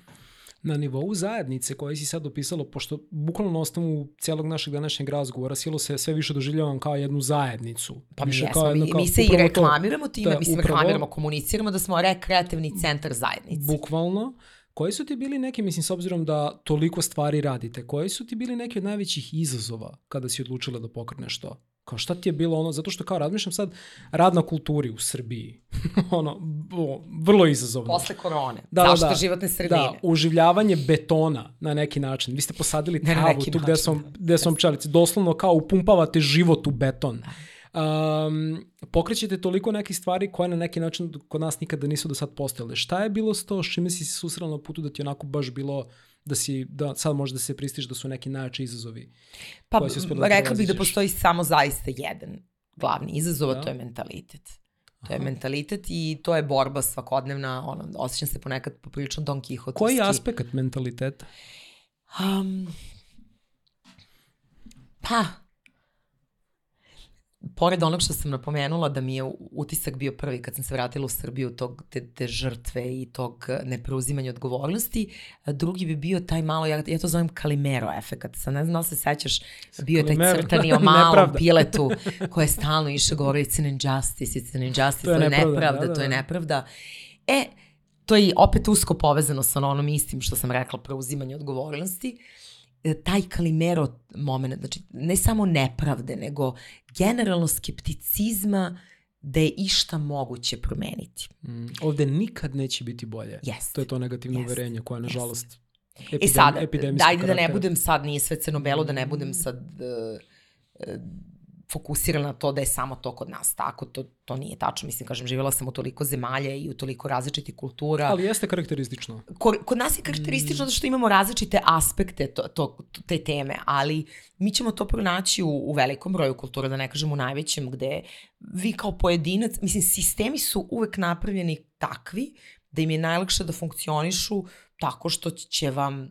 na nivou zajednice koje si sad opisalo, pošto bukvalno na osnovu celog našeg današnjeg razgovora Silo se sve više doživljavam kao jednu zajednicu. Pa mi jesmo, kao jedno, kao, mi se i reklamiramo time, da, mislim, upravo, reklamiramo, komuniciramo da smo rekreativni centar zajednice. Bukvalno. Koji su ti bili neki, mislim, s obzirom da toliko stvari radite, koji su ti bili neki od najvećih izazova kada si odlučila da pokreneš to? Kao šta ti je bilo ono, zato što kao razmišljam sad rad na kulturi u Srbiji, (laughs) ono, o, vrlo izazovno. Posle korone, da, zašto da, da, životne sredine. Da, uživljavanje betona na neki način. Vi ste posadili travu tu gde sam, gde sam pčelice, doslovno kao upumpavate život u beton. Um, pokrećete toliko nekih stvari koje na neki način kod nas nikada nisu do sad postojale. Šta je bilo s to, s čime si se susrela na putu da ti onako baš bilo da si, da sad može da se pristiš da su neki najjači izazovi? Pa, da rekla bih da postoji samo zaista jedan glavni izazov, da. to je mentalitet. To je Aha. mentalitet i to je borba svakodnevna, ono, osjećam se ponekad poprilično Don Quixote. Koji je aspekt mentaliteta? Um, pa, pored onog što sam napomenula da mi je utisak bio prvi kad sam se vratila u Srbiju tog, te, te žrtve i tog nepreuzimanja odgovornosti, drugi bi bio taj malo, ja, ja to zovem Kalimero efekat. Sad ne znam da li se sećaš, bio je taj crtani (laughs) o malom piletu koji je stalno išao govori it's an injustice, it's an injustice, to je, to je nepravda, nepravda da, da. to je da. nepravda. E, to je opet usko povezano sa onom istim što sam rekla, preuzimanje odgovornosti. E, taj kalimero moment, znači ne samo nepravde, nego generalno skepticizma da je išta moguće promeniti. Mm, ovde nikad neće biti bolje. Yes. To je to negativno yes. uverenje koje, nažalost, yes. epidem, e sad, dajde da ne budem sad, nije sve crno-belo, da ne budem sad uh, fokusirana na to da je samo to kod nas tako, to, to nije tačno. Mislim, kažem, živjela sam u toliko zemalja i u toliko različitih kultura. Ali jeste karakteristično. Ko, kod nas je karakteristično mm. zato što imamo različite aspekte to, to, te teme, ali mi ćemo to pronaći u, u velikom broju kultura, da ne kažem u najvećem, gde vi kao pojedinac, mislim, sistemi su uvek napravljeni takvi da im je najlakše da funkcionišu tako što će vam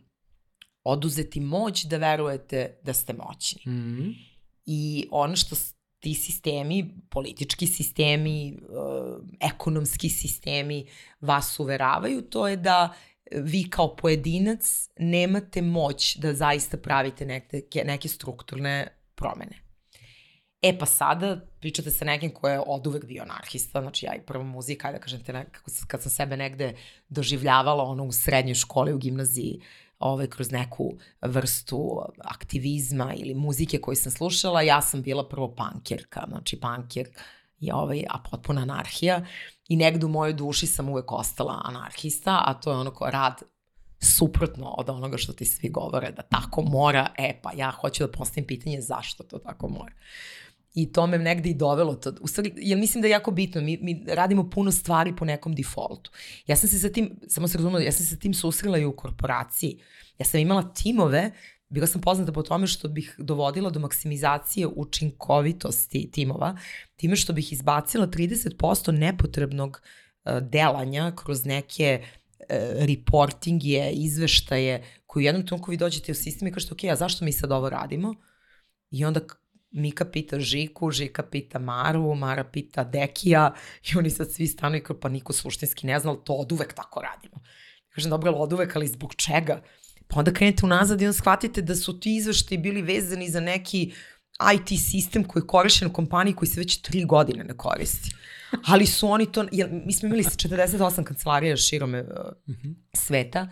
oduzeti moć da verujete da ste moćni. Mm I ono što ti sistemi, politički sistemi, uh, ekonomski sistemi vas uveravaju, to je da vi kao pojedinac nemate moć da zaista pravite neke, neke strukturne promene. E pa sada pričate sa nekim ko je od uvek bio anarhista, znači ja i prva muzika, da kažem te, nekako, kad sam sebe negde doživljavala ono u srednjoj školi, u gimnaziji, ovaj, kroz neku vrstu aktivizma ili muzike koju sam slušala, ja sam bila prvo pankirka, znači pankir je ovaj, a potpuna anarhija i negde u mojoj duši sam uvek ostala anarhista, a to je ono ko rad suprotno od onoga što ti svi govore da tako mora, e pa ja hoću da postavim pitanje zašto to tako mora. I to me negde i dovelo to. U stvari, jer mislim da je jako bitno, mi, mi radimo puno stvari po nekom defaultu. Ja sam se sa tim, samo se razumela, ja sam se sa tim susrela i u korporaciji. Ja sam imala timove, bila sam poznata po tome što bih dovodila do maksimizacije učinkovitosti timova, time što bih izbacila 30% nepotrebnog uh, delanja kroz neke uh, reportinge, izveštaje, koji u jednom trenutku vi dođete u sistem i kažete, ok, a zašto mi sad ovo radimo? I onda Mika pita Žiku, Žika pita Maru, Mara pita Dekija i oni sad svi stanu i kao pa niko suštinski ne zna, ali to od uvek tako radimo. Kažem, dobro, ali od uvek, ali zbog čega? Pa onda krenete unazad i onda shvatite da su ti izveštaji bili vezani za neki IT sistem koji je korišćen u kompaniji koji se već tri godine ne koristi. Ali su oni to, jer mi smo imali 48 kancelarija širome uh, sveta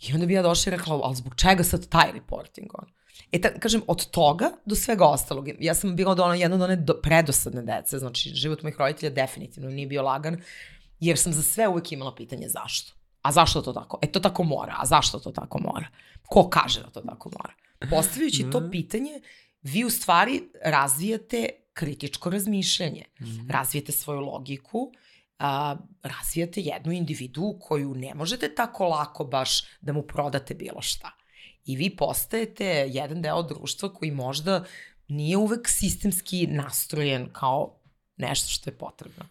i onda bi ja došla i rekla, ali zbog čega sad taj reporting on? E, ta, kažem, od toga do svega ostalog. Ja sam bila od ono, jedna od one do, predosadne dece, znači život mojih roditelja definitivno nije bio lagan, jer sam za sve uvek imala pitanje zašto. A zašto to tako? E, to tako mora. A zašto to tako mora? Ko kaže da to tako mora? Postavljajući to pitanje, vi u stvari razvijate kritičko razmišljanje. Mm -hmm. Razvijate svoju logiku, a, razvijate jednu individu koju ne možete tako lako baš da mu prodate bilo šta i vi postajete jedan deo društva koji možda nije uvek sistemski nastrojen kao nešto što je potrebno.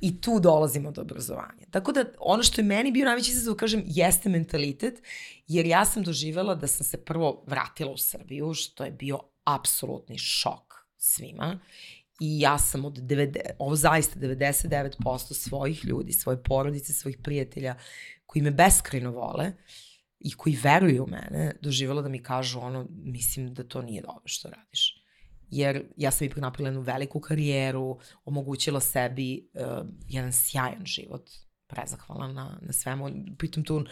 I tu dolazimo do obrazovanja. Tako da ono što je meni bio najveći izazov, kažem, jeste mentalitet, jer ja sam doživela da sam se prvo vratila u Srbiju, što je bio apsolutni šok svima. I ja sam od 90, ovo zaista 99% svojih ljudi, svoje porodice, svojih prijatelja koji me beskrajno vole, uh, i koji veruju u mene, doživjela da mi kažu ono, mislim da to nije dobro što radiš. Jer ja sam ipak napravila jednu veliku karijeru, omogućila sebi uh, jedan sjajan život, prezahvala na, na svemu. Pritom tu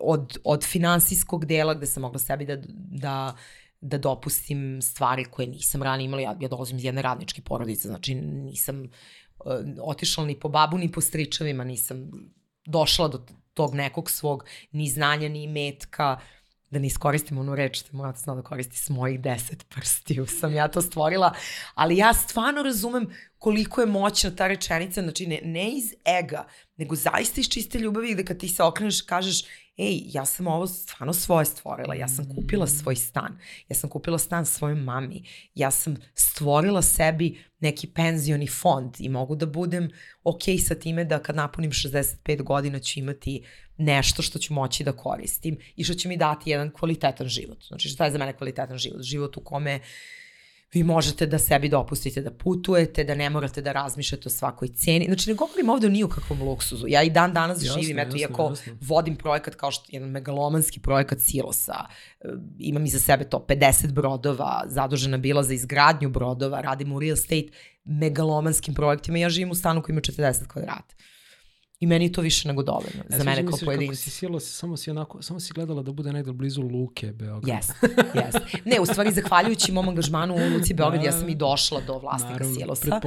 od, od finansijskog dela gde sam mogla sebi da, da, da dopustim stvari koje nisam ranije imala. Ja, ja dolazim iz jedne radničke porodice, znači nisam uh, otišla ni po babu, ni po stričevima, nisam došla do tog nekog svog ni znanja, ni metka, da ne iskoristim onu reč što moja zna da koristi s mojih deset prstiju, sam ja to stvorila, ali ja stvarno razumem koliko je moćna ta rečenica, znači ne, ne iz ega, nego zaista iz čiste ljubavi gde kad ti se okreneš kažeš ej, ja sam ovo stvarno svoje stvorila, ja sam kupila svoj stan, ja sam kupila stan svojoj mami, ja sam stvorila sebi neki penzioni fond i mogu da budem ok sa time da kad napunim 65 godina ću imati nešto što ću moći da koristim i što će mi dati jedan kvalitetan život. Znači šta je za mene kvalitetan život? Život u kome uh, vi možete da sebi dopustite da putujete, da ne morate da razmišljate o svakoj ceni. Znači, ne govorim ovde o ni o kakvom luksuzu. Ja i dan danas jasne, živim, eto, jasne, iako jasne. vodim projekat kao što jedan megalomanski projekat Silosa, e, imam iza sebe to 50 brodova, zadužena bila za izgradnju brodova, radim u real estate, megalomanskim projektima, ja živim u stanu koji ima 40 kvadrata. I meni je to više nego dovoljno, e, za mene kao pojedinca. Kako si sjela, samo si, onako, samo si gledala da bude negde blizu Luke Beograd. Jes, jes. Ne, u stvari, zahvaljujući mom angažmanu u Luci Beograd, da, ja sam i došla do vlasnika naravno, Silosa.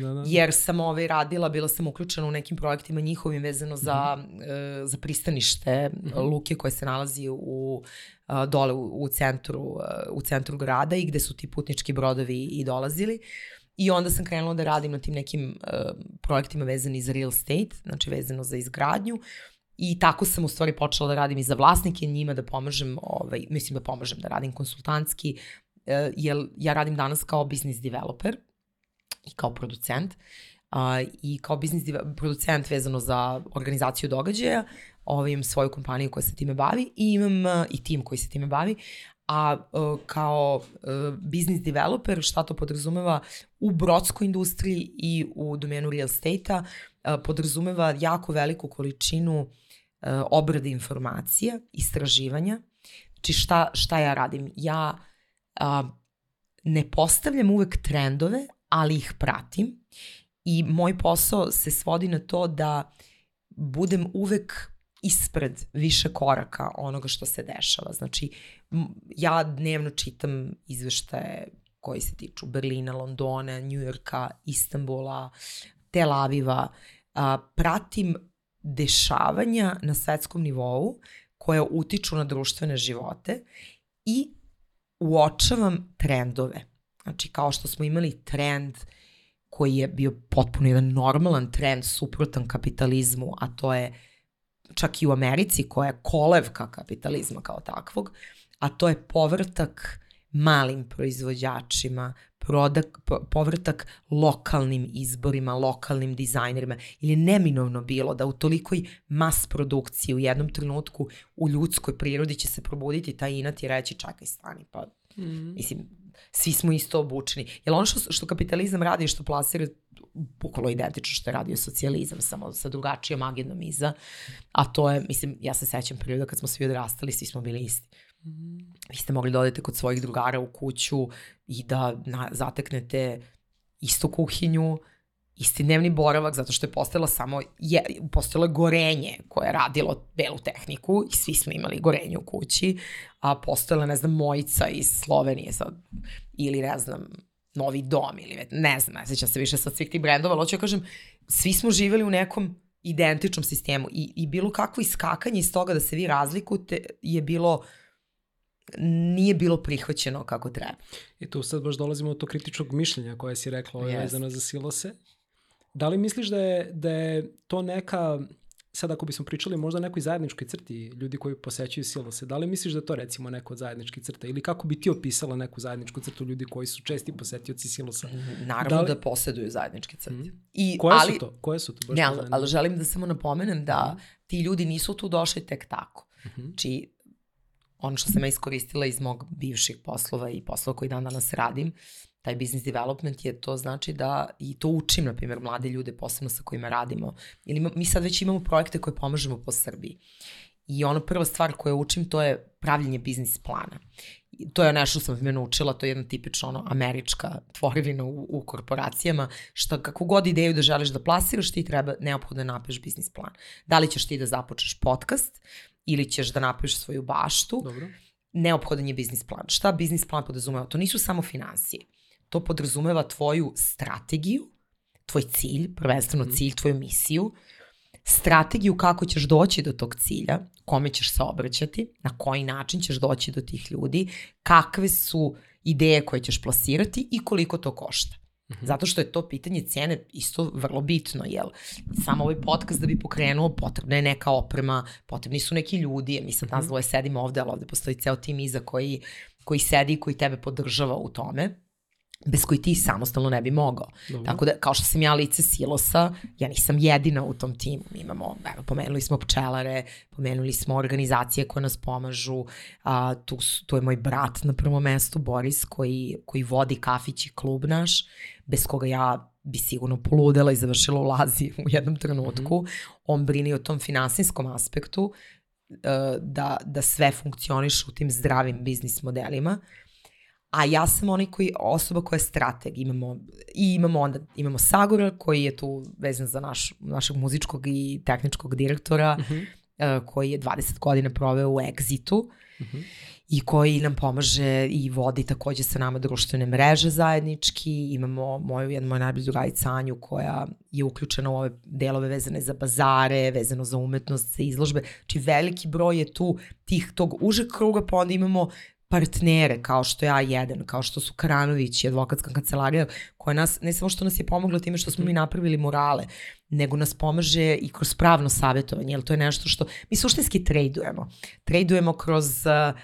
Da, da. Jer sam ovaj, radila, bila sam uključena u nekim projektima njihovim vezano za, mm -hmm. uh, za pristanište mm -hmm. Luke koje se nalazi u uh, dole u, u centru uh, u centru grada i gde su ti putnički brodovi i dolazili. Uh, I onda sam krenula da radim na tim nekim uh, projektima vezani za real estate, znači vezano za izgradnju. I tako sam u stvari počela da radim i za vlasnike, njima da pomažem, ovaj, mislim da pomažem da radim konsultantski, uh, jer ja radim danas kao business developer i kao producent. Uh, I kao business producent vezano za organizaciju događaja, ovaj, imam svoju kompaniju koja se time bavi i imam uh, i tim koji se time bavi, a uh, kao uh, business developer šta to podrazumeva u brodskoj industriji i u domenu real estate-a uh, podrazumeva jako veliku količinu obrade informacija, istraživanja. Znači šta, šta ja radim? Ja uh, ne postavljam uvek trendove, ali ih pratim i moj posao se svodi na to da budem uvek ispred više koraka onoga što se dešava. Znači, ja dnevno čitam izveštaje koji se tiču Berlina, Londona, Njujorka, Istanbula, Tel Aviva. A, pratim dešavanja na svetskom nivou koja utiču na društvene živote i uočavam trendove. Znači, kao što smo imali trend koji je bio potpuno jedan normalan trend suprotan kapitalizmu, a to je čak i u Americi koja je kolevka kapitalizma kao takvog, a to je povrtak malim proizvođačima, prodak, povrtak lokalnim izborima, lokalnim dizajnerima, ili neminovno bilo da u tolikoj mas produkciji u jednom trenutku u ljudskoj prirodi će se probuditi taj inat i reći čakaj stani, pa mm. mislim, svi smo isto obučeni. Jer ono što, što kapitalizam radi, što plasira bukvalo identično što je radio socijalizam, samo sa drugačijom agendom iza, a to je, mislim, ja se sećam perioda kad smo svi odrastali, svi smo bili isti. Mm. Vi ste mogli da odete kod svojih drugara u kuću i da na, zateknete istu kuhinju, isti dnevni boravak, zato što je postojala samo, je, postojalo je gorenje koje je radilo belu tehniku i svi smo imali gorenje u kući, a postojala, ne znam, mojica iz Slovenije sad, ili ne znam, novi dom ili ne znam, ne sećam se više sa svih tih brendova, ali hoću ja da kažem, svi smo živeli u nekom identičnom sistemu i, i bilo kakvo iskakanje iz toga da se vi razlikujete je bilo nije bilo prihvaćeno kako treba. I tu sad baš dolazimo od to kritičnog mišljenja koje si rekla ovaj, yes. vezano za silose. Da li misliš da je, da je to neka sad ako bismo pričali možda nekoj zajedničkoj crti ljudi koji posećuju silose, da li misliš da je to recimo neko od zajedničkih crta ili kako bi ti opisala neku zajedničku crtu ljudi koji su česti posetioci silosa? Naravno da, li... da poseduju zajedničke crte. Mm. I, Koje ali, su to? Koje su to? Baš ne, ali, ali želim da samo napomenem da mm. ti ljudi nisu tu došli tek tako. Mm -hmm. Znači, ono što sam ja iskoristila iz mog bivših poslova i poslova koji dan danas radim, taj business development je to znači da i to učim, na primjer, mlade ljude, posebno sa kojima radimo. Ili mi sad već imamo projekte koje pomažemo po Srbiji. I ono prva stvar koju učim to je pravljenje biznis plana. To je nešto što sam me naučila, to je jedna tipična ono, američka tvorivina u, u korporacijama, što kako god ideju da želiš da plasiraš, ti treba neophodno da napiš biznis plan. Da li ćeš ti da započeš podcast ili ćeš da napišeš svoju baštu, Dobro. neophodan je biznis plan. Šta biznis plan podrazumeva? To nisu samo financije to podrazumeva tvoju strategiju, tvoj cilj, prvenstveno mm. cilj, tvoju misiju, strategiju kako ćeš doći do tog cilja, kome ćeš se obraćati, na koji način ćeš doći do tih ljudi, kakve su ideje koje ćeš plasirati i koliko to košta. Mhm. Zato što je to pitanje cene isto vrlo bitno, jel? Samo ovaj podcast da bi pokrenuo, potrebna je neka oprema, potrebni su neki ljudi, mi sad mhm. nas dvoje sedimo ovde, ali ovde postoji ceo tim iza koji, koji sedi i koji tebe podržava u tome bez koji ti samostalno ne bi mogao. Dobro. Tako da, kao što sam ja lice silosa, ja nisam jedina u tom timu. Mi imamo, evo, pomenuli smo pčelare, pomenuli smo organizacije koje nas pomažu, a, tu, tu je moj brat na prvom mestu, Boris, koji, koji vodi kafić i klub naš, bez koga ja bi sigurno poludela i završila u lazi u jednom trenutku. Mm -hmm. On brini o tom finansijskom aspektu, da, da sve funkcioniše u tim zdravim biznis modelima a ja sam onaj koji, osoba koja je strateg. Imamo, I imamo onda, imamo Sagora koji je tu vezan za naš, našeg muzičkog i tehničkog direktora, uh -huh. uh, koji je 20 godina proveo u Exitu uh -huh. i koji nam pomaže i vodi takođe sa nama društvene mreže zajednički. Imamo moju, jednu moju najbolju drugaricu Anju koja je uključena u ove delove vezane za bazare, vezano za umetnost, za izložbe. Znači veliki broj je tu tih tog užeg kruga, pa onda imamo partnere kao što ja jedan, kao što su Kranović i advokatska kancelarija koja nas, ne samo što nas je pomogla time što smo mi napravili morale, nego nas pomaže i kroz pravno savjetovanje, jer to je nešto što mi suštinski tradujemo. Tradujemo kroz, uh,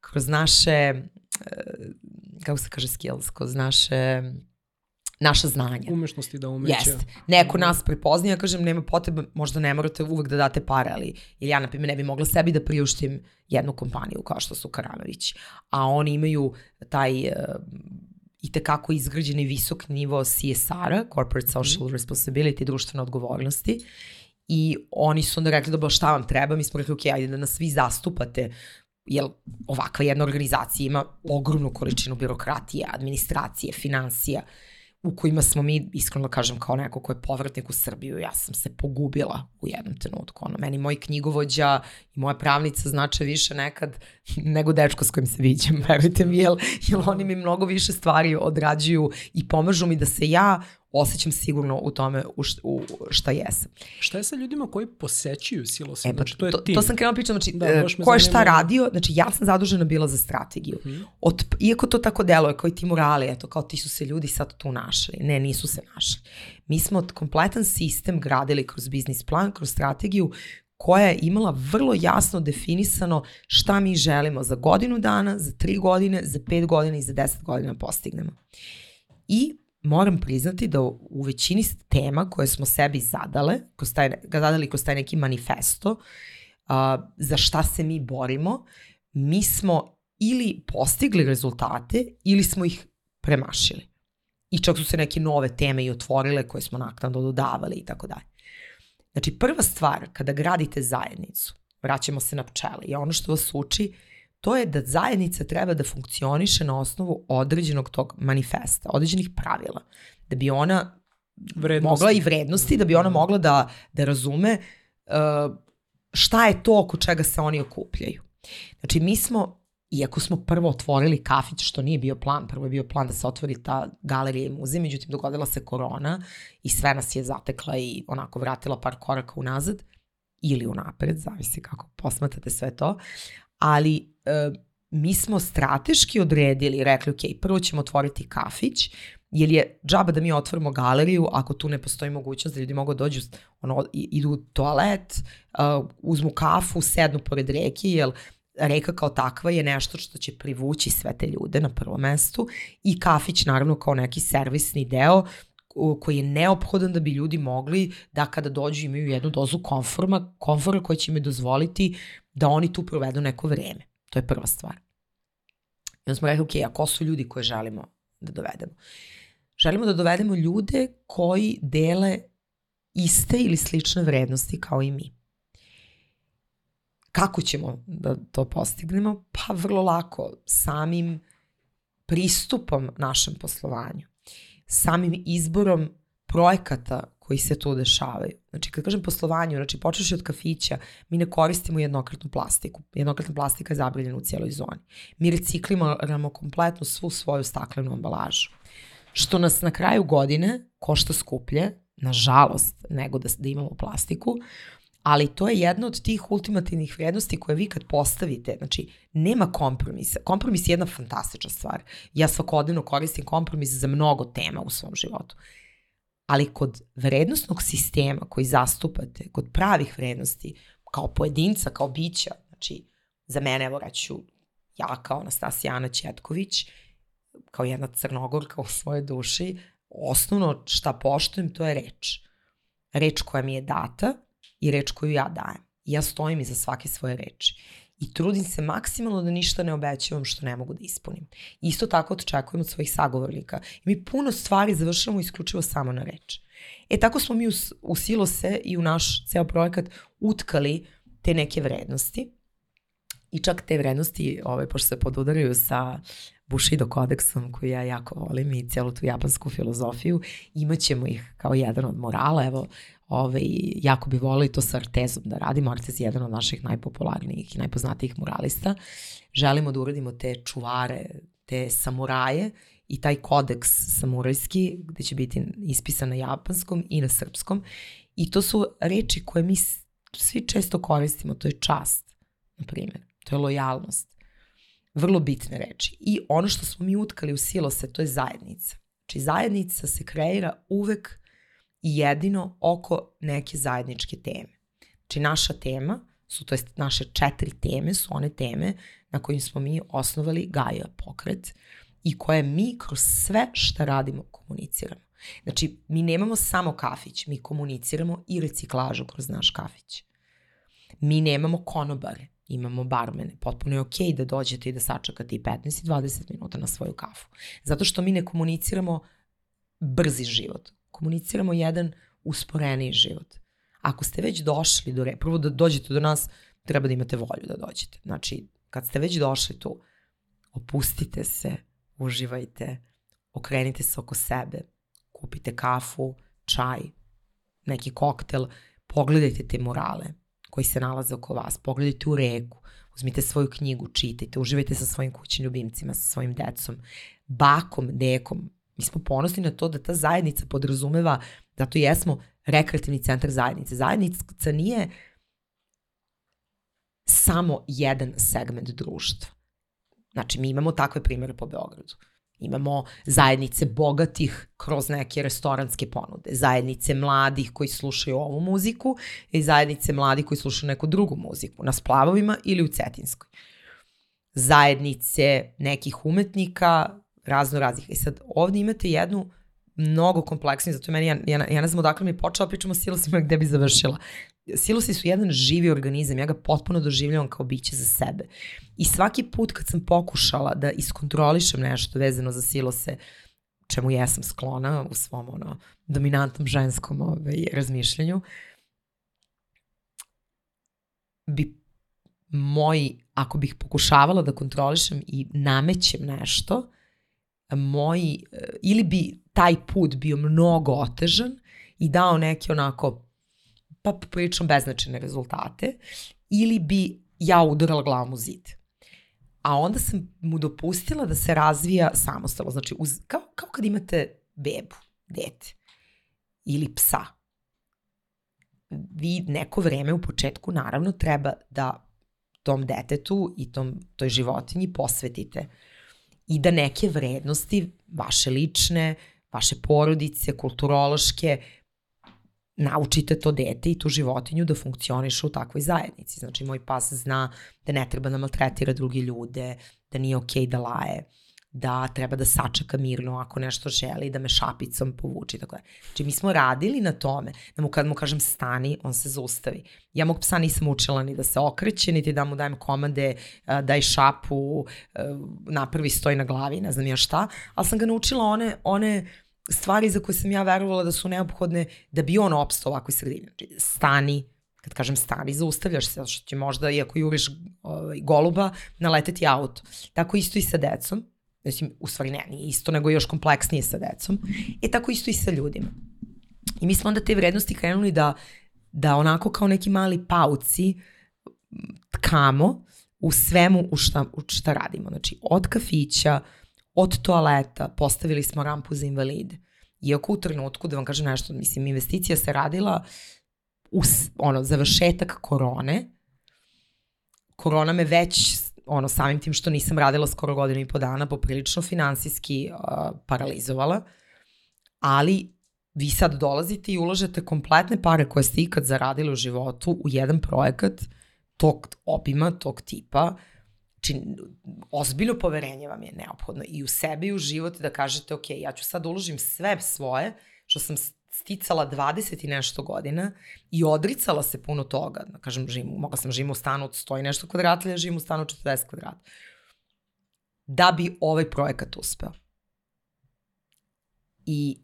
kroz naše, uh, kako se kaže skills, kroz naše naša znanja. Umešnosti da umeće. Jest. Neko nas prepoznaje, ja kažem, nema potrebe, možda ne morate uvek da date pare, ali ili ja, na primjer, ne bi mogla sebi da priuštim jednu kompaniju kao što su Karanović. A oni imaju taj uh, i tekako izgrađeni visok nivo CSR-a, Corporate mhm. Social mm. Responsibility, društvene odgovornosti. I oni su onda rekli, dobro, šta vam treba? Mi smo rekli, ok, ajde da nas vi zastupate jer ovakva jedna organizacija ima ogromnu količinu birokratije, administracije, financija, u kojima smo mi, iskreno da kažem, kao neko ko je povratnik u Srbiju, ja sam se pogubila u jednom trenutku. Ono, meni moj knjigovođa i moja pravnica znače više nekad nego dečko s kojim se viđem, (laughs) verujte mi, jer, jer oni mi mnogo više stvari odrađuju i pomažu mi da se ja osjećam sigurno u tome u, šta, u šta jesam. Šta je sa ljudima koji posećuju silose? E, pa, znači, to, je to, tim. to sam krenula pričam, znači, da, ko je šta radio, znači ja sam zadužena bila za strategiju. Hmm. Od, iako to tako deluje, kao i ti murali, eto, kao ti su se ljudi sad tu našli. Ne, nisu se našli. Mi smo kompletan sistem gradili kroz biznis plan, kroz strategiju, koja je imala vrlo jasno definisano šta mi želimo za godinu dana, za tri godine, za pet godina i za deset godina postignemo. I moram priznati da u većini tema koje smo sebi zadale, kroz taj, zadali kroz taj neki manifesto, uh, za šta se mi borimo, mi smo ili postigli rezultate ili smo ih premašili. I čak su se neke nove teme i otvorile koje smo naknadno dodavali i tako dalje. Znači, prva stvar kada gradite zajednicu, vraćamo se na pčele, je ono što vas uči to je da zajednica treba da funkcioniše na osnovu određenog tog manifesta, određenih pravila, da bi ona vrednosti. mogla i vrednosti, da bi ona mogla da, da razume uh, šta je to oko čega se oni okupljaju. Znači, mi smo, iako smo prvo otvorili kafić, što nije bio plan, prvo je bio plan da se otvori ta galerija i muzej, međutim dogodila se korona i sve nas je zatekla i onako vratila par koraka unazad, ili unapred, zavisi kako posmatrate sve to, ali e, mi smo strateški odredili, rekli, ok, prvo ćemo otvoriti kafić, jer je džaba da mi otvorimo galeriju ako tu ne postoji mogućnost da ljudi mogu da dođu, ono, idu u toalet, uh, uzmu kafu, sednu pored reke, jer reka kao takva je nešto što će privući sve te ljude na prvom mestu i kafić naravno kao neki servisni deo koji je neophodan da bi ljudi mogli da kada dođu imaju jednu dozu konforma, konfora koja će im dozvoliti da oni tu provedu neko vreme. To je prva stvar. I onda smo rekli, ok, a ko su ljudi koje želimo da dovedemo? Želimo da dovedemo ljude koji dele iste ili slične vrednosti kao i mi. Kako ćemo da to postignemo? Pa vrlo lako, samim pristupom našem poslovanju, samim izborom projekata koji se tu dešavaju. Znači, kad kažem poslovanju, znači počeš od kafića, mi ne koristimo jednokratnu plastiku. Jednokratna plastika je zabranjena u cijeloj zoni. Mi recikliramo kompletno svu svoju staklenu ambalažu. Što nas na kraju godine košta skuplje, nažalost, nego da, da imamo plastiku, ali to je jedna od tih ultimativnih vrijednosti koje vi kad postavite, znači nema kompromisa. Kompromis je jedna fantastična stvar. Ja svakodnevno koristim kompromis za mnogo tema u svom životu ali kod vrednostnog sistema koji zastupate, kod pravih vrednosti, kao pojedinca, kao bića, znači za mene, evo reću, ja kao Anastasijana Četković, kao jedna crnogorka u svojoj duši, osnovno šta poštujem to je reč. Reč koja mi je data i reč koju ja dajem. Ja stojim iza svake svoje reči i trudim se maksimalno da ništa ne obećavam što ne mogu da ispunim. Isto tako očekujem od svojih sagovornika. I mi puno stvari završamo isključivo samo na reč. E tako smo mi u, u Silose i u naš ceo projekat utkali te neke vrednosti. I čak te vrednosti, ovaj, pošto se podudaraju sa Bushido kodeksom koji ja jako volim i cijelu tu japansku filozofiju, imaćemo ih kao jedan od morala. Evo, ovaj, jako bi volili to sa Artezom da radimo. Artez je jedan od naših najpopularnijih i najpoznatijih muralista. Želimo da uradimo te čuvare, te samuraje i taj kodeks samurajski gde će biti ispisan na japanskom i na srpskom. I to su reči koje mi svi često koristimo, to je čast, na primjer, to je lojalnost. Vrlo bitne reči. I ono što smo mi utkali u silose, to je zajednica. Znači zajednica se kreira uvek i jedino oko neke zajedničke teme. Znači naša tema su, to jest naše četiri teme su one teme na kojim smo mi osnovali Gaia pokret i koje mi kroz sve šta radimo komuniciramo. Znači, mi nemamo samo kafić, mi komuniciramo i reciklažu kroz naš kafić. Mi nemamo konobare, imamo barmene. Potpuno je okej okay da dođete i da sačekate i 15 i 20 minuta na svoju kafu. Zato što mi ne komuniciramo brzi život. Komuniciramo jedan usporeniji život. Ako ste već došli do re... Prvo da dođete do nas, treba da imate volju da dođete. Znači, kad ste već došli tu, opustite se, uživajte, okrenite se oko sebe, kupite kafu, čaj, neki koktel, pogledajte te murale koji se nalaze oko vas, pogledajte u reku, uzmite svoju knjigu, čitajte, uživajte sa svojim kućnim ljubimcima, sa svojim decom, bakom, dekom. Mi smo ponosni na to da ta zajednica podrazumeva, zato jesmo rekreativni centar zajednice. Zajednica nije samo jedan segment društva. Znači, mi imamo takve primere po Beogradu. Imamo zajednice bogatih kroz neke restoranske ponude, zajednice mladih koji slušaju ovu muziku i zajednice mladih koji slušaju neku drugu muziku na splavovima ili u Cetinskoj. Zajednice nekih umetnika, razno raznih. I e sad ovde imate jednu mnogo kompleksniju, zato meni, ja, ja, ja ne znam odakle mi je počela, pričamo o silosima gde bi završila. Silosi su jedan živi organizam, ja ga potpuno doživljavam kao biće za sebe. I svaki put kad sam pokušala da iskontrolišem nešto vezano za silose, čemu jesam sklona u svom ono, dominantnom ženskom ovaj, razmišljanju, bi moj, ako bih pokušavala da kontrolišem i namećem nešto, moj, ili bi taj put bio mnogo otežan i dao neke onako pa prilično beznačajne rezultate, ili bi ja udarala glavom u zid. A onda sam mu dopustila da se razvija samostalno. Znači, uz, kao, kao kad imate bebu, dete, ili psa. Vi neko vreme u početku naravno treba da tom detetu i tom, toj životinji posvetite i da neke vrednosti, vaše lične, vaše porodice, kulturološke, naučite to dete i tu životinju da funkcioniše u takvoj zajednici. Znači, moj pas zna da ne treba da maltretira drugi ljude, da nije okej okay da laje, da treba da sačeka mirno ako nešto želi, da me šapicom povuče tako da. Znači, mi smo radili na tome, da mu kad mu kažem stani, on se zaustavi. Ja mog psa nisam učila ni da se okreće, niti da mu dajem komande, daj šapu, napravi stoj na glavi, ne znam ja šta, ali sam ga naučila one, one stvari za koje sam ja verovala da su neophodne da bi on opstao ovakvoj sredini. Znači, stani, kad kažem stani, zaustavljaš se, što će možda, iako juriš ovaj, goluba, naleteti auto. Tako isto i sa decom. Mislim, u stvari ne, nije isto, nego još kompleksnije sa decom. E tako isto i sa ljudima. I mi smo onda te vrednosti krenuli da, da onako kao neki mali pauci tkamo u svemu u šta, u šta radimo. Znači, od kafića, od toaleta, postavili smo rampu za invalide. Iako u trenutku, da vam kažem nešto, mislim, investicija se radila u ono, završetak korone. Korona me već ono, samim tim što nisam radila skoro godinu i po dana, poprilično finansijski uh, paralizovala, ali vi sad dolazite i ulažete kompletne pare koje ste ikad zaradili u životu u jedan projekat tog obima, tog tipa, Znači, ozbiljno poverenje vam je neophodno i u sebe i u život da kažete, ok, ja ću sad uložim sve svoje, što sam sticala 20 i nešto godina i odricala se puno toga. Da kažem, živim, mogla sam živim u stanu od 100 i nešto kvadrata ja živim u stanu od 40 kvadrata. Da bi ovaj projekat uspeo. I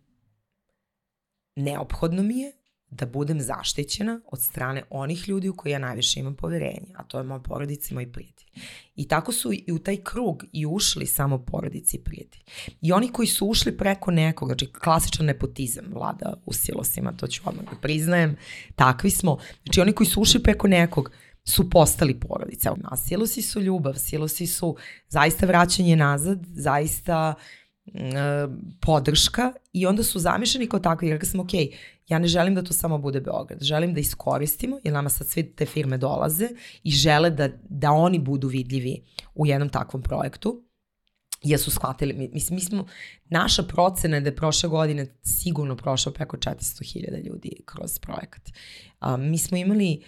neophodno mi je da budem zaštićena od strane onih ljudi u koje ja najviše imam poverenje, a to je moja porodica i moji prijatelji. I tako su i u taj krug i ušli samo porodici i prijatelji. I oni koji su ušli preko nekog, znači klasičan nepotizam vlada u silosima, to ću odmah da priznajem, takvi smo. Znači oni koji su ušli preko nekog, su postali porodice. A silosi su ljubav, silosi su zaista vraćanje nazad, zaista e, podrška i onda su zamišljeni kao takvi. Rekla sam, ok, ja ne želim da to samo bude Beograd. Želim da iskoristimo, jer nama sad sve te firme dolaze i žele da, da oni budu vidljivi u jednom takvom projektu jer su shvatili, mislim, mi smo, naša procena je da je prošle godine sigurno prošao preko 400.000 ljudi kroz projekat. Um, mi smo imali,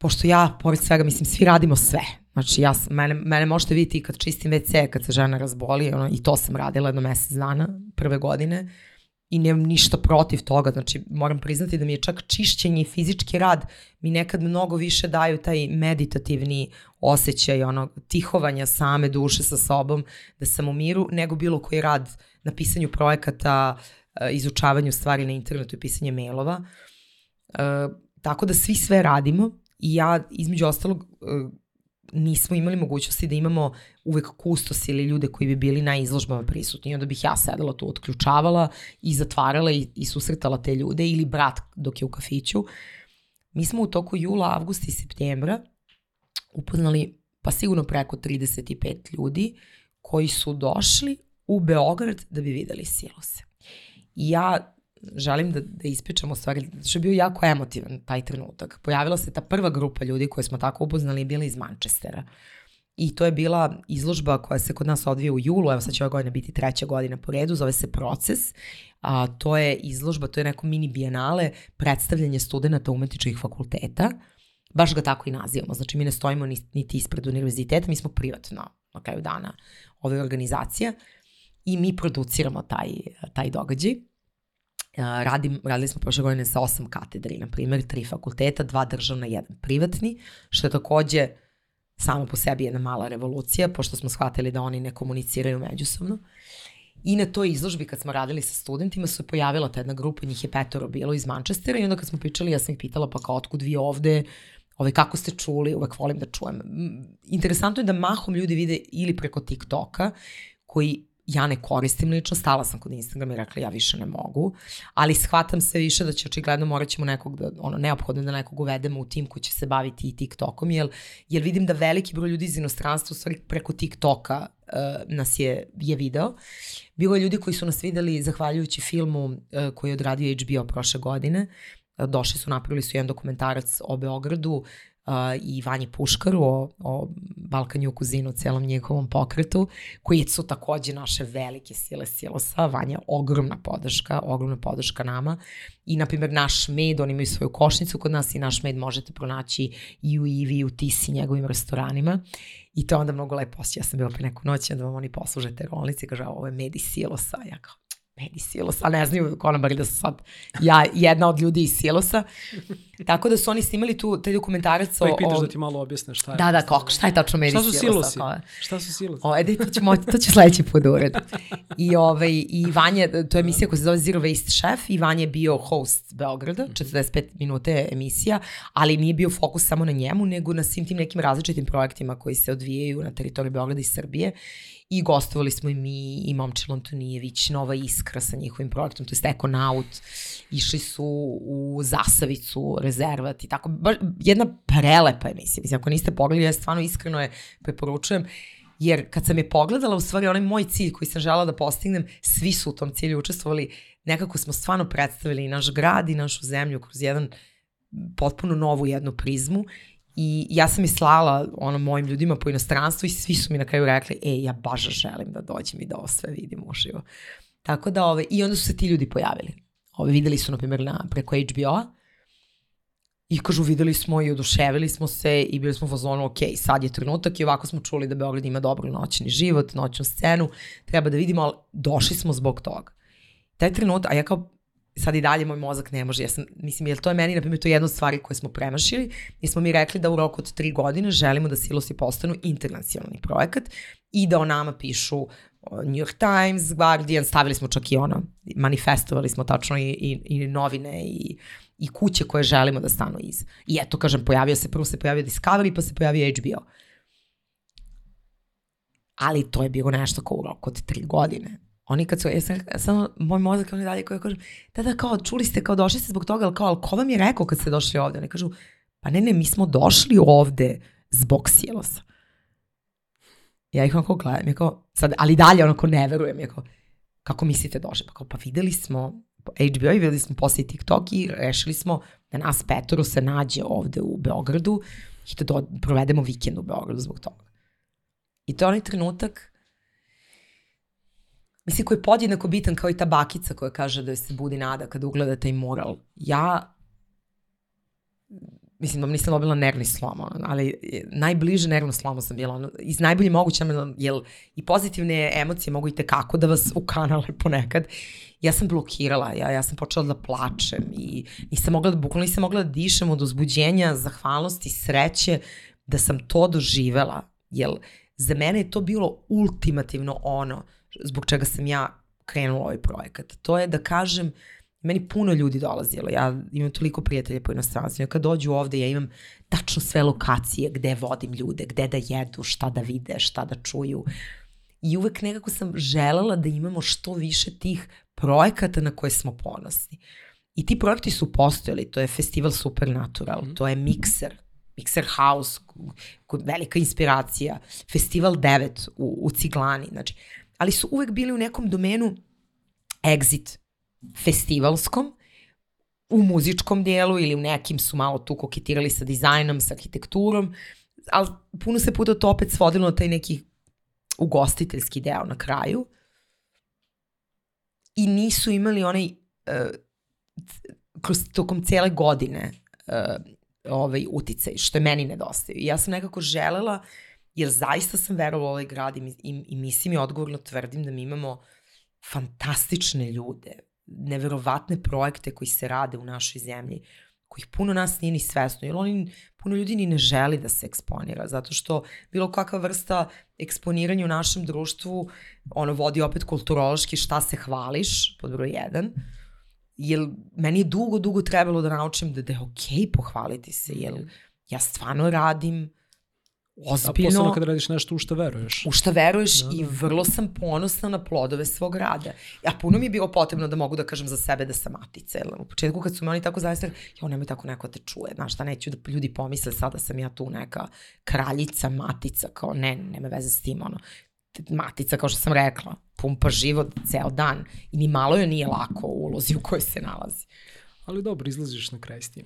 pošto ja, pored svega, mislim, svi radimo sve. Znači, ja, mene, mene možete vidjeti kad čistim WC, kad se žena razboli, ono, i to sam radila jedno mesec dana, prve godine. i nemam ništa protiv toga, znači moram priznati da mi je čak čišćenje i fizički rad mi nekad mnogo više daju taj meditativni osjećaj, ono, tihovanja same duše sa sobom, da sam u miru, nego bilo koji rad na pisanju projekata, e, izučavanju stvari na internetu i pisanje mailova. E, tako da svi sve radimo i ja, između ostalog, e, nismo imali mogućnosti da imamo uvek kustos ili ljude koji bi bili na izložbama prisutni. I onda bih ja sedela tu, otključavala i zatvarala i, i susretala te ljude ili brat dok je u kafiću. Mi smo u toku jula, avgusta i septembra upoznali pa sigurno preko 35 ljudi koji su došli u Beograd da bi videli silose. I ja želim da, da ispričam u stvari, što je bio jako emotivan taj trenutak. Pojavila se ta prva grupa ljudi koje smo tako upoznali i bili iz Manchestera. I to je bila izložba koja se kod nas odvija u julu, evo sad će ove godine biti treća godina po redu, zove se Proces. A, to je izložba, to je neko mini bijenale, predstavljanje studenta umetničkih fakulteta. Baš ga tako i nazivamo, znači mi ne stojimo niti ispred univerziteta, mi smo privatno na kraju dana ove organizacije i mi produciramo taj, taj događaj radim, radili smo prošle godine sa osam katedri, na primjer, tri fakulteta, dva državna, jedan privatni, što je takođe samo po sebi jedna mala revolucija, pošto smo shvatili da oni ne komuniciraju međusobno. I na toj izložbi kad smo radili sa studentima se pojavila ta jedna grupa, njih je petoro bilo iz Manchestera i onda kad smo pričali ja sam ih pitala pa kao otkud vi ovde, ovaj, kako ste čuli, uvek volim da čujem. Interesantno je da mahom ljudi vide ili preko TikToka, koji ja ne koristim lično, stala sam kod Instagrama i rekla ja više ne mogu, ali shvatam sve više da će očigledno morat ćemo nekog da, ono, neophodno da nekog uvedemo u tim koji će se baviti i TikTokom, jer, jer vidim da veliki broj ljudi iz inostranstva u stvari preko TikToka uh, nas je, je video. Bilo je ljudi koji su nas videli zahvaljujući filmu uh, koji je odradio HBO prošle godine, došli su, napravili su jedan dokumentarac o Beogradu, i Vanji Puškaru o, o Balkanju kuzinu, celom njihovom pokretu, koji su takođe naše velike sile silosa. Vanja ogromna podrška, ogromna podrška nama. I, na primjer, naš med, oni imaju svoju košnicu kod nas i naš med možete pronaći i u Ivi i u Tisi njegovim restoranima. I to onda mnogo lepo osjeća. Ja sam bila pre neku noć da vam oni posluže te rolnice i kaže, ovo je med iz silosa. Ja kao, meni silos, a ne znaju konobari da sam sad ja jedna od ljudi iz silosa. Tako da su oni snimali tu, taj dokumentarac o... Pa pitaš da ti malo objasne šta je. Da, da, kako, šta je tačno meni silosa. Šta su silosi? Šta su silosi? O, edi, to, ćemo, to ću sledeći put da. I, ovaj, I Vanja, to je emisija koja se zove Zero Waste Chef i Vanja je bio host Beograda, 45 minuta je emisija, ali nije bio fokus samo na njemu, nego na svim tim nekim različitim projektima koji se odvijaju na teritoriji Beograda i Srbije i gostovali smo i mi i Momčil Antonijević, Nova Iskra sa njihovim projektom, to je Ekonaut, išli su u Zasavicu, rezervat i tako, baš jedna prelepa emisija, mislim, ako niste pogledali, ja stvarno iskreno je preporučujem, jer kad sam je pogledala, u stvari onaj moj cilj koji sam žela da postignem, svi su u tom cilju učestvovali, nekako smo stvarno predstavili i naš grad i našu zemlju kroz jedan potpuno novu jednu prizmu I ja sam i slala ono, mojim ljudima po inostranstvu i svi su mi na kraju rekli, e, ja baš želim da dođem i da ovo sve vidim uživo. Tako da, ove, i onda su se ti ljudi pojavili. Ove, videli su, na primjer, na, preko HBO-a i kažu, videli smo i oduševili smo se i bili smo u fazonu, ok, sad je trenutak i ovako smo čuli da Beograd ima dobro noćni život, noćnu scenu, treba da vidimo, ali došli smo zbog toga. Taj trenutak, a ja kao sad i dalje moj mozak ne može. Ja sam, mislim, jer to je meni, na primjer, to je jedna od stvari koje smo premašili. Mi smo mi rekli da u roku od tri godine želimo da silosi postanu internacionalni projekat i da o nama pišu New York Times, Guardian, stavili smo čak i ono, manifestovali smo tačno i, i, i novine i, i kuće koje želimo da stanu iz. I eto, kažem, pojavio se, prvo se pojavio Discovery, pa se pojavio HBO. Ali to je bilo nešto kao u roku od tri godine Oni kad su, ja sam, samo moj mozak oni dalje koji kažu, da da kao čuli ste kao došli ste zbog toga, ali kao, ali ko vam je rekao kad ste došli ovde? Oni kažu, pa ne ne, mi smo došli ovde zbog silosa. Ja ih onako gledam, je kao, sad, ali dalje onako ne verujem, je kao, kako mislite došli? Pa kao, pa videli smo HBO i videli smo posle TikTok i rešili smo da nas petoro se nađe ovde u Beogradu i da do, provedemo vikend u Beogradu zbog toga. I to je onaj trenutak mislim koji je podjednako bitan kao i ta bakica koja kaže da se budi nada kada ugleda taj mural. Ja mislim da nisam dobila nervni slom, ali najbliže nervno slomu sam bila, ono, iz najbolje moguće, jer i pozitivne emocije mogu i tekako da vas ukanale ponekad. Ja sam blokirala, ja, ja sam počela da plačem i nisam mogla bukvalno nisam mogla da dišem od uzbuđenja, zahvalnosti, sreće, da sam to doživela, jer za mene je to bilo ultimativno ono zbog čega sam ja krenula ovaj projekat. To je da kažem, meni puno ljudi dolazilo, ja imam toliko prijatelja po inostranstvu, kad dođu ovde ja imam tačno sve lokacije gde vodim ljude, gde da jedu, šta da vide, šta da čuju. I uvek nekako sam želela da imamo što više tih projekata na koje smo ponosni. I ti projekti su postojali, to je Festival Supernatural, mm. to je Mixer, Mixer House, velika inspiracija, Festival 9 u, u Ciglani, znači, ali su uvek bili u nekom domenu exit festivalskom, u muzičkom dijelu ili u nekim su malo tu koketirali sa dizajnom, sa arhitekturom, ali puno se puta to opet svodilo na taj neki ugostiteljski deo na kraju i nisu imali onaj uh, kroz tokom cele godine uh, ovaj uticaj, što je meni nedostaje. I ja sam nekako želela, jer zaista sam verovala u ovaj grad i, i, i mislim i odgovorno tvrdim da mi imamo fantastične ljude, neverovatne projekte koji se rade u našoj zemlji, kojih puno nas nije ni svesno, jer oni, puno ljudi ni ne želi da se eksponira, zato što bilo kakva vrsta eksponiranja u našem društvu, ono vodi opet kulturološki šta se hvališ, pod broj jedan, jer meni je dugo, dugo trebalo da naučim da, da je okej okay pohvaliti se, jer ja stvarno radim ozbiljno... A posebno kad radiš nešto u što veruješ. U što veruješ da, da. i vrlo sam ponosna na plodove svog rada. A puno mi je bilo potrebno da mogu da kažem za sebe da sam matica. Jer u početku kad su me oni tako zaista, jo, nemoj tako neko te čuje. Znaš šta, neću da ljudi pomisle sada sam ja tu neka kraljica, matica, kao ne, nema veze s tim, ono. Matica, kao što sam rekla, pumpa život ceo dan i ni malo joj nije lako u ulozi u kojoj se nalazi ali dobro, izlaziš na kraj s tim.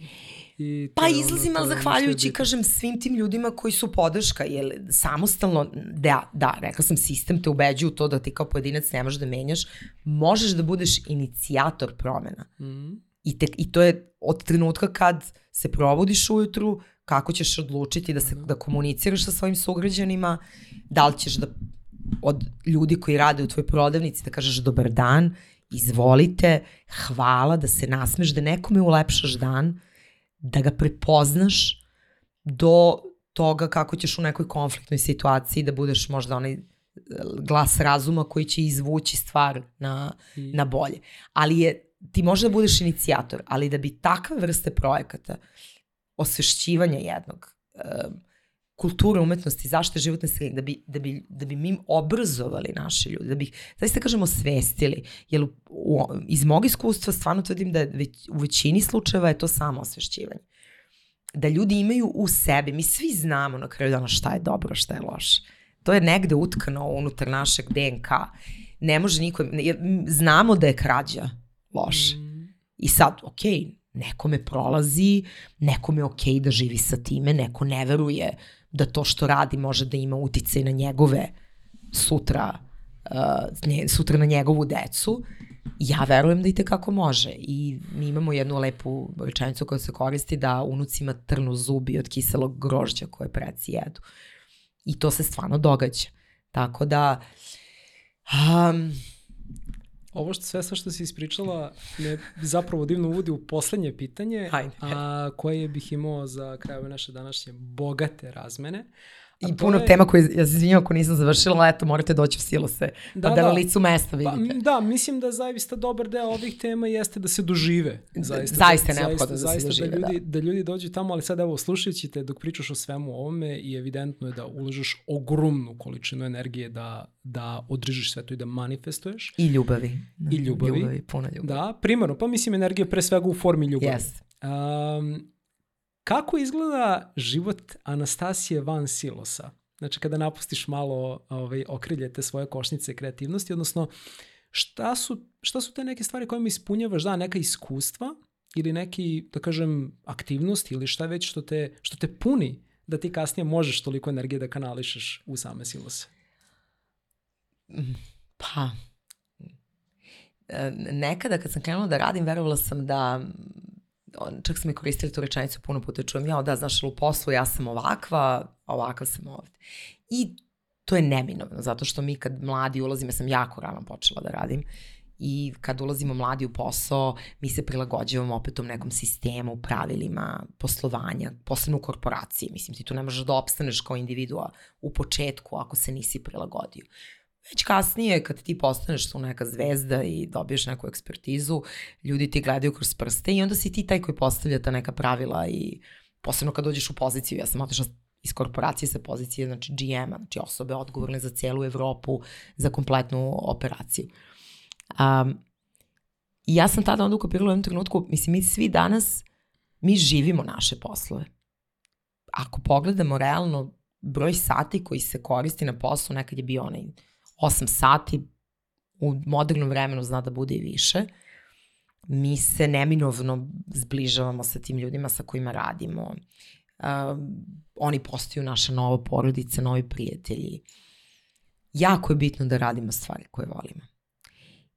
I pa izlazim, ali zahvaljujući, kažem, svim tim ljudima koji su podrška, jer samostalno, da, da, rekla sam, sistem te ubeđuje u to da ti kao pojedinac ne možeš da menjaš, možeš da budeš inicijator promena. Mm. I, te, I to je od trenutka kad se probudiš ujutru, kako ćeš odlučiti da, se, da komuniciraš sa svojim sugrađanima, da li ćeš da od ljudi koji rade u tvojoj prodavnici da kažeš dobar dan izvolite, hvala, da se nasmeš, da nekome ulepšaš dan, da ga prepoznaš do toga kako ćeš u nekoj konfliktnoj situaciji da budeš možda onaj e, glas razuma koji će izvući stvar na, I... na bolje. Ali je, ti možda budeš inicijator, ali da bi takve vrste projekata osvešćivanja jednog, um, kulture umetnosti, zaštite životne sredine, da bi, da, bi, da bi mi obrazovali naše ljude, da bi zaista kažemo svestili, jer u, u, iz mog iskustva stvarno tvrdim da već, u većini slučajeva je to samo osvešćivanje. Da ljudi imaju u sebi, mi svi znamo na kraju dana šta je dobro, šta je loše. To je negde utkano unutar našeg DNK. Ne može niko, znamo da je krađa loše. Mm. I sad, okej, okay, nekome prolazi, nekome je okej okay da živi sa time, neko ne veruje da to što radi može da ima uticaj na njegove sutra, uh, sutra na njegovu decu, ja verujem da i tekako može. I mi imamo jednu lepu rečenicu koja se koristi da unucima trnu zubi od kiselog grožđa koje preci jedu. I to se stvarno događa. Tako da, um, Ovo što sve sa što si ispričala me zapravo divno uvodi u poslednje pitanje, Hajde. a, koje bih imao za krajeve naše današnje bogate razmene. I puno je... tema koje, ja se izvinjam ako nisam završila, eto, morate doći u silose, da, pa da, da na licu mesta pa, vidite. Pa, da, mislim da zaista dobar deo ovih tema jeste da se dožive. Zaista, zaista je neophodno da se zaista dožive, da ljudi, da. da ljudi dođu tamo, ali sad evo, slušajući te dok pričaš o svemu ovome i evidentno je da uložiš ogromnu količinu energije da, da održiš sve to i da manifestuješ. I ljubavi. I ljubavi. Ljubavi, puno ljubavi. Da, primarno, pa mislim energija pre svega u formi ljubavi. Yes. Um, kako izgleda život Anastasije van silosa? Znači kada napustiš malo ovaj, okrilje te svoje košnice kreativnosti, odnosno šta su, šta su te neke stvari kojima ispunjavaš, da, neka iskustva ili neki, da kažem, aktivnost ili šta već što te, što te puni da ti kasnije možeš toliko energije da kanališeš u same silose? Pa, nekada kad sam krenula da radim, verovala sam da čak sam i koristili tu rečenicu puno puta čujem, ja da, znaš, u poslu ja sam ovakva, ovakav sam ovde. I to je neminovno, zato što mi kad mladi ulazimo, ja sam jako rano počela da radim, i kad ulazimo mladi u posao, mi se prilagođavamo opet tom nekom sistemu, pravilima poslovanja, posebno u korporaciji. Mislim, ti tu ne možeš da opstaneš kao individua u početku ako se nisi prilagodio. Već kasnije, kad ti postaneš tu neka zvezda i dobiješ neku ekspertizu, ljudi ti gledaju kroz prste i onda si ti taj koji postavlja ta neka pravila i posebno kad dođeš u poziciju, ja sam otišla iz korporacije sa pozicije znači GM-a, znači osobe odgovorne za celu Evropu, za kompletnu operaciju. Um, I ja sam tada onda ukopirala u jednom trenutku, mislim, mi svi danas, mi živimo naše poslove. Ako pogledamo realno broj sati koji se koristi na poslu, nekad je bio onaj 8 sati, u modernom vremenu zna da bude i više, mi se neminovno zbližavamo sa tim ljudima sa kojima radimo. Uh, oni postaju naša nova porodica, novi prijatelji. Jako je bitno da radimo stvari koje volimo.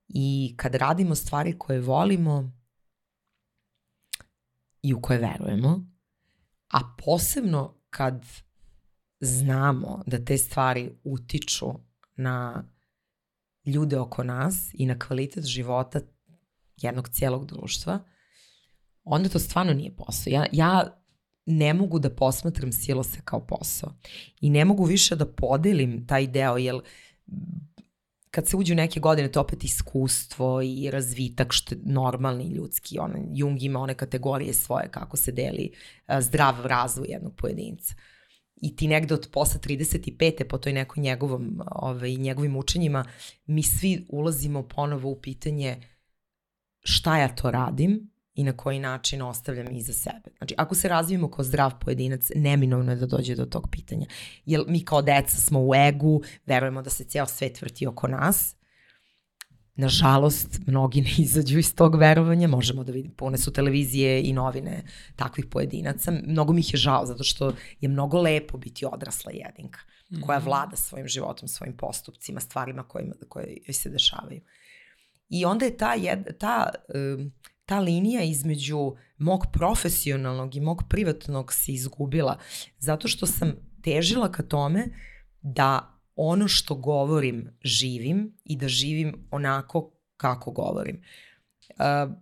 I kad radimo stvari koje volimo i u koje verujemo, a posebno kad znamo da te stvari utiču na ljude oko nas i na kvalitet života jednog cijelog društva, onda to stvarno nije posao. Ja, ja ne mogu da posmatram silose kao posao i ne mogu više da podelim taj deo, jer kad se uđe u neke godine, to opet iskustvo i razvitak, što je normalni ljudski. On, Jung ima one kategorije svoje kako se deli zdrav razvoj jednog pojedinca. I ti negde od posle 35. po toj nekoj njegovom, ovaj, njegovim učenjima, mi svi ulazimo ponovo u pitanje šta ja to radim i na koji način ostavljam iza sebe. Znači, ako se razvijemo kao zdrav pojedinac, neminovno je da dođe do tog pitanja. Jer mi kao deca smo u egu, verujemo da se cijel svet vrti oko nas. Nažalost, mnogi ne izađu iz tog verovanja, možemo da vidimo, pune su televizije i novine takvih pojedinaca. Mnogo mi ih je žao, zato što je mnogo lepo biti odrasla jedinka, koja mhm. vlada svojim životom, svojim postupcima, stvarima kojima, koje joj se dešavaju. I onda je ta, jed, ta ta linija između mog profesionalnog i mog privatnog se izgubila zato što sam težila ka tome da ono što govorim živim i da živim onako kako govorim. Uh,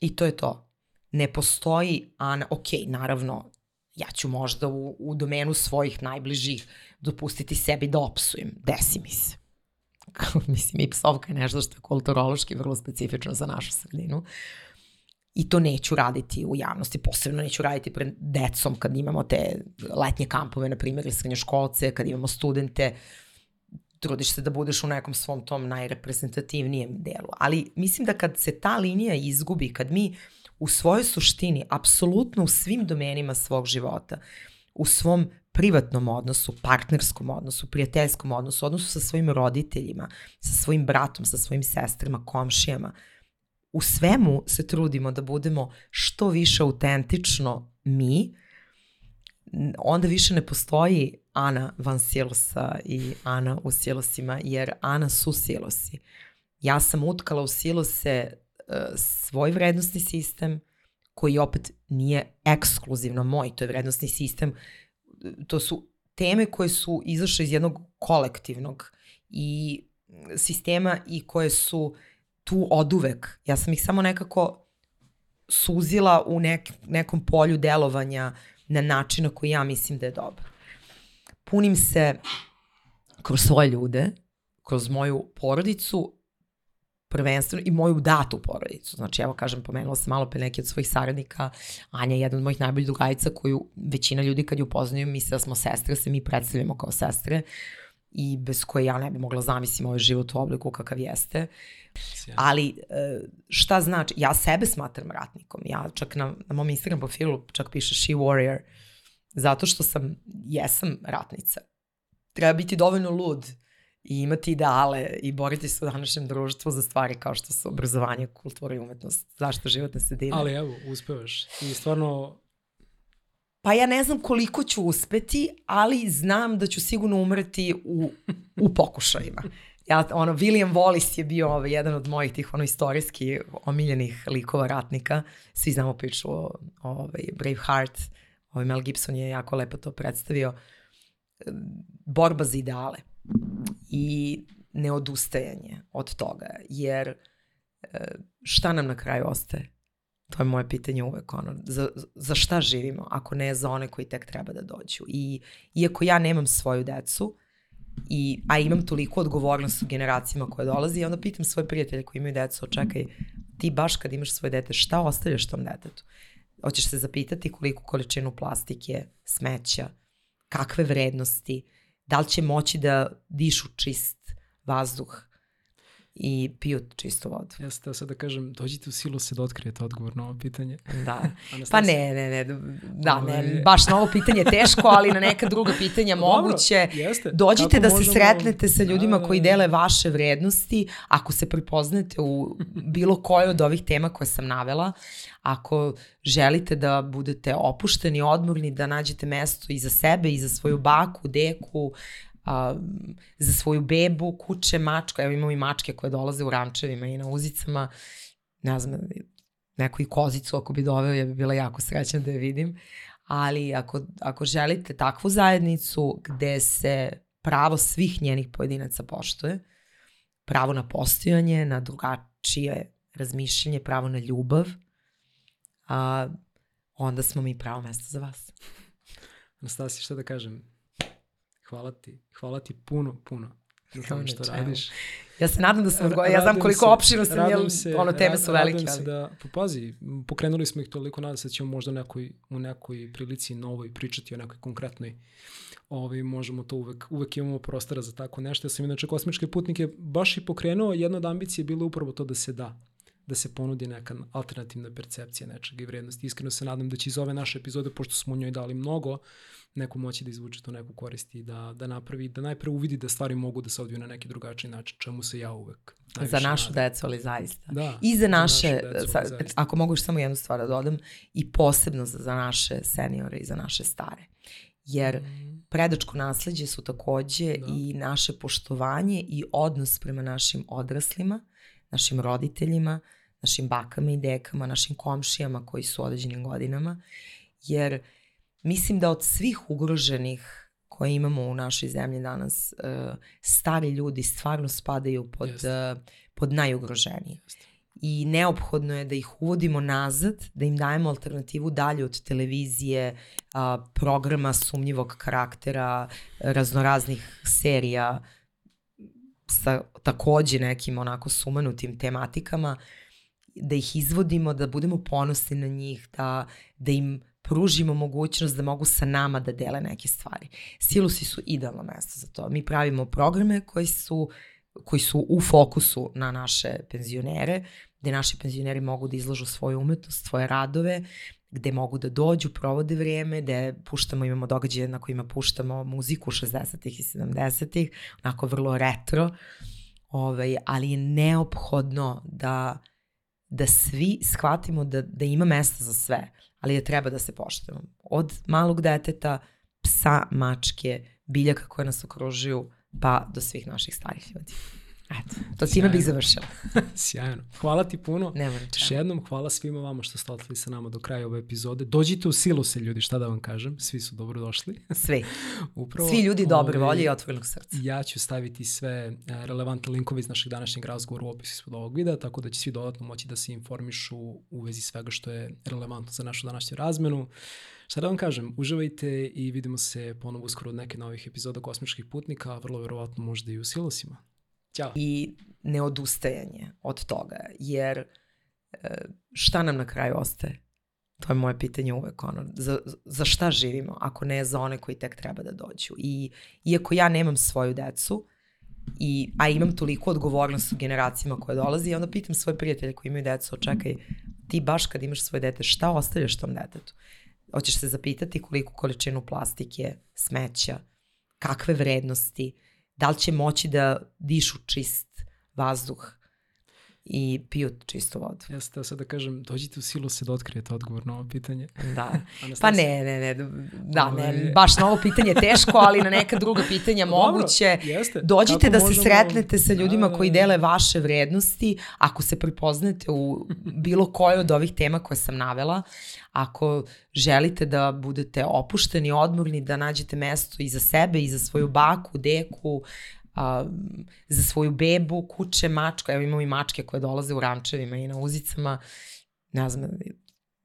I to je to. Ne postoji, Ana, ok, naravno, ja ću možda u, u domenu svojih najbližih dopustiti sebi da opsujem, desi mi se (laughs) mislim i psovka je nešto što je kulturološki vrlo specifično za našu sredinu. I to neću raditi u javnosti, posebno neću raditi pred decom kad imamo te letnje kampove, na primjer, ili srednjoškolce, kad imamo studente, trudiš se da budeš u nekom svom tom najreprezentativnijem delu. Ali mislim da kad se ta linija izgubi, kad mi u svojoj suštini, apsolutno u svim domenima svog života, u svom privatnom odnosu, partnerskom odnosu, prijateljskom odnosu, odnosu sa svojim roditeljima, sa svojim bratom, sa svojim sestrama, komšijama. U svemu se trudimo da budemo što više autentično mi, onda više ne postoji Ana van silosa i Ana u silosima, jer Ana su silosi. Ja sam utkala u silose uh, svoj vrednostni sistem, koji opet nije ekskluzivno moj, to je vrednostni sistem to su teme koje su izašle iz jednog kolektivnog i sistema i koje su tu oduvek. Ja sam ih samo nekako suzila u nek, nekom polju delovanja na način na koji ja mislim da je dobro. Punim se kroz svoje ljude, kroz moju porodicu, prvenstveno i moju datu porodicu. Znači, evo kažem, pomenula sam malo pre neki od svojih saradnika. Anja je jedna od mojih najboljih drugajica koju većina ljudi kad ju upoznaju misle da smo sestre, se mi predstavljamo kao sestre i bez koje ja ne bi mogla zamisliti ovaj život u obliku kakav jeste. Ali e, šta znači, ja sebe smatram ratnikom. Ja čak na, na mom Instagram profilu čak piše she warrior, zato što sam, jesam ratnica. Treba biti dovoljno lud i imati ideale i boriti se u današnjem društvu za stvari kao što su obrazovanje, kultura i umetnost, zašto životne sredine. Ali evo, uspevaš. I stvarno... Pa ja ne znam koliko ću uspeti, ali znam da ću sigurno umreti u, u pokušajima. ja, ono, William Wallace je bio ovaj, jedan od mojih tih ono, istorijski omiljenih likova ratnika. Svi znamo priču o, ovaj, Braveheart. Ovaj Mel Gibson je jako lepo to predstavio. Borba za ideale i neodustajanje od toga, jer e, šta nam na kraju ostaje? To je moje pitanje uvek, ono, za, za šta živimo, ako ne za one koji tek treba da dođu. I iako ja nemam svoju decu, i, a imam toliko odgovornost u generacijama koje dolazi, onda pitam svoje prijatelje koji imaju decu, čekaj, ti baš kad imaš svoje dete, šta ostavljaš tom detetu? Hoćeš se zapitati koliko količinu plastike, smeća, kakve vrednosti, da li će moći da dišu čist vazduh, i piju čistu vodu. Ja sam sad da kažem, dođite u silu se da otkrijete odgovor na ovo pitanje. Da. (laughs) pa ne, ne, ne, da, ne, ovaj- baš na ovo pitanje je teško, ali na neka druga pitanja (laughs) moguće. Dobro, jeste. Dođite Kako da možemo... se sretnete sa ljudima da, koji da, da. dele vaše vrednosti, ako se prepoznate u bilo kojoj od ovih tema koje sam navela, ako želite da budete opušteni, odmorni, da nađete mesto i za sebe, i za svoju baku, deku, a, za svoju bebu, kuće, mačka, evo imamo i mačke koje dolaze u rančevima i na uzicama, ne znam, neku i kozicu ako bi doveo, ja bi bila jako srećna da je vidim, ali ako, ako želite takvu zajednicu gde se pravo svih njenih pojedinaca poštuje, pravo na postojanje, na drugačije razmišljanje, pravo na ljubav, a, onda smo mi pravo mesto za vas. Anastasija, šta da kažem? Hvala ti, hvala ti puno, puno za to što radiš. Ja se nadam da sam odgovorila, ja znam koliko opširno sam, jel, se, ono teme su velike. Radim se da, pa pazi, pokrenuli smo ih toliko, nadam se da ćemo možda nekoj, u nekoj prilici novoj pričati o nekoj konkretnoj ovaj, možemo to uvek, uvek imamo prostora za tako nešto. Ja sam inače kosmičke putnike baš i pokrenuo, jedna od ambicije je bilo upravo to da se da da se ponudi neka alternativna percepcija nečega i vrednosti. Iskreno se nadam da će iz ove naše epizode, pošto smo u njoj dali mnogo, neko moći da izvuče to neku koristi i da, da napravi, da najpre uvidi da stvari mogu da se odviju na neki drugačiji način, čemu se ja uvek Za našu nadam. decu, ali zaista. Da, I za naše, za decu, sa, ako mogu samo jednu stvar da dodam, i posebno za, za naše seniore i za naše stare. Jer mm. predačko nasledđe su takođe da. i naše poštovanje i odnos prema našim odraslima, našim roditeljima, našim bakama i dekama, našim komšijama koji su u određenim godinama, jer mislim da od svih ugroženih koje imamo u našoj zemlji danas, uh, stari ljudi stvarno spadaju pod, uh, pod najugroženije. Jeste. I neophodno je da ih uvodimo nazad, da im dajemo alternativu dalje od televizije, programa sumnjivog karaktera, raznoraznih serija sa takođe nekim onako sumanutim tematikama, da ih izvodimo, da budemo ponosni na njih, da, da im pružimo mogućnost da mogu sa nama da dele neke stvari. Silusi su idealno mesto za to. Mi pravimo programe koji su koji su u fokusu na naše penzionere, gde naši penzioneri mogu da izložu svoju umetnost, svoje radove, gde mogu da dođu, provode vreme, gde puštamo, imamo događaje na kojima puštamo muziku 60-ih i 70-ih, onako vrlo retro, ovaj, ali je neophodno da, da svi shvatimo da, da ima mesta za sve ali je treba da se poštujemo. Od malog deteta, psa, mačke, biljaka koje nas okružuju, pa do svih naših starih ljudi. Eto, to time bih završila. (laughs) Sjajno. Hvala ti puno. Ne moram Još jednom, hvala svima vama što ste ostali sa nama do kraja ove epizode. Dođite u silu se ljudi, šta da vam kažem. Svi su dobro došli. (laughs) Svi. Upravo, Svi ljudi dobre ovaj, volje i otvorenog srca. Ja ću staviti sve e, relevantne linkove iz našeg današnjeg razgovora u opisu ispod ovog videa, tako da će svi dodatno moći da se informišu u vezi svega što je relevantno za našu današnju razmenu. Šta da vam kažem, uživajte i vidimo se ponovo uskoro od neke novih epizoda Kosmičkih putnika, vrlo verovatno možda i u silosima. Ćao. I neodustajanje od toga, jer e, šta nam na kraju ostaje? To je moje pitanje uvek, ono, za, za šta živimo, ako ne za one koji tek treba da dođu. I iako ja nemam svoju decu, i, a imam toliko odgovornost u generacijama koje dolazi, onda pitam svoje prijatelje koji imaju decu, čekaj, ti baš kad imaš svoje dete, šta ostavljaš tom detetu? Hoćeš se zapitati koliko količinu plastike, smeća, kakve vrednosti, da li će moći da dišu čist vazduh i piju čistu vodu. Ja sam sad da kažem, dođite u silu se da otkrijete odgovor na ovo pitanje. Da. (laughs) pa ne, ne, ne, da, ne, baš na ovo pitanje teško, ali na neka druga pitanja (laughs) moguće. Dobro, jeste. Dođite Kako da možemo... se sretnete sa ljudima da, koji da, da. dele vaše vrednosti, ako se prepoznate u bilo kojoj od ovih tema koje sam navela, ako želite da budete opušteni, odmorni, da nađete mesto i za sebe i za svoju baku, deku, a, za svoju bebu, kuće, mačka, evo imamo i mačke koje dolaze u rančevima i na uzicama, ne znam,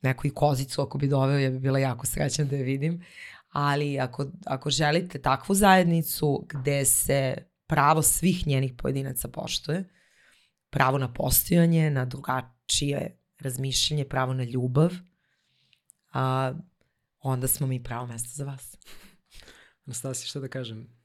neku i kozicu ako bi doveo, ja bi bila jako srećna da je vidim, ali ako, ako želite takvu zajednicu gde se pravo svih njenih pojedinaca poštuje, pravo na postojanje, na drugačije razmišljanje, pravo na ljubav, a, onda smo mi pravo mesto za vas. Anastasija, šta da kažem?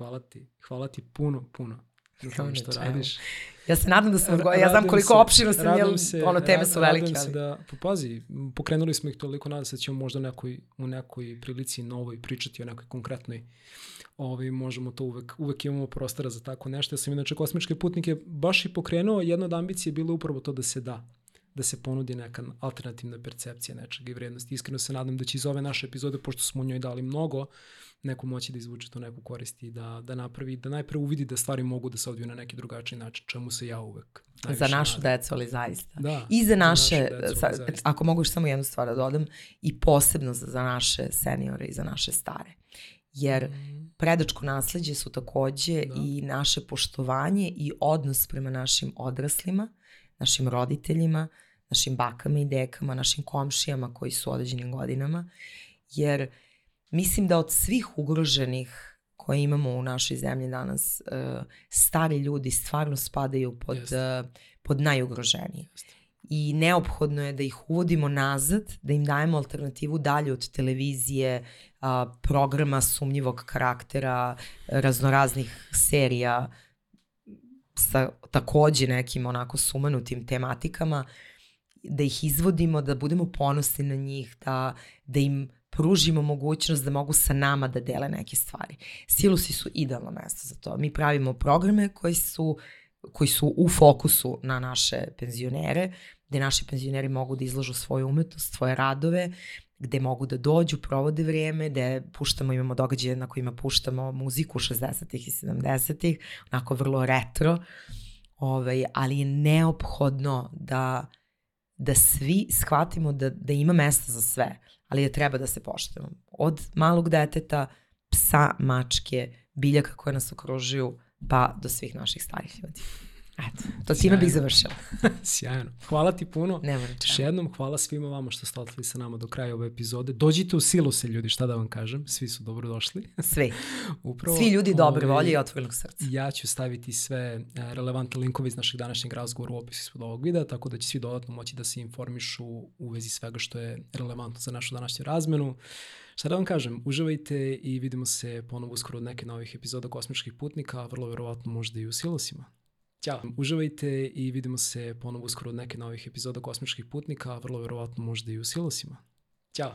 Hvala ti, hvala ti puno, puno za to što radiš. Ja se nadam da sam odgovorila, ja znam koliko opširno sam, jel, se, ono teme su velike. Radim se da, pa pazi, pokrenuli smo ih toliko, nadam se da ćemo možda nekoj, u nekoj prilici novoj pričati o nekoj konkretnoj ovaj, možemo to uvek, uvek imamo prostora za tako nešto. Ja sam inače kosmičke putnike baš i pokrenuo, jedna od ambicije je bilo upravo to da se da da se ponudi neka alternativna percepcija nečega i vrednosti. Iskreno se nadam da će iz ove naše epizode, pošto smo u njoj dali mnogo, neko moći da izvuče to neku koristi i da, da napravi, da najpre uvidi da stvari mogu da se odviju na neki drugačiji način, čemu se ja uvek Za našu nadam. decu, ali zaista. Da, I za naše, za decu, sa, ako mogu samo jednu stvar da dodam, i posebno za, za naše seniore i za naše stare. Jer mm. predačko nasledđe su takođe da. i naše poštovanje i odnos prema našim odraslima, našim roditeljima, našim bakama i dekama, našim komšijama koji su u određenim godinama, jer mislim da od svih ugroženih koje imamo u našoj zemlji danas, uh, stari ljudi stvarno spadaju pod, uh, pod najugroženije. Jeste. I neophodno je da ih uvodimo nazad, da im dajemo alternativu dalje od televizije, programa sumnjivog karaktera, raznoraznih serija sa takođe nekim onako sumanutim tematikama, da ih izvodimo, da budemo ponosni na njih, da, da im pružimo mogućnost da mogu sa nama da dele neke stvari. Silusi su idealno mesto za to. Mi pravimo programe koji su koji su u fokusu na naše penzionere, gde naši penzioneri mogu da izložu svoju umetnost, svoje radove, gde mogu da dođu, provode vrijeme, gde puštamo, imamo događaje na kojima puštamo muziku 60-ih i 70-ih, onako vrlo retro, ovaj, ali je neophodno da, da svi shvatimo da, da ima mesta za sve ali je treba da se poštujemo. Od malog deteta, psa, mačke, biljaka koje nas okružuju, pa do svih naših starih ljudi. Eto, to time bih završila. (laughs) Sjajno. Hvala ti puno. Ne moram Još jednom, hvala svima vama što ste ostali sa nama do kraja ove epizode. Dođite u silu se ljudi, šta da vam kažem. Svi su dobro došli. (laughs) Svi. Upravo, Svi ljudi dobre ovaj, volje i otvorenog srca. Ja ću staviti sve e, relevantne linkove iz našeg današnjeg razgovora u opisu ispod ovog videa, tako da će svi dodatno moći da se informišu u vezi svega što je relevantno za našu današnju razmenu. Šta da vam kažem, uživajte i vidimo se ponovo uskoro od neke novih epizoda Kosmičkih putnika, vrlo verovatno možda i u silosima. Ćao, uživajte i vidimo se ponovo uskoro od neke novih epizoda Kosmičkih putnika, vrlo verovatno možda i u silosima.